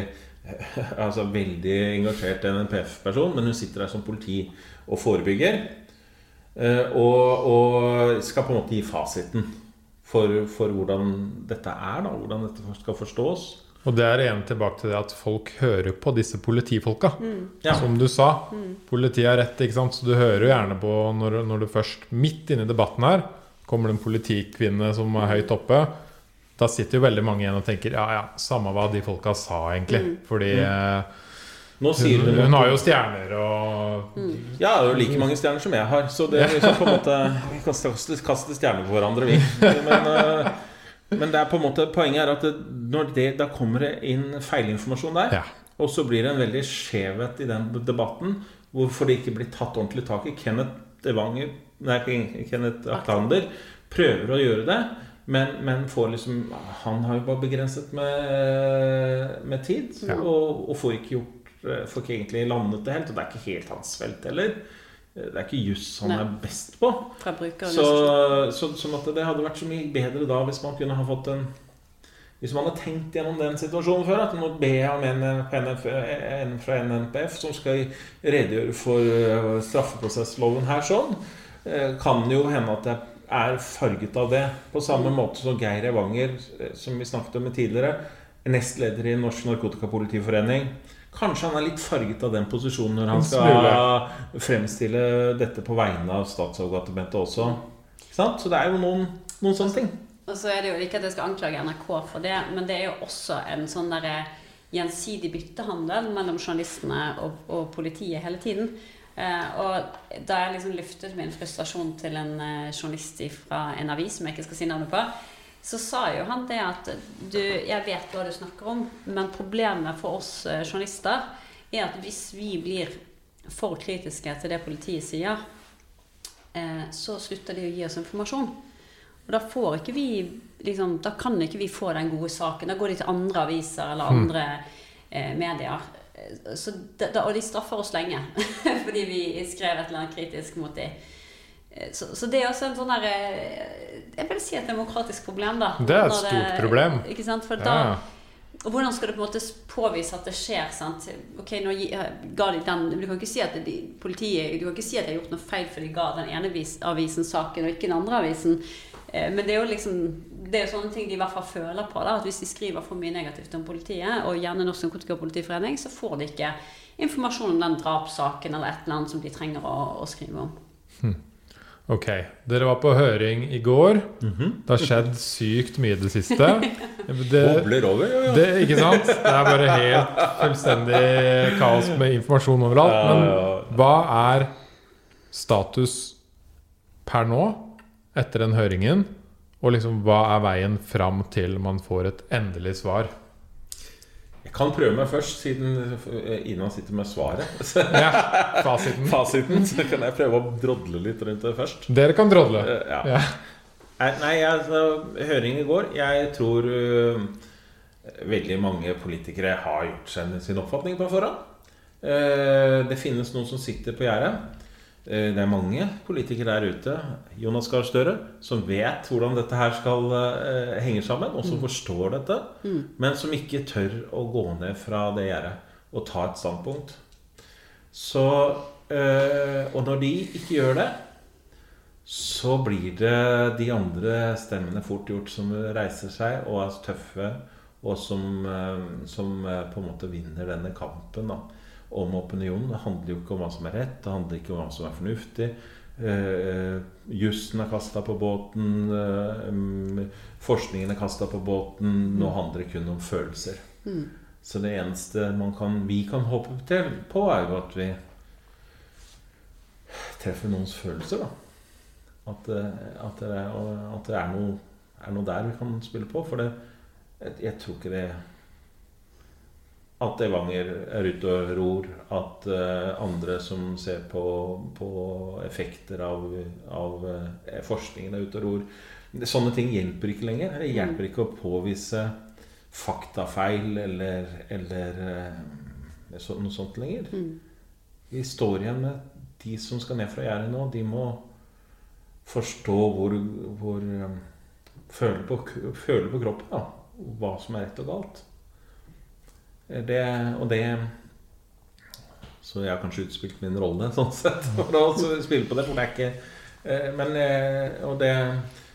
altså veldig engasjert NNPF-person, men hun sitter der som politi og forebygger. Eh, Og, og skal på en måte gi fasiten for, for hvordan dette er, da, hvordan dette skal forstås. Og det er igjen tilbake til det at folk hører på disse politifolka. Ja. Som du sa. Politiet er rett, ikke sant? så du hører jo gjerne på når, når du først, midt inne i debatten her, kommer det en politikvinne som er høyt oppe. Da sitter jo veldig mange igjen og tenker ja, ja, samme hva de folka sa, egentlig. Fordi eh, Nå sier hun, hun, har jo stjerner og Ja, det er jo like mange stjerner som jeg har. Så det er liksom på en måte Vi kaster, kaste, kaste stjerner på hverandre, vi. Men, eh, men det er på en måte poenget er at det, når det, da kommer det inn feilinformasjon der. Ja. Og så blir det en veldig skjevhet i den debatten hvorfor det ikke blir tatt ordentlig tak i. Kenneth Evanger Nei, Kenneth Aklander prøver å gjøre det, men, men får liksom Han har jo bare begrenset med, med tid, Ja. og, og får ikke gjort Får ikke egentlig landet det helt. Og det er ikke helt hans felt heller. Det er ikke juss han Nei. er best på. Så, så, sånn at det hadde vært så mye bedre da hvis man kunne ha fått en Hvis man hadde tenkt gjennom den situasjonen før, at nå ber jeg om en, fra NNPF som skal redegjøre for øh, straffeprosessloven her sånn, eh, kan jo hende at det er farget av det. På samme måte som Geir Evanger, eh, som vi snakket om tidligere, nestleder i Norsk Narkotikapolitiforening. Kanskje han er litt farget av den posisjonen når han skal fremstille dette på vegne av statsadvokatdementet også. Sant? Så det er jo noen, noen sånne ting. Og så er det jo ikke at jeg skal anklage NRK for det, men det er jo også en sånn derre gjensidig byttehandel mellom journalistene og, og politiet hele tiden. Uh, og da jeg liksom luftet min frustrasjon til en uh, journalist fra en avis som jeg ikke skal si navnet på, så sa jo han det at du, jeg vet hva du snakker om, men problemet for oss eh, journalister er at hvis vi blir for kritiske til det politiet sier, eh, så slutter de å gi oss informasjon. Og da får ikke vi liksom, Da kan ikke vi få den gode saken. Da går de til andre aviser eller andre eh, medier. Eh, da, og de straffer oss lenge fordi vi skrev et eller annet kritisk mot dem. Så, så det er også en sånn der eh, Jeg vil si et demokratisk problem, da. Det er et Når stort problem. Ikke sant? For Ja. da og hvordan skal du på en måte påvise at det skjer? sant? Ok, nå ga de den, Du kan ikke si at de, politiet, du kan ikke si at de har gjort noe feil for de ga den ene avisen saken og ikke den andre avisen. Eh, Men det er jo liksom det er jo sånne ting de i hvert fall føler på. da, at Hvis de skriver for mye negativt om politiet, og gjerne Norsk Narkotikapolitiforening, så får de ikke informasjon om den drapssaken eller et eller annet som de trenger å, å skrive om. Ok, dere var på høring i går. Mhm. Det har skjedd sykt mye i det siste. Det, over, jo, ja. det, ikke sant? Det er bare helt fullstendig kaos med informasjon overalt. Men hva er status per nå, etter den høringen? Og liksom, hva er veien fram til man får et endelig svar? Jeg kan prøve meg først, siden eh, Ina sitter med svaret. Ja, fasiten. Fasiten. Så kan jeg prøve å drodle litt rundt det først. Dere kan drodle. Eh, Ja. Ja. Nei, nei altså, høring i går Jeg tror uh, veldig mange politikere har gjort seg sin oppfatning på forhånd. Uh, det finnes noen som sitter på gjerdet. Eh, det er mange politikere der ute, Jonas Gahr Støre, som vet hvordan dette her skal eh, henge sammen, og som forstår dette, men som ikke tør å gå ned fra det gjerdet og ta et standpunkt. Så eh, Og når de ikke gjør det, så blir det de andre stemmene fort gjort som reiser seg og er tøffe, og som, eh, som eh, på en måte vinner denne kampen da, om opinionen. Det handler jo ikke om hva som er rett, det handler ikke om hva som er fornuftig. Eh, jussen er kasta på båten, mm, forskningen er kasta på båten. Nå handler det kun om følelser. Så det eneste man kan, vi kan håpe til på, er jo at vi treffer noens følelser, da. At, at, det, er, at det er, noe, er noe der vi kan spille på. For det, jeg, jeg tror ikke det At Evanger er ute og ror. At eh, andre som ser på, på effekter av, av eh, forskningen, er ute og ror. Sånne ting hjelper ikke lenger. Det hjelper ikke å påvise faktafeil eller, eller eh, noe sånt lenger. Vi står igjen med de som skal ned fra gjerdet nå. De må forstå hvor, hvor føle, på, føle på kroppen da, hva som er rett og galt. Det, og det Så jeg har kanskje utspilt min rolle sånn sett for å spille på det. For det er ikke eh, Men eh, Og det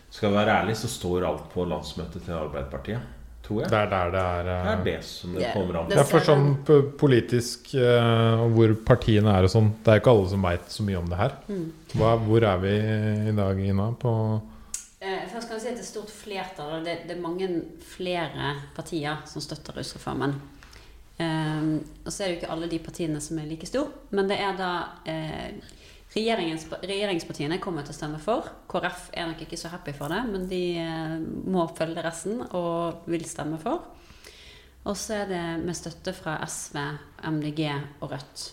skal jeg være ærlig, så står alt på landsmøtet til Arbeiderpartiet. Tror jeg. Det er der det er. Det eh, er det som det yeah, kommer an det på. Ja, for sånn politisk eh, og hvor partiene er og sånn Det er jo ikke alle som veit så mye om det her. Hva, hvor er vi i dag, Ina? På Eh, først kan jeg si at det er stort flertall, og det, det er mange flere partier som støtter rusreformen. Eh, og så er det jo ikke alle de partiene som er like store, men det er da eh, Regjeringspartiene kommer til å stemme for. KrF er nok ikke så happy for det, men de eh, må følge resten og vil stemme for. Og så er det med støtte fra SV, MDG og Rødt.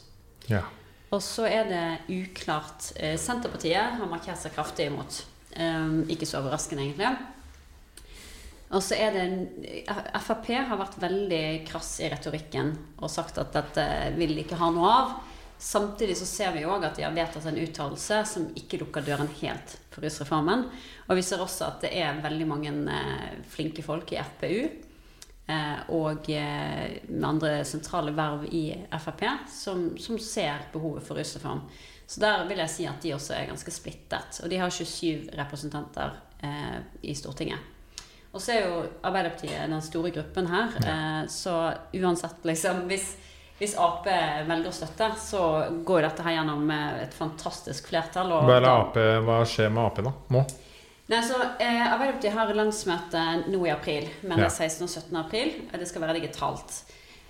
Ja. Og så er det uklart. Eh, Senterpartiet har markert seg kraftig imot. Um, ikke så overraskende, egentlig. Og så er det Frp har vært veldig krass i retorikken og sagt at dette vil de ikke ha noe av. Samtidig så ser vi òg at de har vedtatt en uttalelse som ikke lukker døren helt for rusreformen. Og vi ser også at det er veldig mange eh, flinke folk i FPU eh, og eh, med andre sentrale verv i Frp som, som ser behovet for rusreform. Så der vil jeg si at de også er ganske splittet. Og de har 27 representanter eh, i Stortinget. Og så er jo Arbeiderpartiet den store gruppen her. Eh, så uansett, liksom Hvis, hvis Ap velger å støtte, så går dette her gjennom eh, et fantastisk flertall. er AP, hva skjer med Ap da? Nå? Nei, så eh, Arbeiderpartiet har landsmøte nå i april, men det er 16. og 17. april. og Det skal være digitalt.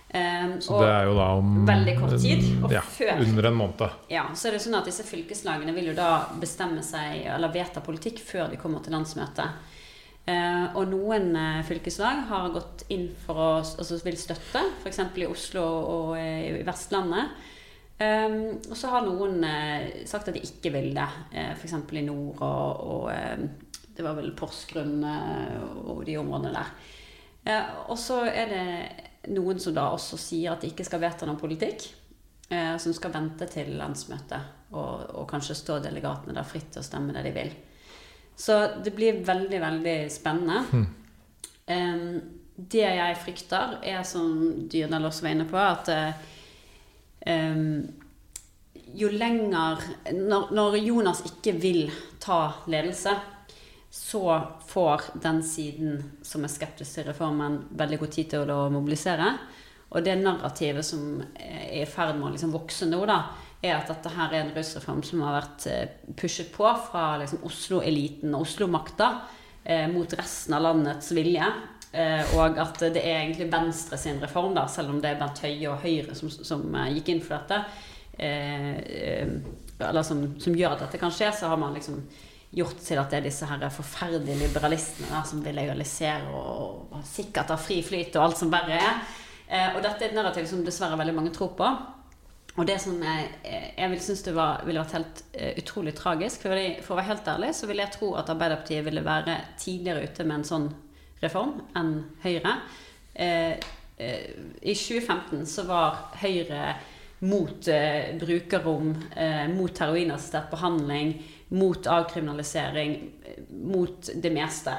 Um, Så det er jo da om veldig kort tid, ja, før- Under en måned. ja, så er det sånn at disse fylkeslagene vil jo da bestemme seg, eller vedta politikk, før de kommer til landsmøtet. Eh, og noen eh, fylkeslag har gått inn for å altså vil støtte, f.eks. i Oslo og og i Vestlandet. Um, og så har noen eh, sagt at de ikke vil det, eh, f.eks. i nord og, og eh, det var vel Porsgrunn eh, og de områdene der. Eh, og så er det noen som da også sier at de ikke skal vedta noen politikk. Eh, som skal vente til landsmøtet og, og kanskje stå delegatene der fritt og stemme det de vil. Så det blir veldig, veldig spennende. Em, det jeg frykter, er som Dyrdal også var inne på, at eh, em, jo lenger når, når Jonas ikke vil ta ledelse, så får den siden som er skeptisk til reformen, veldig god tid til å mobilisere. Og det narrativet som er i ferd med å liksom vokse nå, da, er at dette her er en rusreform som har vært eh, pushet på fra liksom, Oslo-eliten og Oslo-makta eh, mot resten av landets vilje. Eh, og at det er egentlig Venstre sin reform, da, selv om det er Bent Høie og Høyre som, som eh, gikk inn for dette. Eh, eh, eller som, som, gjør at dette kan skje, så har man liksom gjort til at det er disse her forferdelige liberalistene da, som vil legalisere og, og sikkert ha fri flyt og alt som verre er. Og dette er et narrativ som dessverre veldig mange tror på. Og det som jeg, jeg vil synes det var, ville vært helt uh, utrolig tragisk for, for, å være helt ærlig, så vil jeg tro at Arbeiderpartiet ville være tidligere ute med en sånn reform enn Høyre. Uh, uh, I 2015 så var Høyre mot brukerrom, mot heroinassistert behandling, mot avkriminalisering, mot det meste.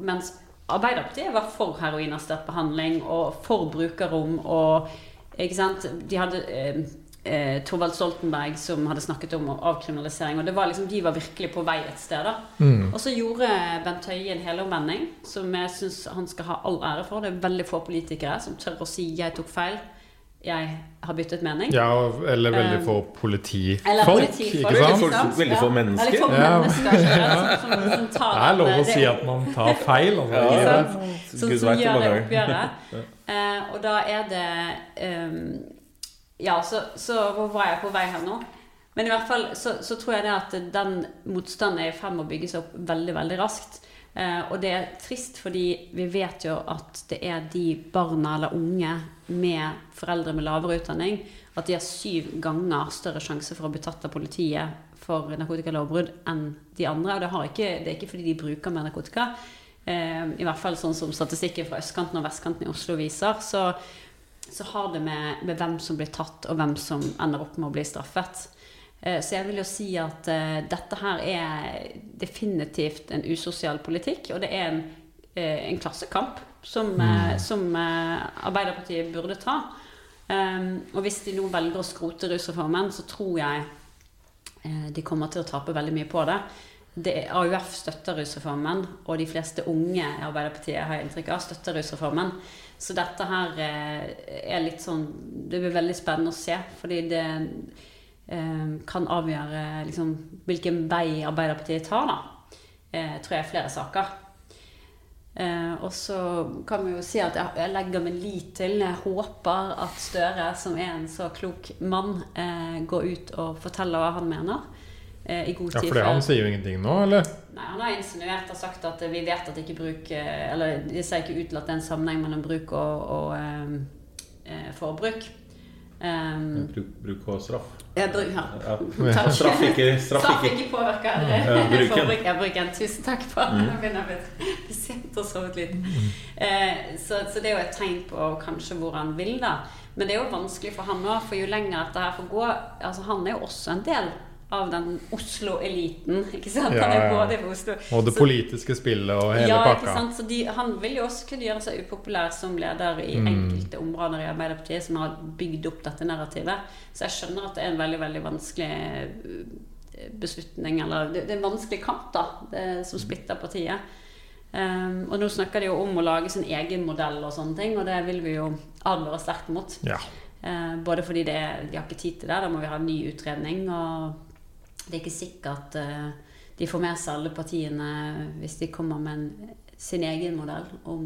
mens Arbeiderpartiet var for heroinassistert behandling og for brukerrom og ikke sant? De hadde eh, eh, Thorvald Stoltenberg som hadde snakket om avkriminalisering. Og det var liksom, de var virkelig på vei et sted. da. Mm. Og så gjorde Bent Høie en helomvending, som jeg syns han skal ha all ære for. Det er veldig få politikere som tør å si 'jeg tok feil'. Jeg har byttet mening. Ja, Eller veldig få politifolk. Eller politifolk ikke sant? Folk, veldig få mennesker. Veldig få mennesker ja. som, som, som tar det er lov å si at man tar feil. Altså. Ja, som, som gjør det oppgjøret. uh, og da er det um, Ja, så, så, hvor var jeg på vei her nå? Men i hvert fall så, så tror jeg det at den motstanden er i ferd med å bygge seg opp veldig, veldig raskt. Eh, og det er trist fordi vi vet jo at det er de barna eller unge med foreldre med lavere utdanning at de har syv ganger større sjanse for å bli tatt av politiet for narkotikalovbrudd enn de andre. Og det, ikke, det, er ikke fordi de bruker mer narkotika, Eh, I hvert fall sånn som statistikken fra østkanten og vestkanten i Oslo viser, så, så har det med, med, hvem som blir tatt, og hvem som ender opp med å bli straffet. Eh, så jeg vil jo si at uh, dette her er definitivt en usosial politikk, og det er en, uh, en klassekamp som, mm. som Arbeiderpartiet burde ta. Um, og hvis de nå velger å skrote rusreformen, så tror jeg de kommer til å tape veldig mye på det det, AUF støtter rusreformen, og de fleste unge i Arbeiderpartiet har inntrykk av støtter rusreformen. Så dette her eh, er litt sånn Det blir veldig spennende å se, fordi det eh, kan avgjøre liksom, hvilken vei Arbeiderpartiet tar, da. Eh, tror jeg er flere saker. Eh, og så kan vi jo si at jeg, legger min lit til Jeg håper at Støre, som er en så klok mann, eh, går ut og forteller hva han mener. Eh, i god tid. Ja, for Han sier jo ingenting nå, eller? Nei, Han har insinuert og sagt at vi vet at ikke bruk eh, Eller de ser ikke det er en sammenheng mellom bruk og, og forbruk. Um, bruk, bruk, og straff. Ja, bruk, ja. ja. Straff ikke Straff, straff ikke påvirker ja, bruken. bruken. Tusen takk på mm. Nå begynner å bli sent og sovet litt. Mm. Eh, så, så, det er jo et tegn på kanskje hvor han vil, da. Men det er jo vanskelig for han òg, for jo lenger dette her får gå altså Han er jo også en del av den Oslo-eliten. ikke sant? Ja, han er både i Oslo. Og det så, politiske spillet og hele ja, pakka. Ikke sant? Så de, han vil jo også kunne gjøre seg upopulær som leder i mm. enkelte områder i Arbeiderpartiet som har bygd opp dette narrativet. Så jeg skjønner at det er en veldig veldig vanskelig eh, beslutning, eller det, det er en vanskelig kamp da, det, som splitter partiet. Um, og nå snakker de jo om å lage sin egen modell og sånne ting, og det vil vi jo advare sterkt mot. Ja. Uh, både fordi det, de har ikke tid til det, da må vi ha en ny utredning. og det er ikke sikkert at de får med seg alle partiene hvis de kommer med en, sin egen modell om,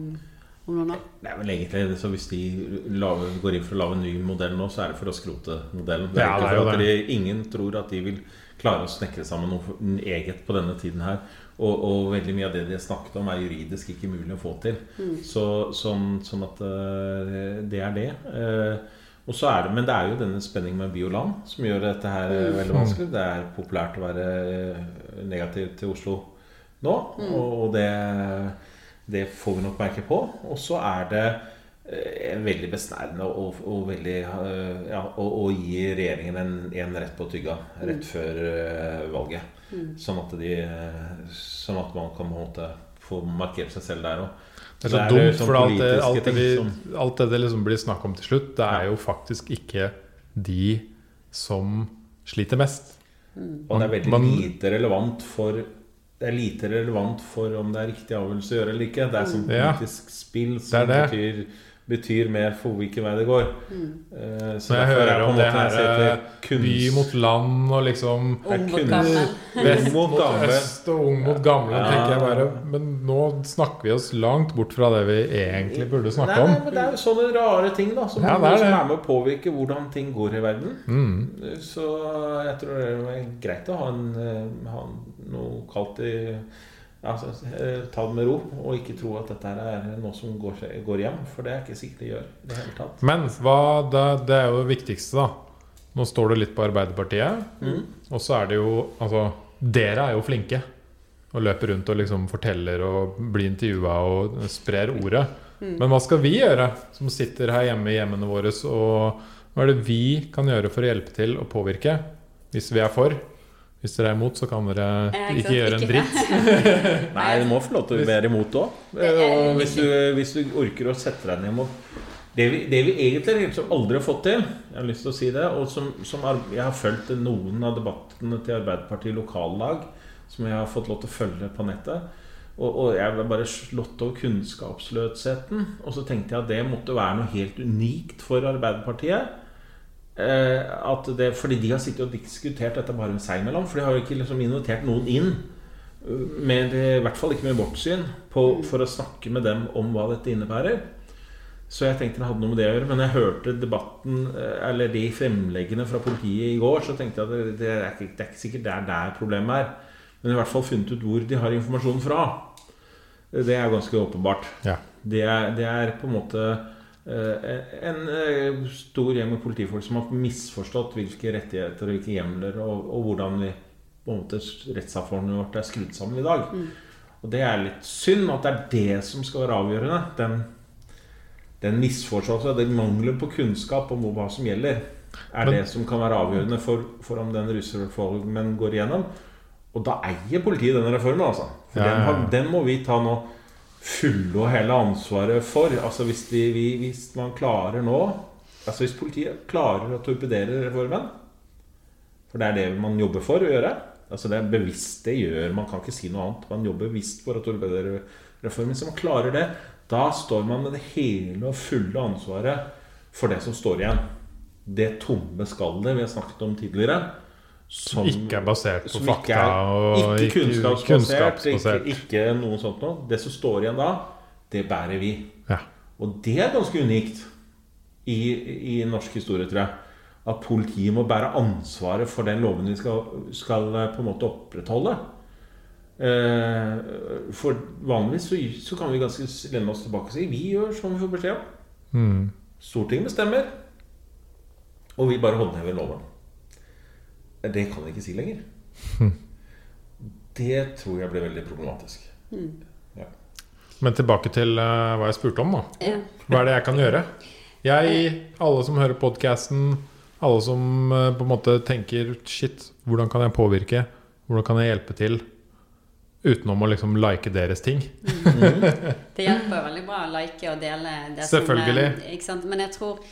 om noen år. Nei, vel egentlig så Hvis de lave, går inn for å lage en ny modell nå, så er det for å skrote modellen. Det er ikke for at de, Ingen tror at de vil klare å snekre sammen noe eget på denne tiden her. Og, og, veldig mye av det de har snakket om, er juridisk ikke mulig å få til. Mm. Så, sånn, sånn, at uh, det er det. Og så det, Men det er jo denne spenningen med by og land som gjør dette her mm. veldig vanskelig. Det er populært å være eh, negativ til Oslo nå, mm. og det, det, får vi nok merke på. Og så er det eh, veldig besnærende og, og veldig, eh, ja, å, å, gi regjeringen en, en, rett på tygga rett mm. før valget. Mm. Sånn, at de, sånn at man kan måte, få markert seg selv der òg. Det er så det dumt, for alt det, alt, det, vi, alt det, det liksom blir snakk om til slutt, det er jo faktisk ikke de som sliter mest. Mm. Og det er veldig man, lite relevant for det er lite relevant for om det er riktig avgjørelse å gjøre eller ikke. Det er sånn politisk ja, spill som betyr betyr mer for hvilken vei det går. Mm. Eh, Så jeg er hører på om det her eh, kunst- by mot land og liksom Ung mot gammel. Vest mot gamle. øst og ung mot gamle, Ja. tenker jeg bare. Men nå snakker vi oss langt bort fra det vi egentlig burde snakke Nei, nei, men Det er jo sånne rare ting da som, Ja, det er som er med å påvirke hvordan ting går i verden. Mm. Så jeg tror det er greit å ha, en, eh, ha noe kaldt i altså, eh, Ta det med ro, og ikke tro at dette er noe som går, går hjem. For det er ikke sikkert det gjør. det hele tatt. Men hva, det, det er jo det viktigste, da. Nå står du litt på Arbeiderpartiet. Mm. Og så er det jo Altså, dere er jo flinke. Og løper rundt og liksom forteller og blir intervjua og sprer ordet. Mm. Men hva skal vi gjøre, som sitter her hjemme i hjemmene våre? Og hva er det vi kan gjøre for å hjelpe til å påvirke? Hvis vi er for. Hvis dere er imot, så kan dere Eh, ikke gjøre en dritt. Nei, du må få lov til å være imot òg. Og hvis du, hvis du orker å sette deg ned mot det vi, det vi egentlig liksom aldri har fått til, jeg har lyst til å si det, og som, som er, jeg har fulgt noen av debattene til Arbeiderpartiet lokallag, som jeg har fått lov til å følge på nettet. Og, og jeg ble bare slått over kunnskapsløsheten. Og så tenkte jeg at det måtte være noe helt unikt for Arbeiderpartiet. Eh, at det, fordi de har sittet og diskutert dette bare seg imellom. For de har jo ikke liksom invitert noen inn, eh, med, I hvert fall ikke med vårt syn, på, for å snakke med dem om hva dette innebærer. Så jeg tenkte det hadde noe med det å gjøre. Men jeg hørte debatten, eh, eller de fremleggene fra politiet i går, så tenkte jeg at det, det, er, ikke, det er ikke sikkert det er der problemet er. Men i hvert fall funnet ut hvor de har informasjonen fra. Det er ganske åpenbart. Ja. Det, er, det er på en måte en eh, stor gjeng med politifolk som har misforstått hvilke rettigheter og hvilke hjemler og, og hvordan vi, på en måte rettssamfunnet vårt er skrudd sammen i dag. Og det er litt synd at det er det som skal være avgjørende. Den, den misforståelsen, den mangelen på kunnskap om hva som gjelder, er Men- det som kan være avgjørende for, for om den rusreformen går igjennom. Og da eier politiet denne reformen, altså. For Ja, ja, ja. Den, den må vi ta nå fulle og hele ansvaret for. Altså hvis, de, vi, hvis man klarer nå Altså hvis politiet klarer å torpedere reformen For det er det man jobber for å gjøre. Altså det er bevisst det gjør Man kan ikke si noe annet. Man jobber bevisst for å torpedere reformen. Så man klarer det. Da står man med det hele og fulle ansvaret for det som står igjen. Det tomme skallet vi har snakket om tidligere. Som ikke er basert på fakta? ikke er- ikke ikke kunnskapsbasert. kunnskapsbasert. Ikke, ikke noe sånt noe. Det som står igjen da, det bærer vi. Ja. Og det er ganske unikt i, i norsk historie, tror jeg. At politiet må bære ansvaret for den loven vi skal, skal eh, på en måte opprettholde. Eh, for vanligvis så, så kan vi ganske lene oss tilbake og si vi gjør som vi får beskjed om. Mm. Stortinget bestemmer, og vi bare håndhever loven. Det kan jeg ikke si lenger. Det tror jeg blir veldig problematisk. Men tilbake til uh, hva jeg spurte om, da. Ja. Hva er det jeg kan gjøre? Jeg, alle som hører podkasten, alle som uh, på en måte tenker Shit, hvordan kan jeg påvirke? Hvordan kan jeg hjelpe til? Utenom å liksom like deres ting. Det hjelper veldig bra å like og dele det Selvfølgelig. som Selvfølgelig. Men jeg tror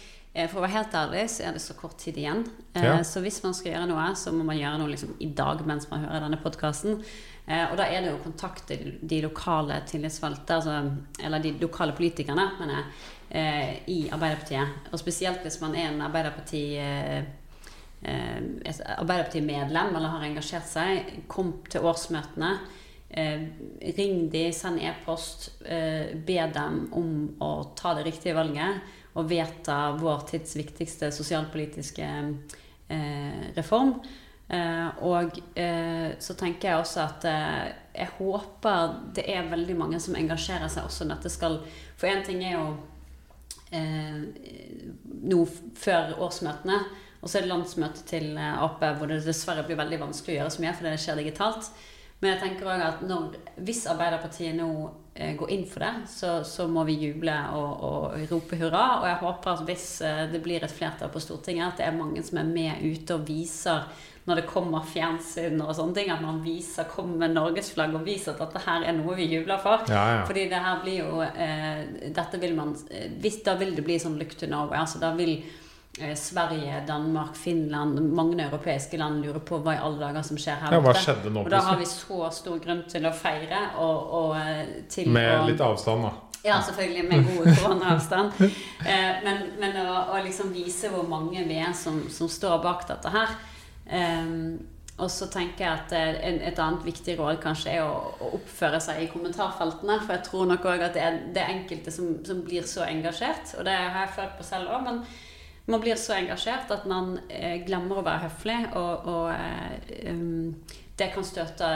for å være helt ærlig, så er det så kort tid igjen. Eh, Ja. Så hvis man skal gjøre noe, så må man gjøre noe liksom i dag mens man hører denne podkasten. Og da er det å kontakte de lokale tillitsvalgte, altså, eller de lokale politikerne, mener jeg, eh, i Arbeiderpartiet. Og spesielt hvis man er en Arbeiderparti... eh, eh, et Arbeiderparti-medlem eller har engasjert seg, kom til årsmøtene. Eh, ring de, send e-post. Eh, be dem om å ta det riktige valget og vedta vår tids viktigste sosialpolitiske eh, reform. Eh, og eh, så tenker jeg også at eh, jeg håper det er veldig mange som engasjerer seg også når dette skal For én ting er jo eh, nå før årsmøtene. Og så er det landsmøte til eh, Ap, hvor det dessverre blir veldig vanskelig å gjøre så mye fordi det skjer digitalt. Men jeg tenker også at når, hvis Arbeiderpartiet nå eh, går inn for det, så, så må vi juble og, og rope hurra. Og jeg håper at hvis eh, det blir et flertall på Stortinget, at det er mange som er med ute og viser når det kommer fjernsyn og sånne ting, at man viser, kommer med norgesflagg og viser at dette her er noe vi jubler for. Ja, ja. Fordi det her blir jo eh, Dette vil man eh, hvis, Da vil det bli sånn look to Norway. Altså da vil Sverige, Danmark, Finland, mange europeiske land lurer på hva i alle dager som skjer her Ja, hva skjedde nå Og da har vi så stor grunn til å feire og, og eh, til Med å litt avstand, da. Ja, selvfølgelig, med god koronaavstand. Eh, men men å, å liksom vise hvor mange vi er som, som står bak dette her. Eh, og så tenker jeg at eh, en, et annet viktig råd kanskje er å, å oppføre seg i kommentarfeltene. For jeg tror nok òg at det er, det enkelte som, som, blir så engasjert, og det har jeg følt på selv òg. Man blir så engasjert at man eh, glemmer å være høflig, og, og eh, um, det kan støte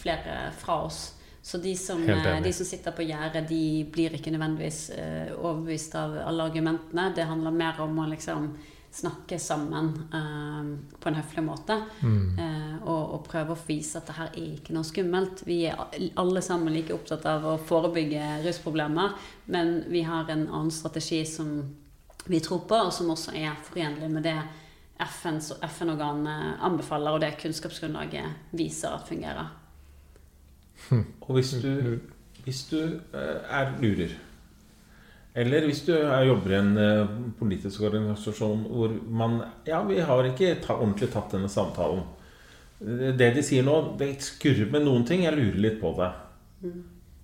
flere fra oss. Så de som, eh, de som sitter på gjerdet, de blir ikke nødvendigvis eh, overbevist av alle argumentene. Det handler mer om å liksom snakke sammen uh, på en høflig måte. Mm. Uh, og, og, prøve å vise at det her er ikke noe skummelt. Vi er alle sammen like opptatt av å forebygge rusproblemer, men vi har en annen strategi som vi tror på, og som også er forenlig med det FN-organene anbefaler, og det kunnskapsgrunnlaget viser at fungerer. Hm. Og hvis du, hvis du uh, er lurer eller hvis du jobber i en eh, politisk organisasjon hvor man Ja, vi har ikke ta, ordentlig tatt denne samtalen. Det de sier nå, det skurrer med noen ting. Jeg lurer litt på det. Mm.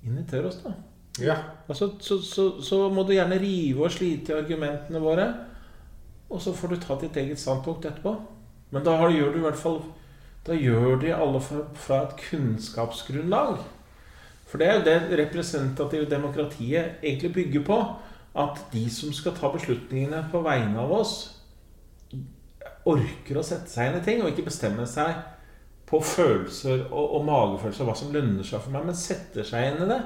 Inviter oss, da. Ja. Altså, så, så, så, må du gjerne rive og slite i argumentene våre. Og så får du ta ditt eget standpunkt etterpå. Men da gjør du i hvert fall Da gjør de alle fra, fra et kunnskapsgrunnlag. For det er jo det representative demokratiet egentlig bygger på. At de som skal ta beslutningene på vegne av oss, orker å sette seg inn i ting og ikke bestemme seg på følelser og, og magefølelser hva som lønner seg for meg, men setter seg inn i det.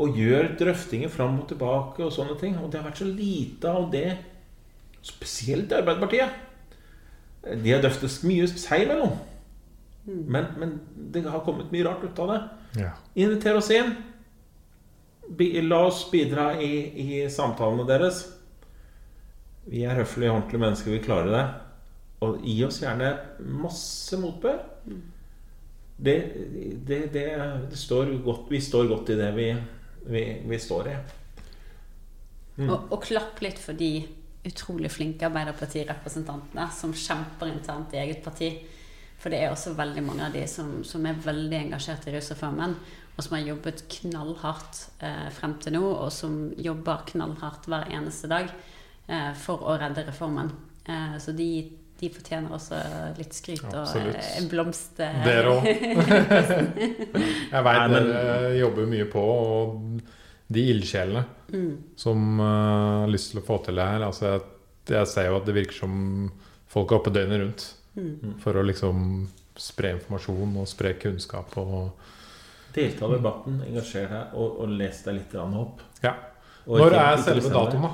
Og gjør drøftinger fram og tilbake og sånne ting. Og det har vært så lite av det, spesielt i Arbeiderpartiet. De har drøftet mye seg imellom. Mm. Men, men, det har kommet mye rart ut av det. Ja. Inviter oss inn. La oss bidra i, i, samtalene deres. Vi er høflige, ordentlige mennesker. Vi klarer det. Og gi oss gjerne masse motbør. Det, det, det, det står godt, vi står godt i det vi, vi, vi står i. Mm. Og, og klapp litt for de utrolig flinke Arbeiderpartirepresentantene som kjemper internt i eget parti. For det er også veldig mange av de som, som er veldig engasjert i rusreformen, og som har jobbet knallhardt eh, frem til nå, og som jobber knallhardt hver eneste dag eh, for å redde reformen. Eh, så de, de, fortjener også litt skryt Absolutt. og en blomst. Eh, dere òg. Jeg veit dere jobber mye på, og de ildsjelene mm. som uh, har lyst til å få til det her altså jeg, jeg ser jo at det virker som folk er oppe døgnet rundt. Mm. For å liksom spre informasjon og spre kunnskap. og Delta i debatten, engasjer deg og, og les deg litt opp. Ja. Når er selve datoen, da?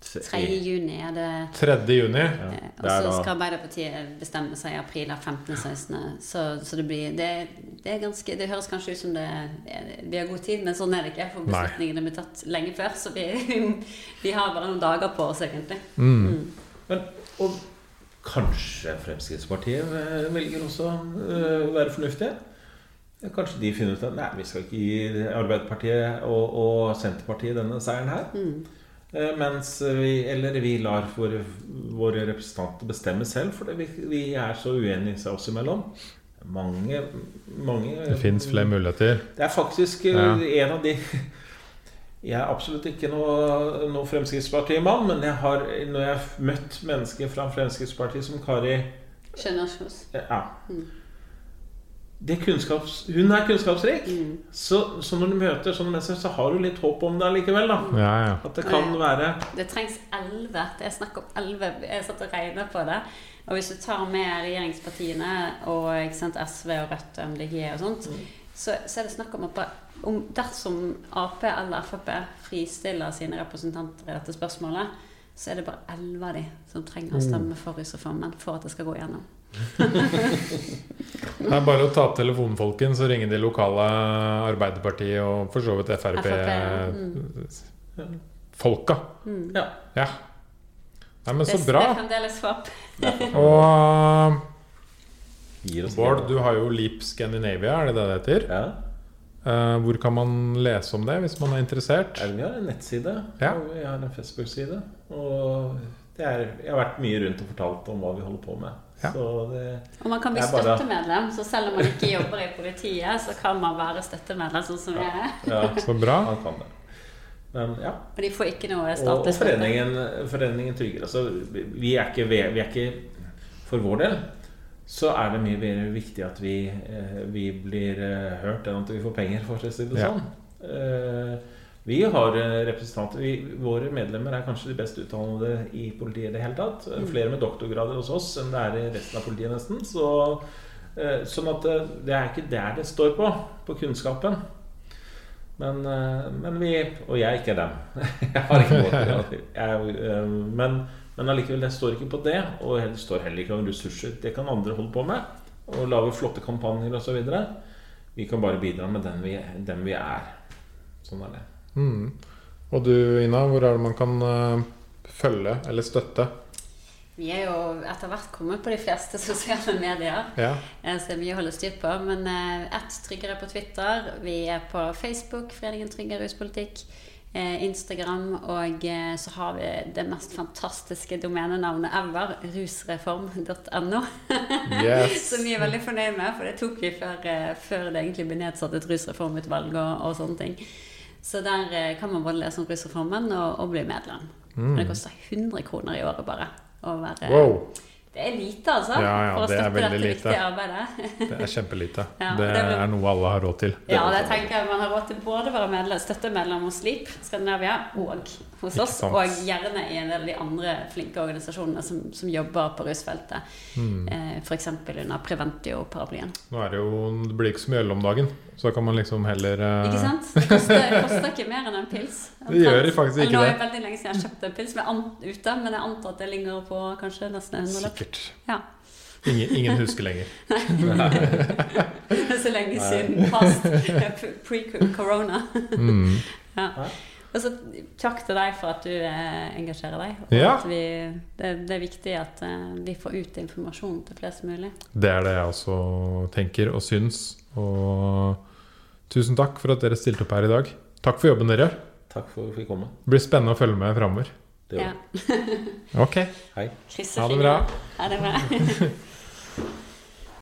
3. juni er det 3. juni ja, Og så skal Arbeiderpartiet bestemme seg i april 15.16. Så, så det blir det, det, er ganske Det høres kanskje ut som det vi har god tid, men sånn er det ikke. For beslutningene blir tatt lenge før. Så vi, vi har bare noen dager på oss, egentlig. Mm. Mm. Men, og Kanskje Fremskrittspartiet velger også å eh, være fornuftige. Kanskje de finner ut at nei, vi skal ikke gi Arbeiderpartiet og, og Senterpartiet denne seieren her. Mm. Eh, mens vi, eller vi lar våre, våre representanter bestemme selv, fordi vi, vi er så uenige oss imellom. Mange, mange Det fins flere muligheter. Det er faktisk ja. en av de jeg er absolutt ikke noe, noe Fremskrittsparti-mann, men jeg har, når jeg har møtt mennesker fra Fremskrittspartiet som Kari Kjønaas ja. Mm. Kunnskaps, hun er kunnskapsrik. Mm. Så, så, når du møter sånne mennesker, så har du litt håp om det likevel. Ja, ja. At det kan være Det trengs elleve. Det er snakk om elleve. Jeg satt og regna på det. Og hvis du tar med regjeringspartiene og sant, SV og Rødt og MDG og sånt, mm. så, så, er det snakk om at om dersom Ap eller Frp fristiller sine representanter i dette spørsmålet, så er det bare elleve av de som trenger å stemme for rusreformen for at det skal gå igjennom. det er bare å ta opp telefonen, folkens, og ringe de lokale Arbeiderpartiet og for så vidt Frp-folka. Mm. mm. Ja. ja. Nei, men så bra. Det er fremdeles håp. og Bård, du har jo Leap Scandinavia, er det det det heter? Ja. Uh, hvor kan man lese om det hvis man er interessert? Vi har en nettside ja. og vi har en Facebook-side. Og er, jeg har vært mye rundt og fortalt om hva vi holder på med. Ja. Det, og man kan bli støttemedlem, så selv om man ikke jobber i politiet, så kan man være støttemedlem, sånn som vi er. Ja, så bra. Man kan det. Men ja. Og de får ikke noe Og, og statlig støtte. foreningen, foreningen Trygger. Altså, vi, er ikke, vi er ikke For vår del så er det mye mer viktig at vi, eh, vi blir eh, hørt enn at vi får penger, for å si det sånn. Eh, Vi har eh, representanter vi, Våre medlemmer er kanskje de best utdannede i politiet i det hele tatt. Mm. Flere med doktorgrader hos oss enn det er i resten av politiet, nesten. Så, eh, sånn at eh, det er ikke der det står på, på kunnskapen. Men, men vi Og jeg er ikke dem. Jeg har ikke doktorgrad. Men, men allikevel, det står ikke på det. Og det står heller ikke om ressurser. Det kan andre holde på med. Og lage flotte kampanjer osv. Vi kan bare bidra med den vi, den vi er. Sånn er det. Mm. Og du, Ina, hvor er det man kan uh, følge eller støtte? Vi er jo etter hvert kommet på de fleste sosiale medier. Ja. eh, Så det er mye å holde styr på. Men uh, ett tryggere på Twitter. Vi er på Facebook, Foreningen Tryggere ruspolitikk. Eh, Instagram. Og eh, så har vi det mest fantastiske domenenavnet ever. Rusreform.no. Yes. Som vi er veldig fornøyd med, for det tok vi før, eh, før det egentlig ble nedsatt et rusreformutvalg og, og sånne ting. Så der eh, kan man både lese om rusreformen og, og bli medlem. Mm. Det koster 100 kroner i året bare. Å være, Wow. Det er lite, altså. Ja, ja, for å det støtte dette lite. viktige arbeidet. Det er kjempelite. Ja, det det er noe alle har råd til. Ja, det tenker jeg Man har råd til både å være medlem, støttemedlem hos Sleep Skandinavia og hos oss. Og gjerne i en del av de andre flinke organisasjonene som, som jobber på rusfeltet. Mm. Eh, F.eks. under Preventio-paraplyen. Nå er det jo Det blir ikke så mye øl om dagen, så da kan man liksom heller eh, Ikke sant? Det koster, koster ikke mer enn en pils. Det gjør faktisk ikke Nå er det. det veldig lenge siden jeg har kjøpt en pils men ute, men jeg antar at det ligger på kanskje nesten en hundrelapp. Sikkert. Ja. Ingen, ingen husker lenger. Det er så lenge siden. Past pre-corona. Mm. Ja. Og så takk til deg for at du eh, engasjerer deg. Og Ja. at vi, det, det er viktig at eh, vi får ut informasjon til flest mulig. Det er det jeg også tenker og syns. Og tusen takk for at dere stilte opp her i dag. Takk for jobben dere gjør. Takk for at vi fikk komme. Det blir spennende å følge med framover. Det Ja. Ok. Hei. Ha det bra. Ha det bra.